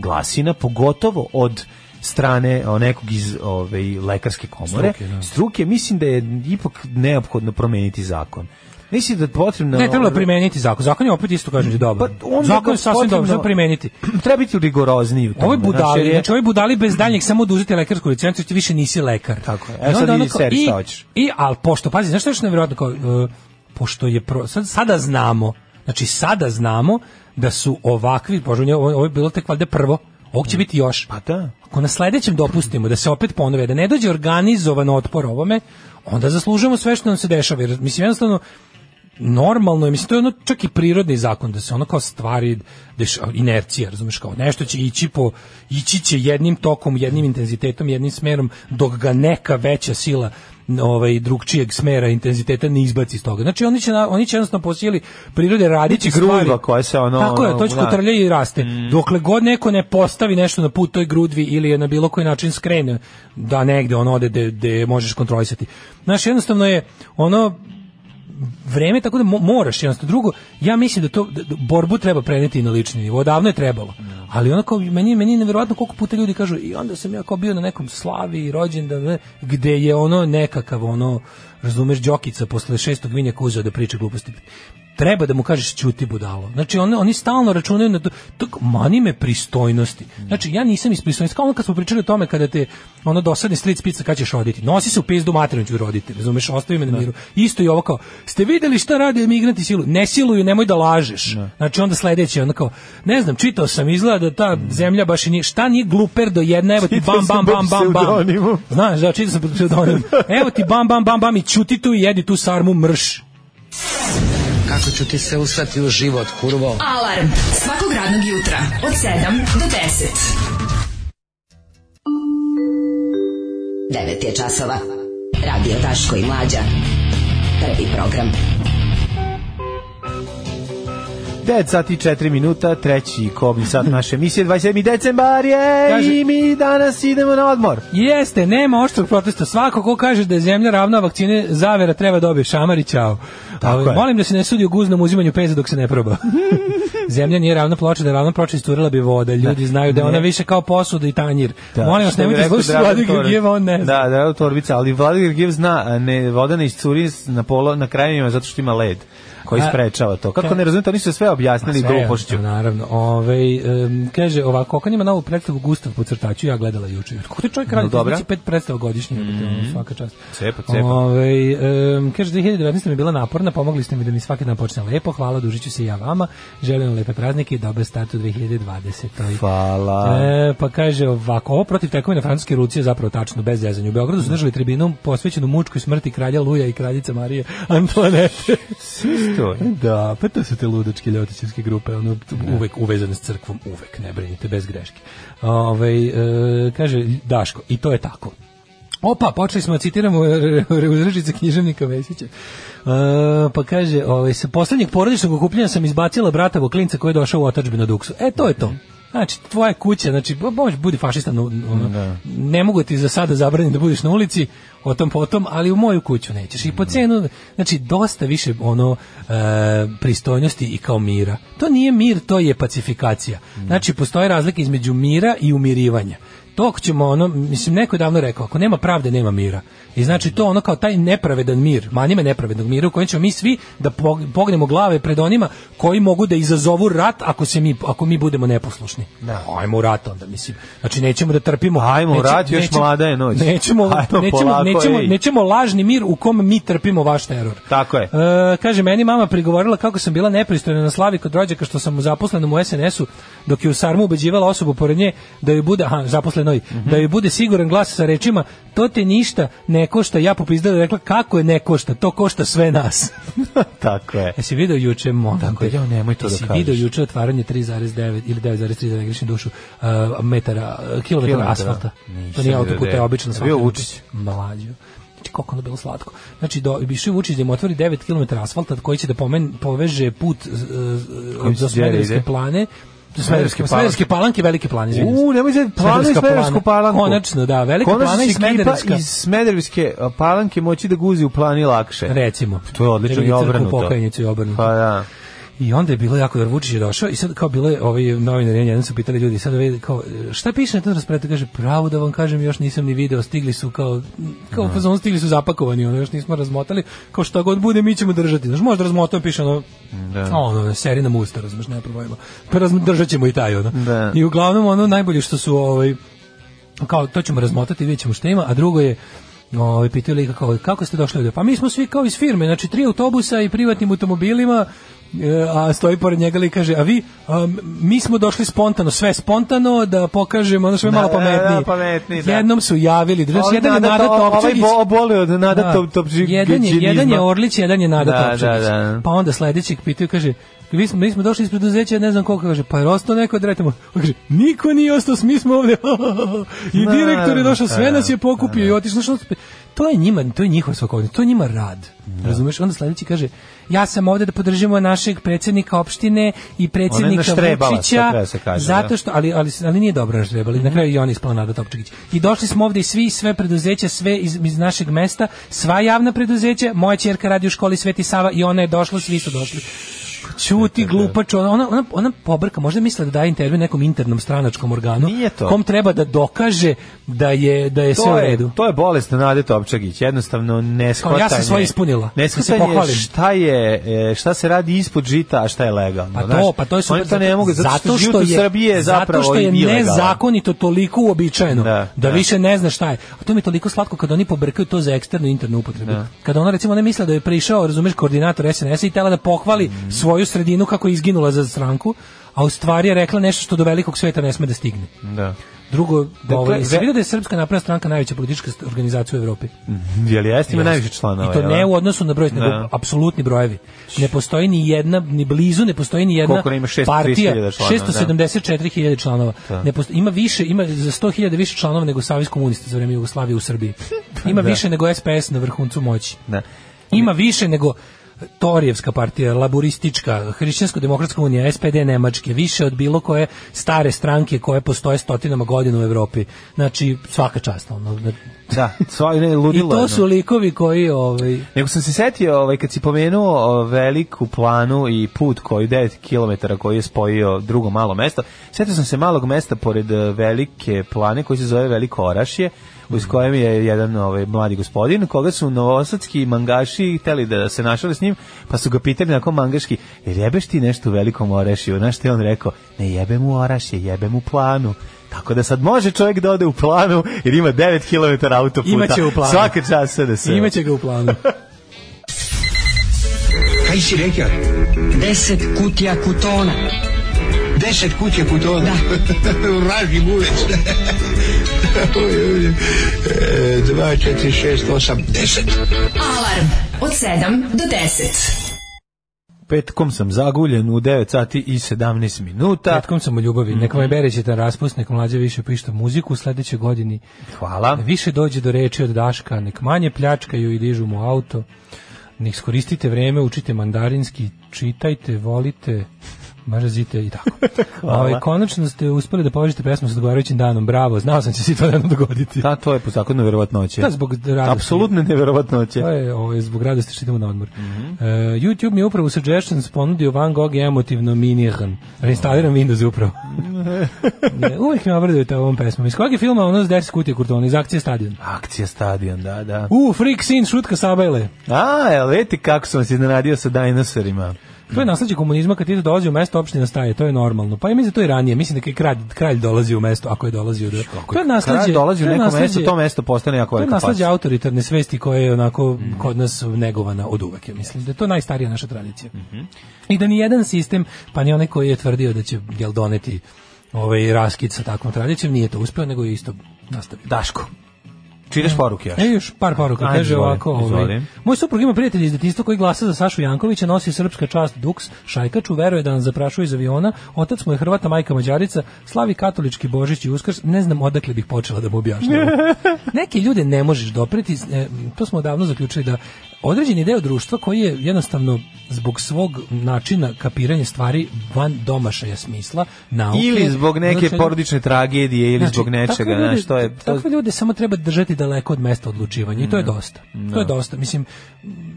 glasina, pogotovo od strane e, nekog iz ove, lekarske komore, struke, da. struke, mislim da je ipak neophodno promeniti zakon. Mislim da je potrebno Ne treba primeniti zakon. Zakon je opet isto kažem je dobro. Pa zakon je sasvim dobro, treba primeniti. *clears throat* Treba biti rigorozniji u tome. Ovo budali, znači, znači ovo budali bez daljnjeg samo oduzeti da lekarsku licencu, ti više nisi lekar. Tako je. Evo sad vidi seri šta hoćeš. I al pošto pazi, znaš što je još nevjerojatno kao uh, pošto je pro, sad, sada znamo Znači sada znamo da su ovakvi, bože, ovo je bilo tek valjda prvo, ovog će mm. biti još. Pa da. Ako na sledećem dopustimo da se opet ponove, da ne dođe organizovan otpor ovome, onda zaslužujemo sve što nam se dešava. Jer, mislim, jednostavno, normalno je, mislim, to je ono čak i prirodni zakon, da se ono kao stvari, deš, inercija, razumiješ, kao nešto će ići po, ići će jednim tokom, jednim intenzitetom, jednim smerom, dok ga neka veća sila ovaj drugčijeg smera intenziteta ne izbaci iz toga. Znači oni će na, oni će jednostavno posijeli prirode raditi grudva koja se ono Tako je, točko da. trlja i raste. Mm. Dokle god neko ne postavi nešto na put toj grudvi ili je na bilo koji način skrene da negde on ode gde možeš kontrolisati. Znači jednostavno je ono vreme tako da mo moraš jednostavno drugo ja mislim da to da, da borbu treba preneti na lični nivo davno je trebalo ali onako meni meni neverovatno koliko puta ljudi kažu i onda sam ja kao bio na nekom slavi rođendan da, gde je ono nekakav ono razumeš Đokica posle šestog vinjaka kuzao da priča gluposti treba da mu kažeš ćuti budalo. Znači oni oni stalno računaju na tak mani me pristojnosti. Znači ja nisam iz pristojnosti. Kao ono kad smo pričali o tome kada te ono dosadni street spica kad ćeš roditi. Nosi se u pizdu materinu ću roditi. Razumeš, ostavi me na da. miru. Isto i ovo kao ste videli šta rade emigranti silu. Ne siluju, nemoj da lažeš. Ne. Da. Znači onda sledeće onda kao ne znam, čitao sam izgleda da ta mm. zemlja baš i nije šta ni gluper do jedna, evo ti bam bam bam bam bam. Znaš, da čitao sam pod pseudonimom. Evo ti bam bam bam bam i ćuti tu i jedi tu sarmu mrš kako ću ti se usrati u život, kurvo. Alarm svakog radnog jutra od 7 do 10. 9 je časova. Radio Taško i Mlađa. Prvi program. 9 sati 4 minuta, treći kobni sat naše emisije, 27. decembar je kaže, i mi danas idemo na odmor. Jeste, nema oštrog protesta. Svako ko kaže da je zemlja ravna vakcine zavera treba dobije da šamar i čao. Ali, molim da se ne sudi u guznom uzimanju peza dok se ne proba. *laughs* zemlja nije ravna ploča, da je ravna ploča isturila bi voda. Da. Ljudi da, znaju da je ona više kao posuda i tanjir. Da, molim vas, nemojte slušati Vladimir Gergijeva, on ne zna. Da, da, torbica, ali Vladimir Gergijev zna, ne, voda ne iscuri na, polo, na krajevima zato što ima led koji sprečava to. Kako ne razumete, oni su sve objasnili glupošću. Naravno. Ovaj um, kaže ovako, kako ima novu predstavu Gustav po crtaču, ja gledala juče. Kako ti čovjek radi? Znači no, pet predstava godišnje, mm -hmm. svaka čast. Cepa, cepa. Ovaj um, kaže 2019 mi je bila naporna, pomogli ste mi da mi svaki dan počne lepo. Hvala, dužiću se i ja vama. Želim vam lepe praznike i dobar start u 2020. Hvala. E, pa kaže ovako, ovo protiv tekovine francuske Rucije zapravo tačno bez zezanja. U Beogradu su držali tribinu posvećenu mučkoj smrti kralja Luja i kraljica Marije Antoanete. E, da, pa to su te ludačke ljotićevske grupe, ono, da. uvek uvezane s crkvom, uvek, ne brinite, bez greške. Ove, ovaj, e, kaže Daško, i to je tako. Opa, počeli smo, da citiramo uzrežice književnika Vesića. Uh, e, pa kaže, ovaj, sa poslednjeg porodičnog okupljanja sam izbacila brata klinca koji je došao u otačbinu Duksu. E, to je to. Znači, tvoja kuća, znači, možeš budi fašista, no, ono, ne. Da. ne mogu ti za sada zabraniti da budeš na ulici, o tom potom, ali u moju kuću nećeš. I po da. cenu, znači, dosta više ono e, pristojnosti i kao mira. To nije mir, to je pacifikacija. Da. Znači, postoje razlika između mira i umirivanja. Tok ćemo ono, mislim neko je davno rekao, ako nema pravde nema mira. I znači to ono kao taj nepravedan mir, manjime nepravednog mira u kojem ćemo mi svi da pognemo glave pred onima koji mogu da izazovu rat ako se mi ako mi budemo neposlušni. Da. Ajmo u rat onda mislim. Znači nećemo da trpimo. Ajmo u rat još mlada je noć. Nećemo Ajmo, nećemo, polako, nećemo, nećemo, lažni mir u kom mi trpimo vaš teror. Tako je. E, kaže meni mama prigovorila kako sam bila nepristojna na slavi kod rođaka što sam zaposlenom u SNS-u dok je u Sarmu ubeđivala osobu pored nje da joj bude aha, zaposlen ženoj, mm -hmm. da joj bude siguran glas sa rečima, to te ništa ne košta, ja popizdala rekla, kako je ne košta, to košta sve nas. *laughs* Tako je. Jesi video juče, molim Tako je, ja nemoj to da kažeš. Jesi video juče otvaranje 3,9 ili 9,3 da ne grešim dušu, uh, metara, uh, kilometara asfalta. Nisam to nije autoput, je obično asfalt. Bio Vučić. Mlađo znači koliko ono bilo slatko. Znači do bi Šiv Vučić da im otvori 9 km asfalta koji će da pomen, poveže put uh, do Smederevske plane Smederske palanke. Smederske palanke, Velike plane. U, nemoj se planu i Smedersku palanku. Konačno, da, Velika Konačno plana i Smederska. iz Smederske palanke moći da guzi u plani lakše. Recimo. To je odlično i obrnuto. Crku, pokajnicu i obrnuto. Pa da. I onda je bilo jako, jer Vučić je došao i sad kao bile je, ovaj novinari, jedan su pitali ljudi, sad vidi kao, šta piše na tom rasporedu? Kaže, pravo da vam kažem, još nisam ni video, stigli su kao, kao da. no. Mm. stigli su zapakovani, ono, još nismo razmotali, kao šta god bude, mi ćemo držati. znači možda razmotamo, piše ono, da. ono, na musta, razmaš, ne problema. Pa držat ćemo i taj, ono. Da. I uglavnom, ono, najbolje što su, ovaj, kao, to ćemo razmotati, vidjet šta ima, a drugo je, Ovaj pitali kako kako ste došli ovde? Pa mi smo svi kao iz firme, znači tri autobusa i privatnim automobilima e, a stoji pored njega i kaže a vi a, mi smo došli spontano sve spontano da pokažemo ono što je da, malo pametniji, da, da, pametni, da. jednom su javili znači o, jedan je Nada ovaj boli od Nada da. Topčagić jedan je, jedan je Orlić jedan je Nada da, Topčagić da, da. pa onda sledećeg pitaju kaže mi smo, mi smo došli iz preduzeća, ne znam koliko, kaže, pa je ostao neko da retimo. Kaže, niko nije ostao, mi smo ovdje. *laughs* I direktor je došao, sve nas je pokupio i da, da. otišao. Što... To je njima, to je njihova svakodnevnica, to je njima rad. Da. Razumeš? Onda sledeći kaže, ja sam ovde da podržimo našeg predsjednika opštine i predsjednika Vučića. Da zato što, ali, ali, ali nije dobro štrebali, mm -hmm. na mhm. kraju i on isplanada Topčegić. I došli smo ovde i svi, sve preduzeća, sve iz, iz našeg mesta, sva javna preduzeća, moja čerka radi u školi Sveti Sava i ona je došla, svi su došli. Ćuti da, da, da. glupač, ona, ona, ona pobrka, možda misle da daje intervju nekom internom stranačkom organu, Nije to. kom treba da dokaže da je, da je to sve u redu. Je, to je bolest Nade Topčagić, jednostavno ne neshvatanje. Ja sam svoje ispunila. ne pohvalim šta je, e, šta se radi ispod žita, a šta je legalno. Pa to, pa to je super. Oni ne mogu, zato, zato što, je, Srbije zapravo zato što je nezakonito toliko uobičajeno, da, da, da, više ne zna šta je. A to mi je toliko slatko kad oni pobrkaju to za eksternu internu upotrebu. Da. Kada ona recimo ne misle da je prišao, razumeš, koordinator SNS i tela da pohvali mm. svoju sredinu kako je izginula za stranku, a u stvari je rekla nešto što do velikog sveta ne sme da stigne. Da. Drugo, dakle, ovaj, se vidio da je Srpska napredna stranka najveća politička organizacija u Evropi. Mm, je li jeste ima najviše članova? I to ne da? u odnosu na broj, nego da. apsolutni brojevi. Ne postoji ni jedna, ni blizu, ne postoji ni jedna ne ima šest, partija. 674.000 da. članova. Da. Ne postoji, ima više, ima za 100.000 više članova nego Savez komunista za vreme Jugoslavije u Srbiji. *laughs* Ima da. više nego SPS na vrhuncu moći. Da. Ima više nego Torijevska partija, laboristička, Hrišćansko-demokratska unija, SPD Nemačke, više od bilo koje stare stranke koje postoje stotinama godina u Evropi. Znači, svaka čast. Ono. Da, sva, ne, ludilo. I to su likovi koji... Ovaj... Nego sam se setio, ovaj, kad si pomenuo veliku planu i put koji 9 km koji je spojio drugo malo mesto, setio sam se malog mesta pored e, velike plane koji se zove Veliko Orašje, uz kojem je jedan ovaj mladi gospodin koga su novosadski mangaši hteli da se našali s njim, pa su ga pitali na kom mangaški, jel jebeš ti nešto u velikom orešiju? Znaš što je on rekao? Ne jebem u orašje, jebem u planu. Tako da sad može čovjek da ode u planu jer ima 9 km autoputa. Imaće u planu. Svaka čast se da se... Imaće ga u planu. Kaj si rekao? 10 kutija kutona. 10 kuće putovali. Da. *laughs* U Raži Bulec. 2, 4, 6, 8, 10. Alarm od 7 do 10 petkom sam zaguljen u 9 sati i 17 minuta. Petkom sam u ljubavi. Mm -hmm. Nek mhm. vam ovaj bere će raspust, nek mlađe više pišta muziku u sledećoj godini. Hvala. Više dođe do reči od Daška, nek manje pljačkaju i dižu mu auto. Nek skoristite vreme, učite mandarinski, čitajte, volite, mrzite da i tako. *laughs* Ovaj konačno ste uspeli da povežete pesmu sa odgovarajućim danom. Bravo, znao sam da će se to jednom dogoditi. Da, to je po zakonu verovatnoće. Da, zbog radosti. Apsolutne neverovatnoće. To je ovaj, zbog radosti što idemo na odmor. Mm -hmm. uh, YouTube mi upravo suggestions ponudio Van Gogh emotivno miniran. Reinstaliram Windows upravo. ne, uvijek me ta ovom pesmom. Iz kog je filma ono s 10 kutije kurtona? Iz akcije stadion. Akcija stadion, da, da. U, uh, Freak Sin, šutka Sabajle. A, je, veti kako sam se iznenadio sa dinosaurima. To je da. nasleđe komunizma kad ti dođe u mesto opština staje, to je normalno. Pa ja mislim da to i ranije, mislim da je kralj, kralj dolazi u mesto ako je dolazio do. To je nasleđe. Kralj dolazi u neko nasleđe, mesto, to mesto postane jako velika. pa. je nasleđe autoritarne svesti koje je onako mm kod nas negovana od uvek, ja mislim da je to najstarija naša tradicija. Mm -hmm. I da ni jedan sistem, pa ni onaj koji je tvrdio da će jel doneti ovaj raskid sa takvom tradicijom, nije to uspeo, nego je isto nastavio. Daško. Čitaš poruke još? E, još par poruka, Ajde, kaže izvoli, ovako. Ovaj, moj suprug ima prijatelj iz detinjstva koji glasa za Sašu Jankovića, nosi srpska čast Duks, Šajkaču, veruje da nam zaprašuje iz aviona, otac mu je Hrvata, majka Mađarica, slavi katolički Božić i Uskrs, ne znam odakle bih počela da mu objašnjam. *laughs* Neki ljude ne možeš dopreti, e, to smo odavno zaključili da određeni deo društva koji je jednostavno zbog svog načina kapiranja stvari van domašaja smisla nauke ili zbog neke porodične tragedije ili znači, zbog nečega znači, to je to... takve ljude samo treba držati daleko od mesta odlučivanja i to je da. dosta. No. To je da. dosta. Mislim,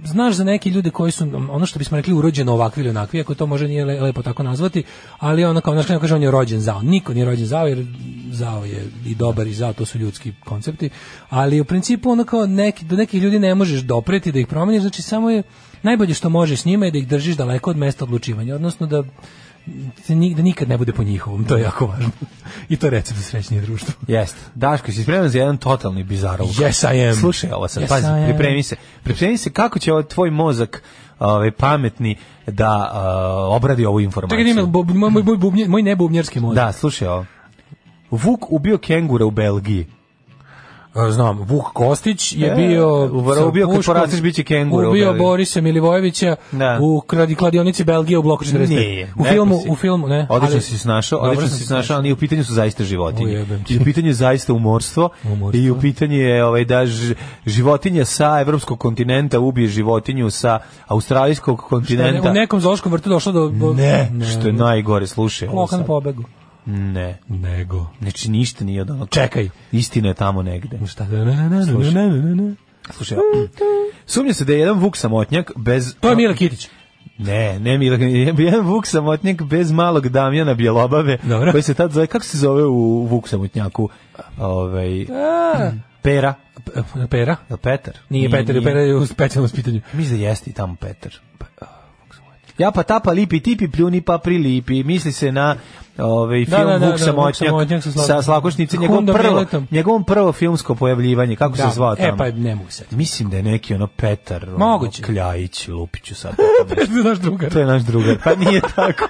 znaš za neke ljude koji su, ono što bismo rekli, urođeno ovakvi ili onakvi, ako to može nije lepo tako nazvati, ali ono kao, znaš, kaže, on je rođen zao. Niko nije rođen zao, jer zao je i dobar i zao, to su ljudski koncepti, ali u principu ono kao, neki, do nekih ljudi ne možeš dopreti da ih promeniš, znači samo je najbolje što možeš s njima je da ih držiš daleko od mesta odlučivanja, odnosno da se da nikad ne bude po njihovom, to je jako važno. I to je recept za srećnije društvo. Jeste. Daško, si spreman za jedan totalni bizarov. Yes, I am. Slušaj, ovo sam, yes, pazi, pripremi se. Pripremi se kako će ovaj tvoj mozak ovaj pametni da uh, obradi ovu informaciju. Čekaj, ima, moj, moj, moj, moj nebubnjarski mozak. Da, slušaj ovo. Vuk ubio kengura u Belgiji znam, Vuk Kostić je e, bio u Vrhu ubio Korporatić biće kenguru. Ubio Borisa Milivojevića da. u kladionici Belgije u bloku 45. Nije, u filmu, si. u filmu, ne. Odlično ali, si snašao, odlično si snašao, ali u pitanju su zaista životinje. I u pitanju je zaista umorstvo, umorstvo, i u pitanju je ovaj da životinja sa evropskog kontinenta ubije životinju sa australijskog kontinenta. Što je, u nekom zoološkom vrtu došlo do ne, ne, što je najgore, slušaj. Lokan pobegu. Ne. Nego. Znači ništa nije od onog. Čekaj. Istina je tamo negde. Šta? Ne, ne, ne, ne, ne, na, na, na. Slušaj. Sumnja se da je jedan Vuk samotnjak bez... To je Mila Kitić. Ne, ne Mila Kitić. Jedan Vuk samotnjak bez malog Damjana Bjelobave. Dobro. Koji se tad zove... Kako se zove u Vuk samotnjaku? Ovaj... Pera. Pera? Je Petar? Nije, nije Petar, nije. Pera je u specijalnom spitanju. Mi da jeste i tamo Petar. Pa, ja pa tapa lipi tipi pljuni pa prilipi. Misli se na ovaj da, film da, da, Vuk da, Samotnjak sa, sa Slakošnice, njegov prvo, njegovom prvo filmsko pojavljivanje, kako da. se zvao e, tamo? E pa ne mogu sad. Mislim da je neki ono Petar Moguće. Ono, Kljajić, Lupiću sad. *laughs* to je naš drugar. To je naš drugar, pa nije *laughs* tako.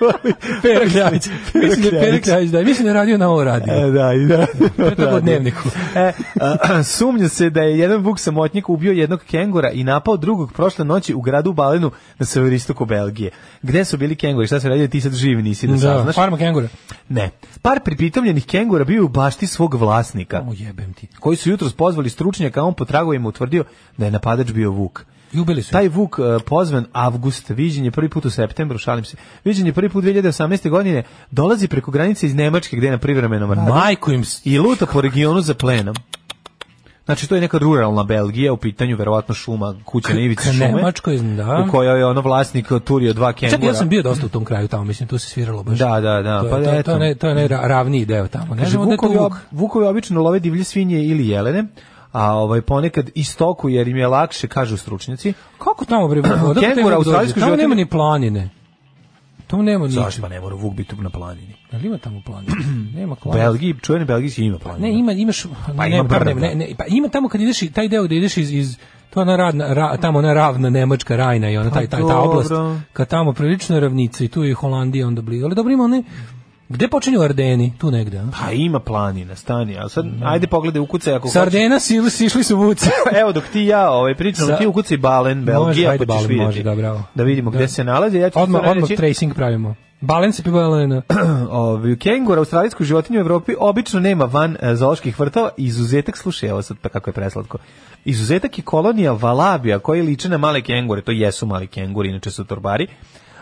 Pera Kljajić. Mislim da Pera Kljajić, da, mislim da radio na ovo radio. E, da, da. To je *laughs* da, dnevniku. E, sumnja se da je jedan Vuk Samotnjak ubio jednog kengura i napao drugog prošle noći u gradu Balenu na severistoku Belgije. Gde su bili kengori Šta se radi Ti sad živi nisi da, da saznaš. Farma kengura. Ne. Par pripitomljenih kengura bio u bašti svog vlasnika. O jebem ti. Koji su jutros pozvali stručnjaka, a on po tragovima utvrdio da je napadač bio Vuk. I su. Taj Vuk uh, pozvan avgust, viđen je prvi put u septembru, šalim se. Viđen je prvi put 2018. godine, dolazi preko granice iz Nemačke gde je na privremenom. Majku im i luta po regionu za plenom. Znači to je neka ruralna Belgija u pitanju verovatno šuma, kuća na ivici šume. Nemačkoj, da. U kojoj je ono vlasnik turio dva kengura. Čak ja sam bio dosta u tom kraju tamo, mislim tu se sviralo baš. Da, da, da. To, pa to, to, ne, to je najravniji deo tamo. Ne znamo da vukovi, vuk. vukovi obično love divlje svinje ili jelene a ovaj ponekad i stoku jer im je lakše kažu stručnjaci kako tamo bre *clears throat* kengura u australijskoj da životinji nema ni planine Tamo nema ničega. Zašto pa ne mora Vuk biti na planini? Ali ima tamo planina. *clears throat* nema planina. Belgiji, čuveni Belgiji ima planina. Ne, ima, imaš, pa ne, ima, brda. ne, ne, pa ima tamo kad ideš taj deo gde ideš iz, iz to ona radna, ra, tamo ona ravna Nemačka Rajna i ona pa taj, taj, ta oblast. Kad tamo prilično ravnica i tu je Holandija onda blizu. Ali dobro ima one, Gde počinju Ardeni? Tu negde, a? Pa ima planina, stani, a sad mm. ajde pogledaj u kuce ako Sa Ardena si, si išli su vuci. *laughs* Evo dok ti ja ovaj pričam, Sa... ti ukucaj Balen, Belgija, pa ćeš vidjeti. Može, da, bravo. Da vidimo da. gde se nalazi, ja ću odmah, odmah reći... tracing pravimo. Balen se pibalena. *clears throat* Ovi, kengur, australijsku životinju u Evropi, obično nema van e, zooloških vrtova. Izuzetak, slušaj, evo sad pa kako je preslatko. Izuzetak je kolonija Valabija, koji liče na male kengure, to jesu mali kenguri, inače su torbari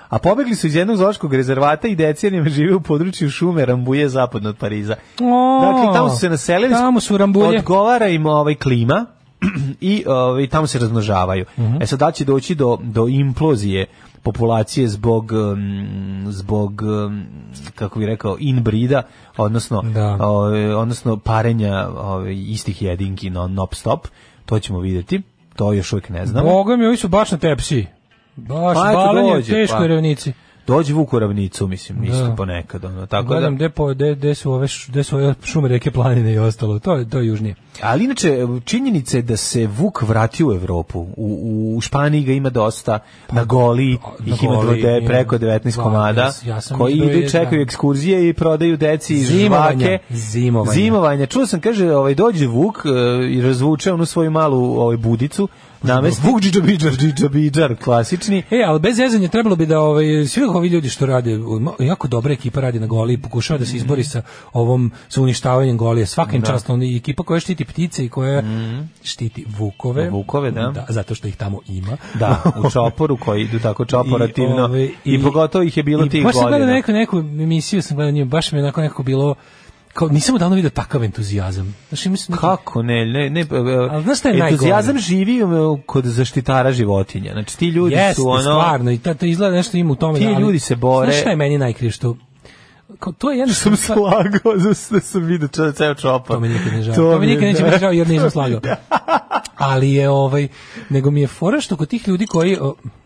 a pobegli su iz jednog zoološkog rezervata i decenijama žive u području šume Rambuje zapadno od Pariza. O, dakle, tamo su se naselili, tamo su Rambuje. odgovara im ovaj klima, *clears throat* i ovaj tamo se razmnožavaju. Mm -hmm. E sad da će doći do do implozije populacije zbog zbog kako bi rekao inbrida odnosno da. Ove, ovaj, odnosno parenja ove, ovaj, istih jedinki non, stop to ćemo videti to još uvijek ne znamo. Boga mi, ovi su baš na tepsi. Baš, pa balanje dođe, teško pa. ravnici. Dođi Vuk u ravnicu, mislim, da. isto ponekad. Ono, tako Gledam da... depo, de, de su ove de su ove šume reke planine i ostalo, to je, to je južnije. Ali inače, činjenica je da se Vuk vrati u Evropu. U, u Španiji ga ima dosta, pa, na Goli na ih ima de, preko 19 va, komada, ja sam koji idu i čekaju ekskurzije i prodaju deci iz zimovanja, žvake. Zimovanja. Zimovanja. Čuo sam, kaže, ovaj, dođe Vuk eh, i razvuče onu svoju malu ovaj, budicu, namest. Vuk džidžabidžar, džidžabidžar, klasični. E, ali bez jezanja trebalo bi da ovaj, svi ovi ljudi što rade, jako dobra ekipa radi na goli i pokušava da se mhm. izbori sa ovom, sa uništavanjem golije. Svakim da. častom i ekipa koja štiti ptice i koja mm. štiti vukove. Vukove, da. da. Zato što ih tamo ima. Da, u *laughs* čoporu koji idu tako čoporativno. I, ove, ovaj, i, i pogotovo ih je bilo i, tih golija. Baš sam gledao neku, neku emisiju, sam gledao baš mi je nekako bilo kao nisam odavno video takav entuzijazam. Znači mislim da kako ne ne ne pa, e, ali, znaš šta je entuzijazam najgore? živi um, kod zaštitara životinja. Znači ti ljudi yes, su ono stvarno i ta to izgleda nešto ima u tome. Ti da, ali, ljudi se bore. Znaš šta je meni najkrije što kao to je *laughs* jedno sam slagao *laughs* da sam video čovjek ceo čopa. To mi nikad ne žao. To, to mi nikad neće da- biti žao jer nisam slagao. *laughs* Ali je ovaj nego mi je fora što kod tih ljudi koji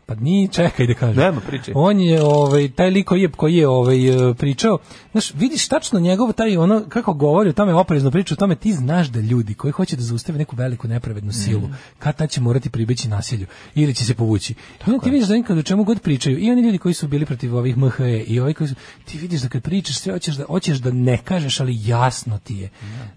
Pa ni čekaj da kažem. Nema priče. On je ovaj taj liko koji je koji je ovaj e, pričao, znaš, vidiš tačno njegov taj ono kako govori o tome oprezno priča o tome ti znaš da ljudi koji hoće da zaustave neku veliku nepravednu silu, mm. kad tad će morati pribeći nasilju ili će se povući. Tako I onda ti vidiš da nikad o čemu god pričaju. I oni ljudi koji su bili protiv ovih MHE i ovi koji su, ti vidiš da kad pričaš sve hoćeš da hoćeš da ne kažeš, ali jasno ti je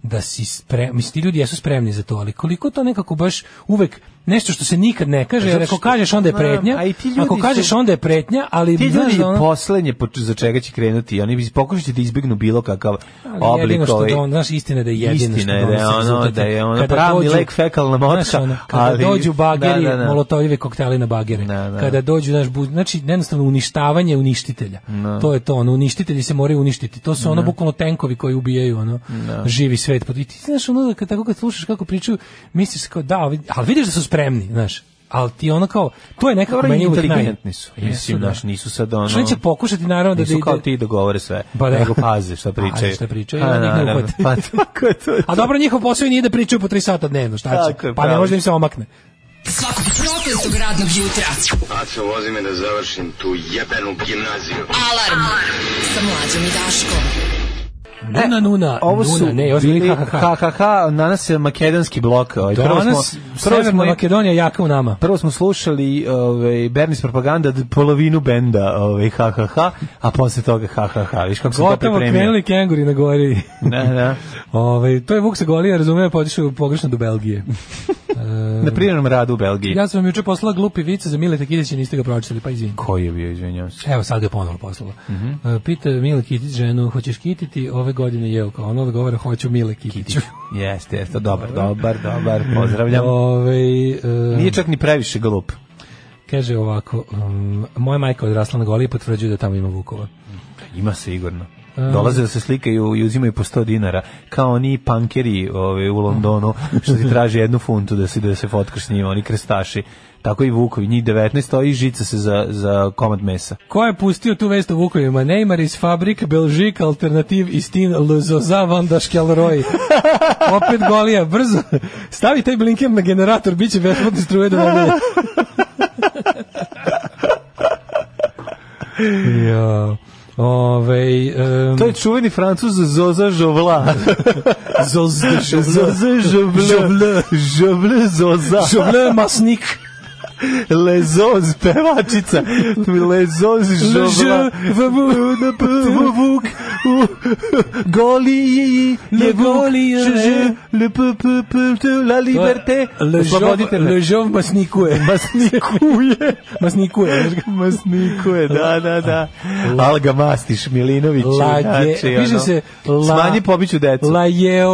da, da si sprem, misli ti ljudi jesu spremni za to, ali koliko to nekako baš uvek nešto što se nikad ne kaže, jer ako kažeš onda je da, prednja, pretnja. A ti ljudi ako kažeš onda je pretnja, ali ti ljudi znaš, da ono... poslednje za čega će krenuti, oni bi pokušati da izbegnu bilo kakav ali oblik jedino što da ovaj. Da on, znaš, istina da je jedino istina što je da, da ono, ono, da je ono pravni dođu, lek fekalna moča. Znaš, ono, ali, dođu bageri, da, da, da. molotovljive koktele na bagere. Da, da. Kada dođu, znaš, bu, znači, jednostavno uništavanje uništitelja. Da. To je to, ono, uništitelji se moraju uništiti. To su ono bukvalno tenkovi koji ubijaju, ono, živi svet. Pa I ti znaš, ono, kad tako kad slušaš kako pričaju, misliš kao da, ali vidiš da su spremni, znaš ali ti ono kao, to je nekako Dobre, meni inteligentni su. Mislim, naš, da. nisu sad ono... Što će pokušati, naravno, da... Nisu kao ti dogovore sve, ba, pa da. nego paze šta *laughs* pričaju. A, šta pričaju, ja pa da, njih ne uhvati. Pa tako to. *laughs* A dobro, njihov posao nije da pričaju po 3 sata dnevno, šta će? Pa ne može da im se omakne. Svakog prokletog radnog jutra. Aco, vozi me da završim tu jebenu gimnaziju. Alarm! Alarm. Sa mlađom i Daškom. Nuna, nuna, ovo su nuna, ne, ovo su bili KKK. KKK, danas je makedonski blok. Ovaj. Prvo danas smo, prvo smo, Makedonija jaka u nama. Prvo smo slušali ovaj, Bernis propaganda polovinu benda ovaj, KKK, a posle toga KKK. Viš kako se sam to pripremio. Gotovo krenuli kenguri na gori. Da, da. *laughs* ovaj, to je Vuk sa Golija, razumijem, podišu pa pogrešno do Belgije. *laughs* na prijemnom radu u Belgiji. Ja sam vam juče poslala glupi vice za Mileta Kitića i niste ga pročitali, pa izvinite. Koji je bio, izvinjam se. Evo, sad ga ponovno poslala. Mm -hmm. Pita Mile Kitić ženu, hoćeš kititi? Ove godine je oko. Ona odgovara, hoću Mile Kitiću. Jeste, jeste, dobar, dobar, dobar, pozdravljam. Ove, um, Nije čak ni previše glup. Kaže ovako, um, moja majka odrasla na goli potvrđuje da tamo ima Vukova. Ima sigurno. Um. dolaze da se slikaju i uzimaju po 100 dinara, kao oni pankeri ove, u Londonu, što ti traži jednu funtu da se, da se fotkaš s njima, oni krestaši tako i Vukovi, njih 19 i žica se za, za komad mesa. Ko je pustio tu vest o Vukovima? Neymar iz Fabrik, Belžik, Alternativ, Istin, Luzoza, Van Daškelroj. Opet golija, brzo. Stavi taj blinker na generator, biće će besplatno struje do mene. *laughs* ja. Ove, um, to je čuveni francuz Zoza Žovla. *laughs* Zoza Žovla. Zoza Žovla. Žovla Zoza. Žovla Masnik. Lezoz, pevačica. Lezoz, žovla. Vuk. Goli je le goli je le p p p la liberté. Oslobodite me. Ležov masnikuje. Masnikuje. *laughs* Masnikuje. Masnikuje, da, da, da. Alga Mastiš, Milinović. Lage. Znači, piše se. Smanji pobiću decu. La jeo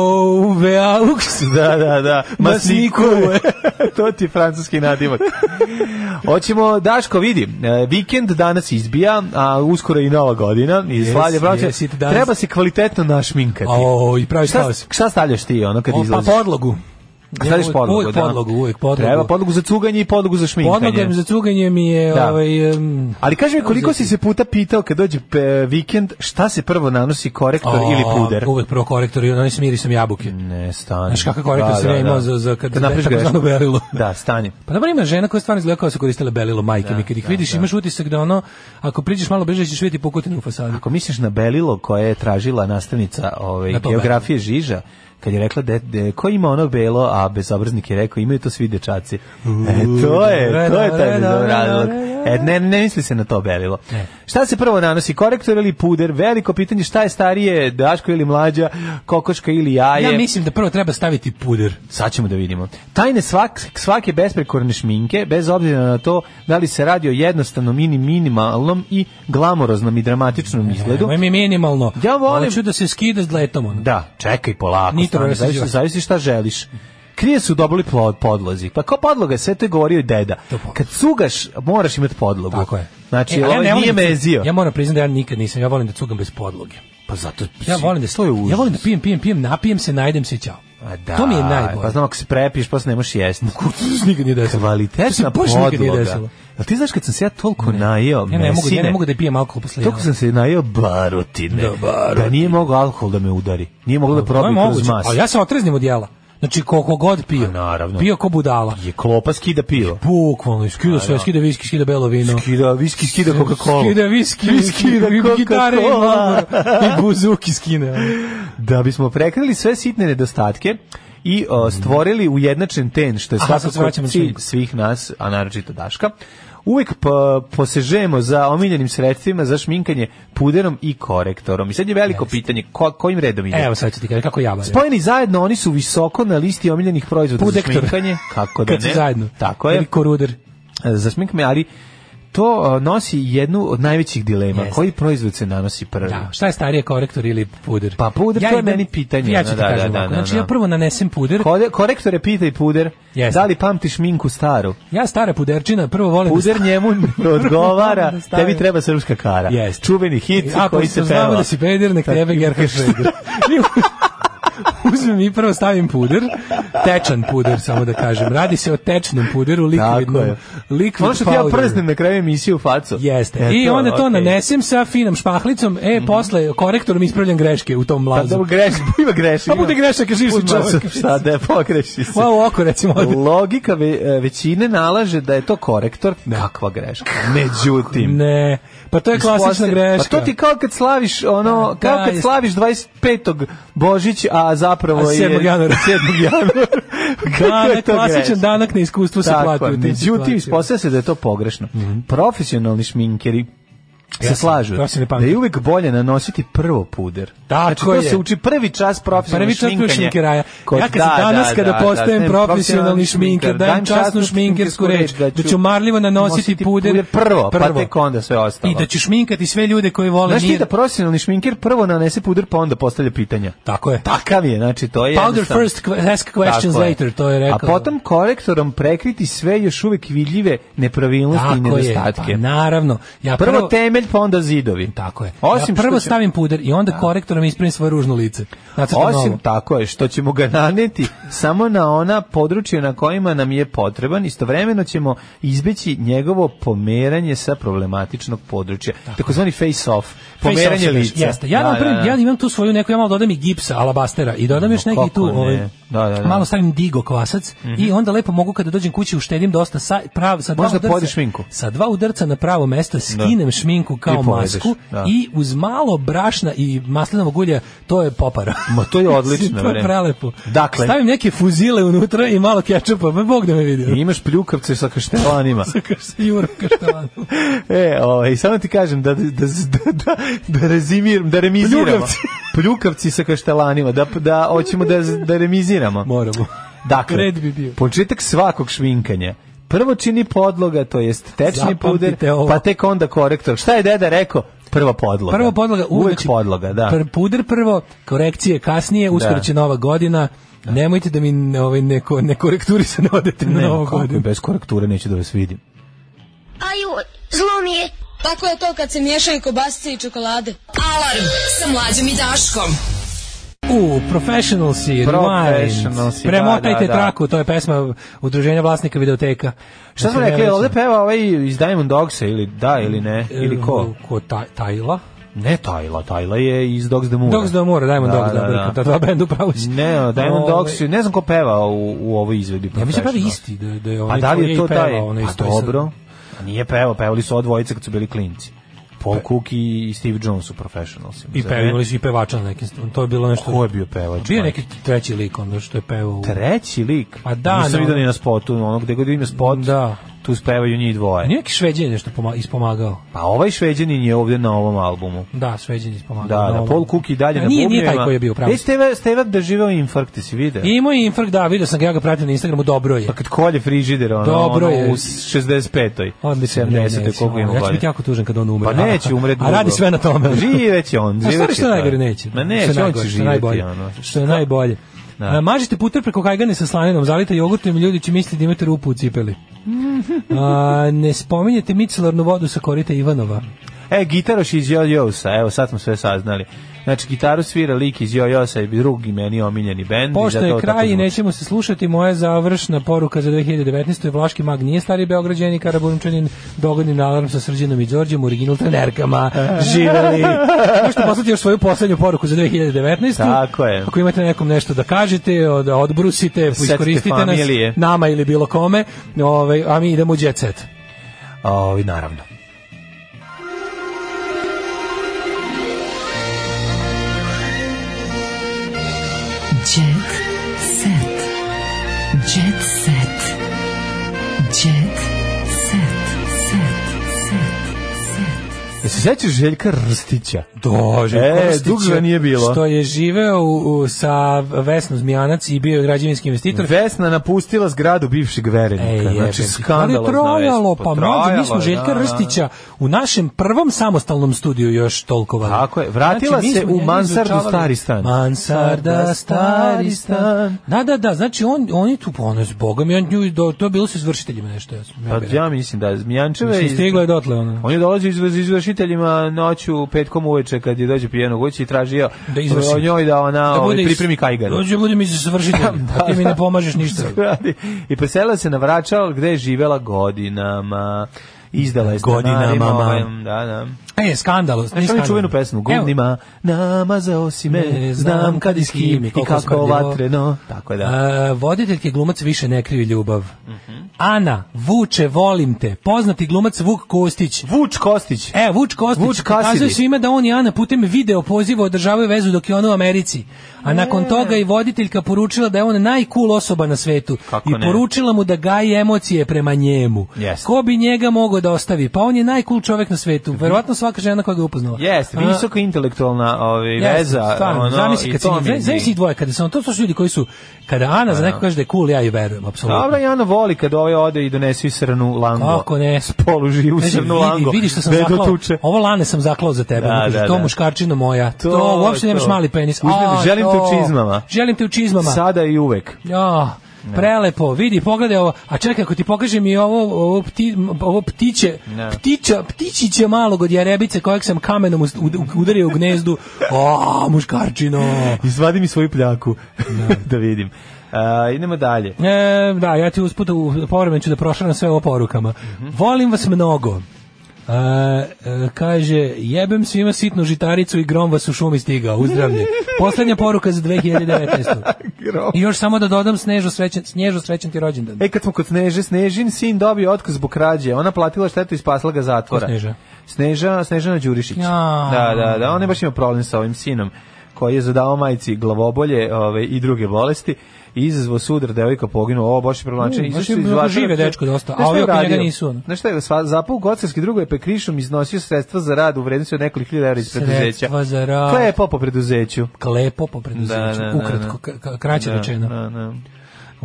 vealux. Da, da, da. Masnikuje. *laughs* To ti je francuski nadimak. *laughs* Hoćemo, Daško, vidi, e, vikend danas izbija, a uskoro i nova godina, i slavlje braća. Yes, treba se kvalitetno našminkati. O, i pravi šta, šta stavljaš ti, ono, kad pa izlaziš? Pa podlogu. Staviš uvijek, da? podlogu, uvijek da? uvijek podlogu. Treba podlogu za cuganje i podlogu za šminkanje. Podloga za cuganje mi je... Da. Ovaj, um, Ali kaži mi, koliko si se puta pitao kad dođe pe, vikend, šta se prvo nanosi, korektor o, ili puder? Uvijek prvo korektor i onaj s sam jabuke. Ne, stani. Znaš kakav korektor da, se ne da, da. imao za, za kad, kad napriš grešno. Belilo. Da, stani. Pa dobro ima žena koja stvarno izgleda kao se koristila belilo majke mi. Kad ih vidiš, imaš utisak da ono, ako priđeš malo bliže, ćeš vidjeti pukotinu u fasadi. Ako misliš na belilo koje je tražila nastavnica ovaj, na geografije Žiža, kad je rekla da, da ko ima ono belo, a bezobraznik je rekao imaju to svi dečaci. E, to je, to je taj razlog. E, ne, ne misli se na to belilo. Šta se prvo nanosi, korektor ili puder? Veliko pitanje šta je starije, daško ili mlađa, kokoška ili jaje? Ja mislim da prvo treba staviti puder. Sad ćemo da vidimo. Tajne svak, svake besprekorne šminke, bez obzira na to da li se radi o jednostavnom mini minimalnom i glamoroznom i dramatičnom izgledu. Ne, mi minimalno. Ja volim. Hoću da se skida s dletom. Da, čekaj polako stanu, zavisi, zavisi šta želiš krije su dobili podlozi. Pa kao podloga, sve to je govorio i deda. Kad cugaš, moraš imati podlogu. Tako je. Znači, e, ja ovo nije mezio. Ja moram priznati da ja nikad nisam, ja volim da cugam bez podloge. Pa zato ja volim da to Ja volim da pijem, pijem, pijem, napijem se, najdem se ćao. A da, to mi je najbolje. Pa znam, ako se prepiš, posle ne možeš jesti. Kurcu, to se nikad nije desilo. Kvalitetna podloga. Ali ti znaš kad sam se ja toliko ne. najeo ja ne, mesine, mogu, ja ne mogu da pijem alkohol posle Toliko sam se najeo barotine. Da, barotine. da nije mogao alkohol da me udari. Nije mogao da probi kroz masu. Ali ja sam otreznim od jela. Znači, koliko god pio. A, naravno. Pio ko budala. Je klopa skida pivo. Bukvalno, skida sve, skida viski, skida belo vino. Skida viski, skida Coca-Cola. Skida viski, skida Coca-Cola. I, I buzuki skine. Da bismo prekrili sve sitne nedostatke, i o, stvorili ujednačen ten što je svakako cilj svih nas, a naročito Daška uvek po, posežemo za omiljenim sredstvima za šminkanje puderom i korektorom. I sad je veliko Jeste. pitanje ko, kojim redom ide. Evo sad ću ti kada, kako ja Spojeni zajedno, oni su visoko na listi omiljenih proizvoda Pudektor. za šminkanje. Kako da ne? zajedno. Tako je. Ili koruder. E, za šminkanje, ali to nosi jednu od najvećih dilema. Yes. Koji proizvod se nanosi prvi? Da, šta je starije, korektor ili puder? Pa puder, ja to je meni pitanje. Ja ću da, ti da, kažem da, da, Znači, da. ja prvo nanesem puder. Kode, korektore, pitaj puder. Yes. Da li pamtiš minku staru? Ja stara puderčina, prvo volim da puder da njemu *laughs* odgovara, da tebi treba srpska kara. Yes. Čuveni hit koji se peva. Ako znamo da si peder, nek tebe Gerhard Šreder. *laughs* *laughs* uzmem i prvo stavim puder, tečan puder, samo da kažem. Radi se o tečnom puderu, likvidnom. Liquid ono što ti ja prznem na kraju emisiju u facu. Jeste. Eto, I onda to okay. nanesem sa finom špahlicom, e, mm -hmm. posle korektorom ispravljam greške u tom pa mlazu. Pa greš, *laughs* ima greške. Pa bude grešaka, živ si čovjek. Šta da, pogreši se. Malo oko, recimo. Ovdje. Logika ve, e, većine nalaže da je to korektor. Ne. Kakva greška. Međutim. Ne. Pa to je klasična Isposte, pa greška. Pa to ti kao kad slaviš ono, da, kao kad jest. slaviš 25. Božić, a zapravo a 7. je 7. januara, 7. *laughs* januara. *laughs* da, je klasičan greška? danak na iskustvu se plati. Međutim, ispostavlja se da je to pogrešno. Mm -hmm. Profesionalni šminkeri se ja slažu. To se da je uvek bolje nanositi prvo puder. Tako da, znači, to je. se uči prvi čas profesionalnog šminkanja. Prvi čas šminkeraja. Kod, ja kad da, da, danas da, kada da, postajem da, profesionalni šminker, dajem časnu šminkersku reč, da, da ću, da ću marljivo nanositi puder, prvo, pa prvo, pa tek onda sve ostalo. I da ću šminkati sve ljude koji vole Znaš mir. Znaš ti da profesionalni šminker prvo nanese puder, pa onda postavlja pitanja. Tako je. Takav je, znači to je... Powder first, ask questions later, to je rekao. A potom korektorom prekriti sve još uvijek vidljive nepravilnosti i nedostatke. Pa naravno. Ja prvo temelj temelj, pa onda zidovi. Tako je. Osim ja prvo će... stavim puder i onda da. korektorom ispravim svoje ružno lice. Znači, Osim novo. tako je, što ćemo ga naneti samo na ona područja na kojima nam je potreban, istovremeno ćemo izbeći njegovo pomeranje sa problematičnog područja. takozvani tako face off, pomeranje face lica. Jeste. Ja, da, da, da, ja imam tu svoju neku, ja malo dodam i gipsa, alabastera i dodam no, još neki tu, ovaj, ne. ovaj, malo stavim digo kvasac mm -hmm. i mhm. onda lepo mogu kada dođem kući uštedim dosta sa, prav, sa, dva Možda udarca, šminku. sa dva udarca na pravo mesto skinem šminku paku kao povedeš, masku da. i uz malo brašna i maslinovog ulja to je popara. Ma to je *laughs* odlično, to je prelepo. Dakle, stavim neke fuzile unutra i malo kečapa, me bog da me vidi. Imaš pljukavce sa kaštelanima. *laughs* sa kašteljurom kaštelanima. *laughs* e, ovaj, i samo ti kažem da da da da, da rezimiram, da remiziramo. Pljukavci. Pljukavci sa kaštelanima, da da hoćemo da da remiziramo. Moramo. Dakle, bi bio. početak svakog šminkanja Prvo čini podloga, to jest tečni puder, pa tek onda korektor. Šta je deda rekao? Prva podloga. Prva podloga, uvek, uvek podloga, da. Pr puder prvo, korekcije kasnije, da. uskoro će nova godina. Da. Nemojte da mi ovaj neko ne korekturi se ne *laughs* odete na novu godinu. Bez korekture neću da vas vidim. Ajoj, zlo mi je. Tako je to kad se miješaju kobasice i čokolade. Alarm sa mlađom i Daškom. U, Professional si, Professional si, Premotajte da, da, da, traku, to je pesma Udruženja vlasnika videoteka. Šta smo rekli, ovde peva ovaj iz Diamond Dogsa ili da ili ne, e, ili ko? Ko, Tajla? Ne Tajla, Tajla je iz Dogs the Moor. Dogs the Moor, Diamond da, Dogs, da, da, da, da, dva benda upravo si. Ne, Diamond ovaj- Dogs, ne znam ko peva u, u ovoj izvedbi. Ja mislim da je isti, da, da je onaj pa da li je to taj, pa dobro, nije pevao, pevali su odvojice kad su bili klinci. Paul Cook i Steve Jones su professionals. I pevali imali su i pevača na nekim to je bilo nešto. Ko je bio pevač? Bio neki treći lik onda što je pevao. Treći lik? Pa da, nisam no, vidio ni na spotu, ono gde god ima spot. Da, tu spevaju njih dvoje. Nije neki Šveđan nešto poma, ispomagao? Pa ovaj Šveđanin je ovdje na ovom albumu. Da, Šveđanin ispomagao. Da, da, ovom. Paul Cook i dalje A, e, na nije, bubnjima. Nije taj koji je bio pravo. E, Steva, Steva da živeo infarkt, si vidio? Imao je infarkt, da, vidio sam ga, ja ga pratim na Instagramu, dobro je. Pa kad kolje frižider, ono, dobro ono, je. u 65-oj, 70-oj, da koliko ima Ja ću biti jako tužan kad on umre. Pa neće *laughs* umret A radi sve na tome. Živeće on, živeće. *laughs* A stvari je najgore neće. Ma neće, on će živjeti. Što je najbolje. Da. E, mažite puter preko kajgane sa slaninom, zalite jogurtom i ljudi će misliti da imate rupu u cipeli. *laughs* A, ne spominjete micelarnu vodu sa korita Ivanova. E, gitaroš iz Jojosa, evo sad smo sve saznali. Znači, gitaru svira lik iz Jojosa i drugi meni omiljeni bend. Pošto je kraj i nećemo se slušati, moja završna poruka za 2019. je Vlaški mag nije stari Beograđani, Karabunčanin, dogodni alarm sa Srđanom i Đorđem, original trenerkama. *laughs* Živeli! Možete poslati još svoju poslednju poruku za 2019. Tako je. Ako imate nekom nešto da kažete, da odbrusite, iskoristite nas, nama ili bilo kome, ove, ovaj, a mi idemo u jet set. Ovi, naravno. Jazz. Jesi sećaš Željka Rstića? Do, da, Željko e, Rstića. nije bilo. Što je živeo u, u, sa Vesnom Zmijanac i bio je građevinski investitor. Vesna napustila zgradu bivšeg verenika. E, znači, skandalo. Ali trojalo, pa mlađe, mi smo Željka da, da, da, Rstića u našem prvom samostalnom studiju još tolkovali. Tako je, vratila znači, se u Mansardu stari stan. Mansarda stari stan. Da, da, da, znači on, oni tu ponos, pa bogom, i on, do, to je bilo sa izvršiteljima nešto. Ja, sam, ja, pa, ja mislim da Zmijančeva... Mislim, stigla je dotle ona. On je dolazio iz, izvršitelj roditeljima noću petkom uveče kad je dođe pijano kući i traži tražio da o njoj da ona da ovaj, pripremi kajgan. Dođe budem mi se da, *laughs* ti mi ne pomažeš ništa. *laughs* I preselila se na Vračal gde je živela godinama. Izdala je godinama. Ovaj, da, da. E, skandal. Znaš oni čuvenu pesmu? Gubnima namazao si me, ne, znam kad i s kim i kako vatreno. Tako je da. A, e, voditeljke glumac više ne kriju ljubav. Mm -hmm. Ana, Vuče, volim te. Poznati glumac Vuk Kostić. Vuč Kostić. E, Vuč Kostić. Vuč Kasidi. svima da on i Ana putem video poziva održavaju vezu dok je ona u Americi. A ne. nakon toga i voditeljka poručila da je on najcool osoba na svetu. Kako I ne? poručila mu da gaji emocije prema njemu. Yes. Ko bi njega mogao da ostavi? Pa on je najcool čovek na svetu. Verovatno svaka žena koja ga upoznala. Jeste, visoko intelektualna ovaj, veza. Stvarno, ono, zamisli, kad si, mi... zamisli dvoje, kada sam, to su ljudi koji su, kada Ana za neko kaže da je cool, ja ju verujem, apsolutno. Dobro, i Ana voli kad ovaj ode i donese srnu lango. Kako ne? Spoluži u srnu lango. Vidi što sam da zaklao, ovo lane sam zaklao za tebe, da, da, da. to da. muškarčino moja, to, to uopšte nemaš mali penis. Uzmem, želim te u čizmama. Želim te u čizmama. Sada i uvek. Ja. Prelepo, vidi, pogledaj ovo. A čekaj, ako ti pokažem i ovo, ovo, pti, ovo ptiće, ne. ptića, ptičiće malog od jarebice kojeg sam kamenom udario u gnezdu. o, muškarčino! Izvadi mi svoju pljaku *laughs* da vidim. Uh, idemo dalje. E, da, ja ti usput u povremenu ću da prošaram sve ovo porukama. Mm -hmm. Volim vas mnogo. A, e, kaže, jebem svima sitnu žitaricu i grom vas u šumi stigao, uzdravlje. Poslednja poruka za 2019. I još samo da dodam Snežu srećan, Snježu srećan ti rođendan. E, kad smo kod Sneže, Snežin sin dobio otkaz zbog krađe. Ona platila štetu i spasla ga zatvora. Ko Sneža? Sneža, Snežana Đurišić. Ja. Da, da, da, ona baš ima problem sa ovim sinom koji je zadao majci glavobolje ove, i druge bolesti i izazvao sudar, devojka poginuo, ovo baš problematično. Mm, Izašao iz vašeg žive dečko dosta, a ovi oko njega nisu. Znaš šta je, zapao Gockarski drugo je pekrišom iznosio sredstva za rad u vrednosti od nekoliko hiljada evra iz preduzeća. Sredstva za rad. Klepo po preduzeću. Klepo po preduzeću, da, da, da ukratko, da. kraće da, rečeno. Da, da.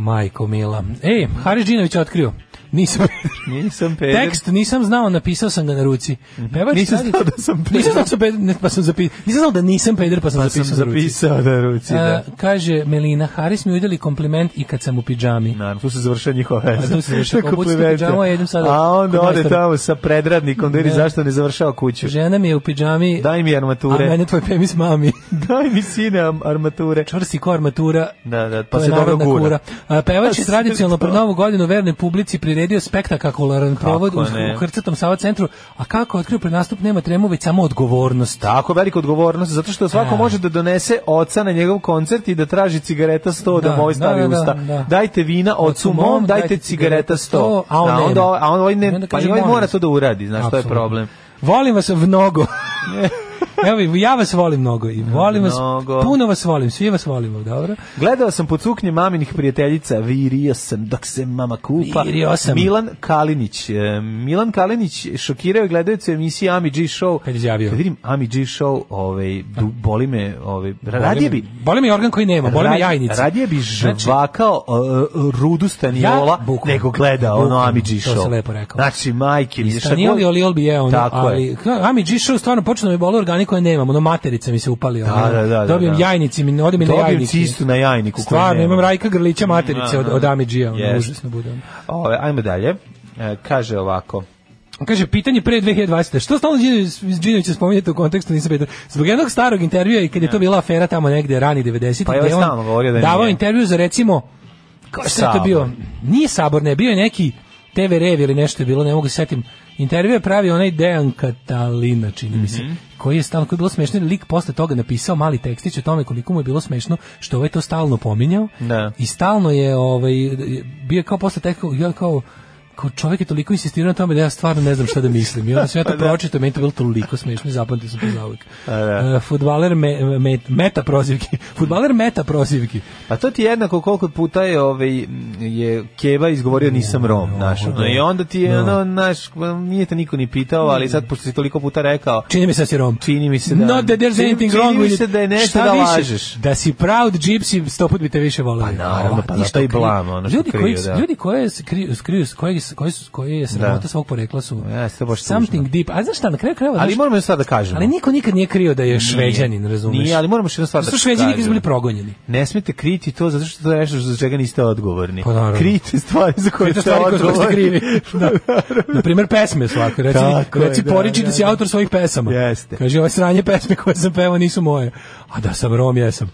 Majko mila. Ej, Haris Đinović otkrio. Nisam *laughs* nisam peder. Tekst nisam znao, napisao sam ga na ruci. Mhm. Pevač nisam znao da sam peder. Nisam znao da sam peder, ne, pa sam zapisao. Nisam znao da nisam peder, pa sam pa zapisao, sam zapisao na ruci. E, da. A, kaže Melina Haris mi udeli kompliment i kad sam u pidžami. Naravno, tu se završava njihova pa veza. A Tu se završava kompliment. Pidžamu, ja idem sada. A onda ode tamo sa predradnikom, da vidi da. zašto ne završava kuću. Žena mi je u pidžami. Daj mi armature. A mene tvoj pemis mami. *laughs* Daj mi sine armature. Čvrsti ko armatura. Da, da, pa se dobro gura. E, pevač je pa tradicionalno pre novu godinu verne publici pri priredio spektakularan provod u, u Sava centru, a kako otkrio pred nastup nema tremu, već samo odgovornost. Tako, velika odgovornost, zato što svako e. može da donese oca na njegov koncert i da traži cigareta 100 da, da mu ovaj da, stavi da, usta. Da, Dajte vina ocu mom, dajte cigareta 100. A on, da, onda, ovaj- a on, ovaj ne, pa ovaj mora to da uradi, znaš, Absolutno. to je problem. Volim vas mnogo. *laughs* *laughs* Evo, ja vas volim mnogo i volim vas, mnogo. puno vas volim, svi vas volimo, dobro? Gledao sam po cuknje maminih prijateljica, virio sam dok se mama kupa. Virio sam. Milan Kalinić. E, Milan Kalinić šokirao je gledajući emisije Ami G Show. Kad izjavio. Kad vidim Ami G Show, ovaj, du, boli me, ovaj, radije bi... Boli me organ koji nema, boli me jajnica. Radije bi znači- žvakao uh, rudu Staniola ja, nego gleda ono Ami G Show. To se lepo rekao. Znači, majke mi... Stanioli Oliol bi e, je ono, ali Ami G Show stvarno počeo da me boli organik koje nemam, ono materica mi se upali. Da, da, da, da, Dobijem da. jajnici, mi, ode mi na jajnici. Dobijem cistu na jajniku. Stvarno, imam Rajka Grlića materice da, od, od Amidžija, ono, yes. užasno bude. Ove, ajmo dalje, e, kaže ovako. Kaže, pitanje pre 2020. Što stalno Đinovića spominjate u kontekstu, nisam pitao. Zbog jednog starog intervjua i kad je to bila afera tamo negde, rani 90. Pa je on da davao intervju za recimo, kao što je to bio? Nije sabor, ne, bio je neki TV rev ili nešto je bilo, ne mogu se setim Intervju pravi onaj Dejan Katalina, čini mi se, mm -hmm. koji je stalno, koji je bilo smešno, lik posle toga napisao mali tekstić o tome koliko mu je bilo smešno što ovaj to stalno pominjao da. i stalno je ovaj, bio kao posle teksta, kao, kao čovjek je toliko insistirao na tome da ja stvarno ne znam šta da mislim. I onda sam ja to *laughs* da. pročitao, meni to bilo toliko smiješno i zapamtio sam to zauvijek. Uh, da. e, futbaler me, me, meta prozivki. Futbaler meta prozivki. Pa to ti je jednako koliko puta je, ovaj, je Keva izgovorio nisam Rom, no, naš. No, I onda ti je, no. Da. ono, naš, nije te niko ni pitao, ali sad, pošto si toliko puta rekao... Čini mi se da si Rom. Čini mi se da... Not that there's anything čini, wrong with it. Čini mi se da je nešto da lažeš. Da si proud gypsy, sto put bi te više volio. Pa naravno, pa, pa, pa, pa, pa, ljudi pa, pa, pa, pa, koji su koji je sramota da. svog porekla su Jeste, baš something tužno. deep. A znaš šta na kraju krajeva? Ali znaš, moramo sad da kažemo. Ali niko nikad nije krio da je šveđanin, razumeš? Nije, ali moramo da što sad da. Su šveđani nikad bili progonjeni. Ne smete kriti to zato što to je nešto za čega niste odgovorni. Pa, Krite stvari za koje ste odgovorni. *laughs* da. Pa na primer pesme svako, reci, Tako reci je, da, da, da, da si da. autor svojih pesama. Jeste. Kaže ovo sranje pesme koje sam pevao nisu moje. A da sam Rom, jesam.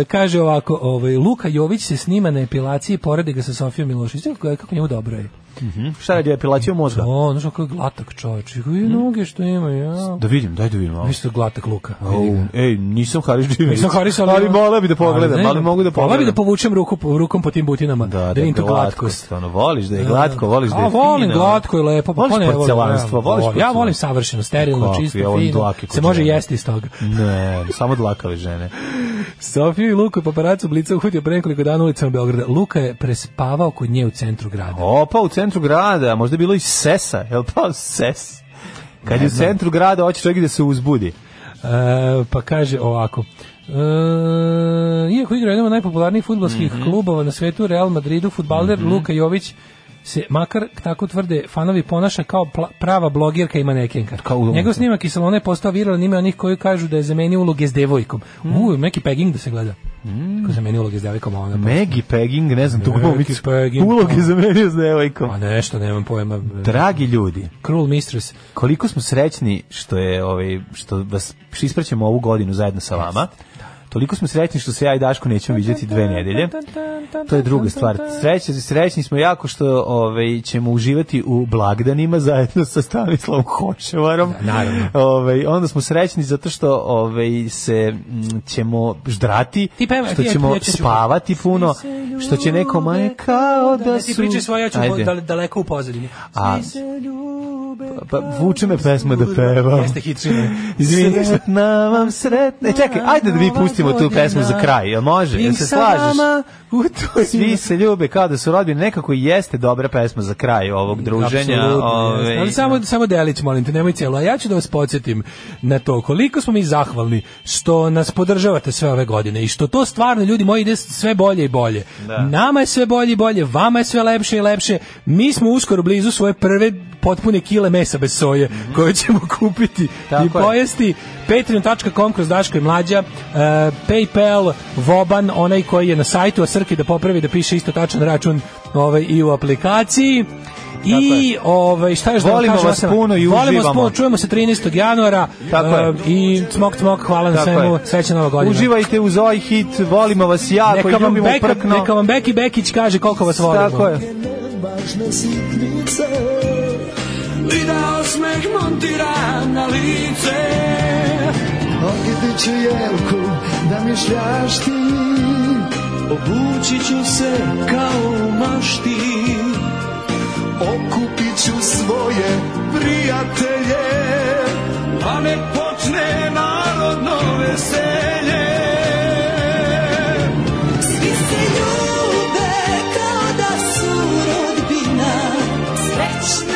E, kaže ovako, ovaj, Luka Jović se snima na epilaciji, poredi ga sa Sofijom Milošićem, kako njemu dobro je. Mm -hmm. Šta radi epilaciju mozga? O, znaš kako je glatak čovječ. I mhm. noge što ima, ja. Da vidim, daj da vidim. Viš to da glatak luka. Oh, ej, nisam Haris Džimić. Nisam Haris, ali... Ali da mola da bi da pogledam, ali, ali mogu da pogledam. Mola bi da povučem ruku, rukom po tim butinama. Da, da, da glatko. glatkost. Ono, voliš da je glatko, voliš da je fino. A, volim glatko i lepo. Pa, voliš pa porcelanstvo, voliš Ja volim savršeno, sterilno, čisto, fino. Se može jesti iz toga. Ne, samo dlakave žene. *laughs* Sofiju i Luku i paparacu Blica uhutio pre nekoliko dana ulicama Beograda. Luka je prespavao kod nje u centru grada. O, pa u centru grada, možda je bilo i sesa, je li pa ses? Kad je u centru grada, hoće čovjek da se uzbudi. E, pa kaže ovako, Uh, iako igra jedan od najpopularnijih futbolskih mm -hmm. klubova na svetu, Real Madridu, futbaler mm -hmm. Luka Jović se makar tako tvrde fanovi ponaša kao prava blogirka i manekenka. Kao Njegov da. snimak iz salona je postao viralan ime onih koji kažu da je zamenio uloge s devojkom. Mm. U, neki pegging da se gleda. Mm. Ko zamenio uloge s devojkom, a ona. Megi pegging, ne znam, tu pegging. Uloge pa- zamenio s devojkom. A pa nešto, nemam pojma. Dragi ljudi, Cruel Mistress. Koliko smo srećni što je ovaj što vas ispraćamo ovu godinu zajedno sa vama. Yes. Toliko smo srećni što se ja i Daško nećemo vidjeti dve nedelje. To je druga stvar. Srećni, srećni smo jako što ovaj, ćemo uživati u blagdanima zajedno sa Stanislavom Hočevarom. Da, naravno. Ovaj, onda smo srećni zato što ovaj, se m, mm, ćemo ždrati, peva, što ćemo ja spavati puno, što će neko maje kao da, da su... Da ti priče svoje, ja ću Ajde. daleko u pozadini. A, pa, pa vuče me pesma da pevam. Jeste hitrine. Izvini. Sretna vam sretna. E, čekaj, ajde da vi pustite pustimo tu pesmu za da. kraj, jel može? Jel se slažeš? U to Svi se ljube kao da su rodbine, nekako jeste dobra pesma za kraj ovog druženja. Ove... Ovaj, Ali samo, da. samo delić, molim te, nemoj cijelo. A ja ću da vas podsjetim na to koliko smo mi zahvalni što nas podržavate sve ove godine i što to stvarno, ljudi moji, ide sve bolje i bolje. Da. Nama je sve bolje i bolje, vama je sve lepše i lepše. Mi smo uskoro blizu svoje prve potpune kile mesa bez soje mm -hmm. koje ćemo kupiti Tako i pojesti. Patreon.com kroz Daško i Mlađa, uh, Paypal, Voban, onaj koji je na sajtu, a Srki da popravi da piše isto tačan račun ovaj, i u aplikaciji. I ovaj šta je da volimo da vas puno i volimo uživamo. Volimo čujemo se 13. januara. Tako uh, je. I smok smok, hvala na svemu, srećna nova godina. Uživajte uz ovaj hit, volimo vas ja, neka koji vam ljubimo beka, prkno. Neka vam Beki Bekić kaže koliko vas volimo. Tako je i da osmeh montiram na lice Odjeti ću jelku da mi šljašti Obući ću se kao u mašti Okupit ću svoje prijatelje Pa nek počne narodno veselje Svi se ljube kao da su rodbina Srećna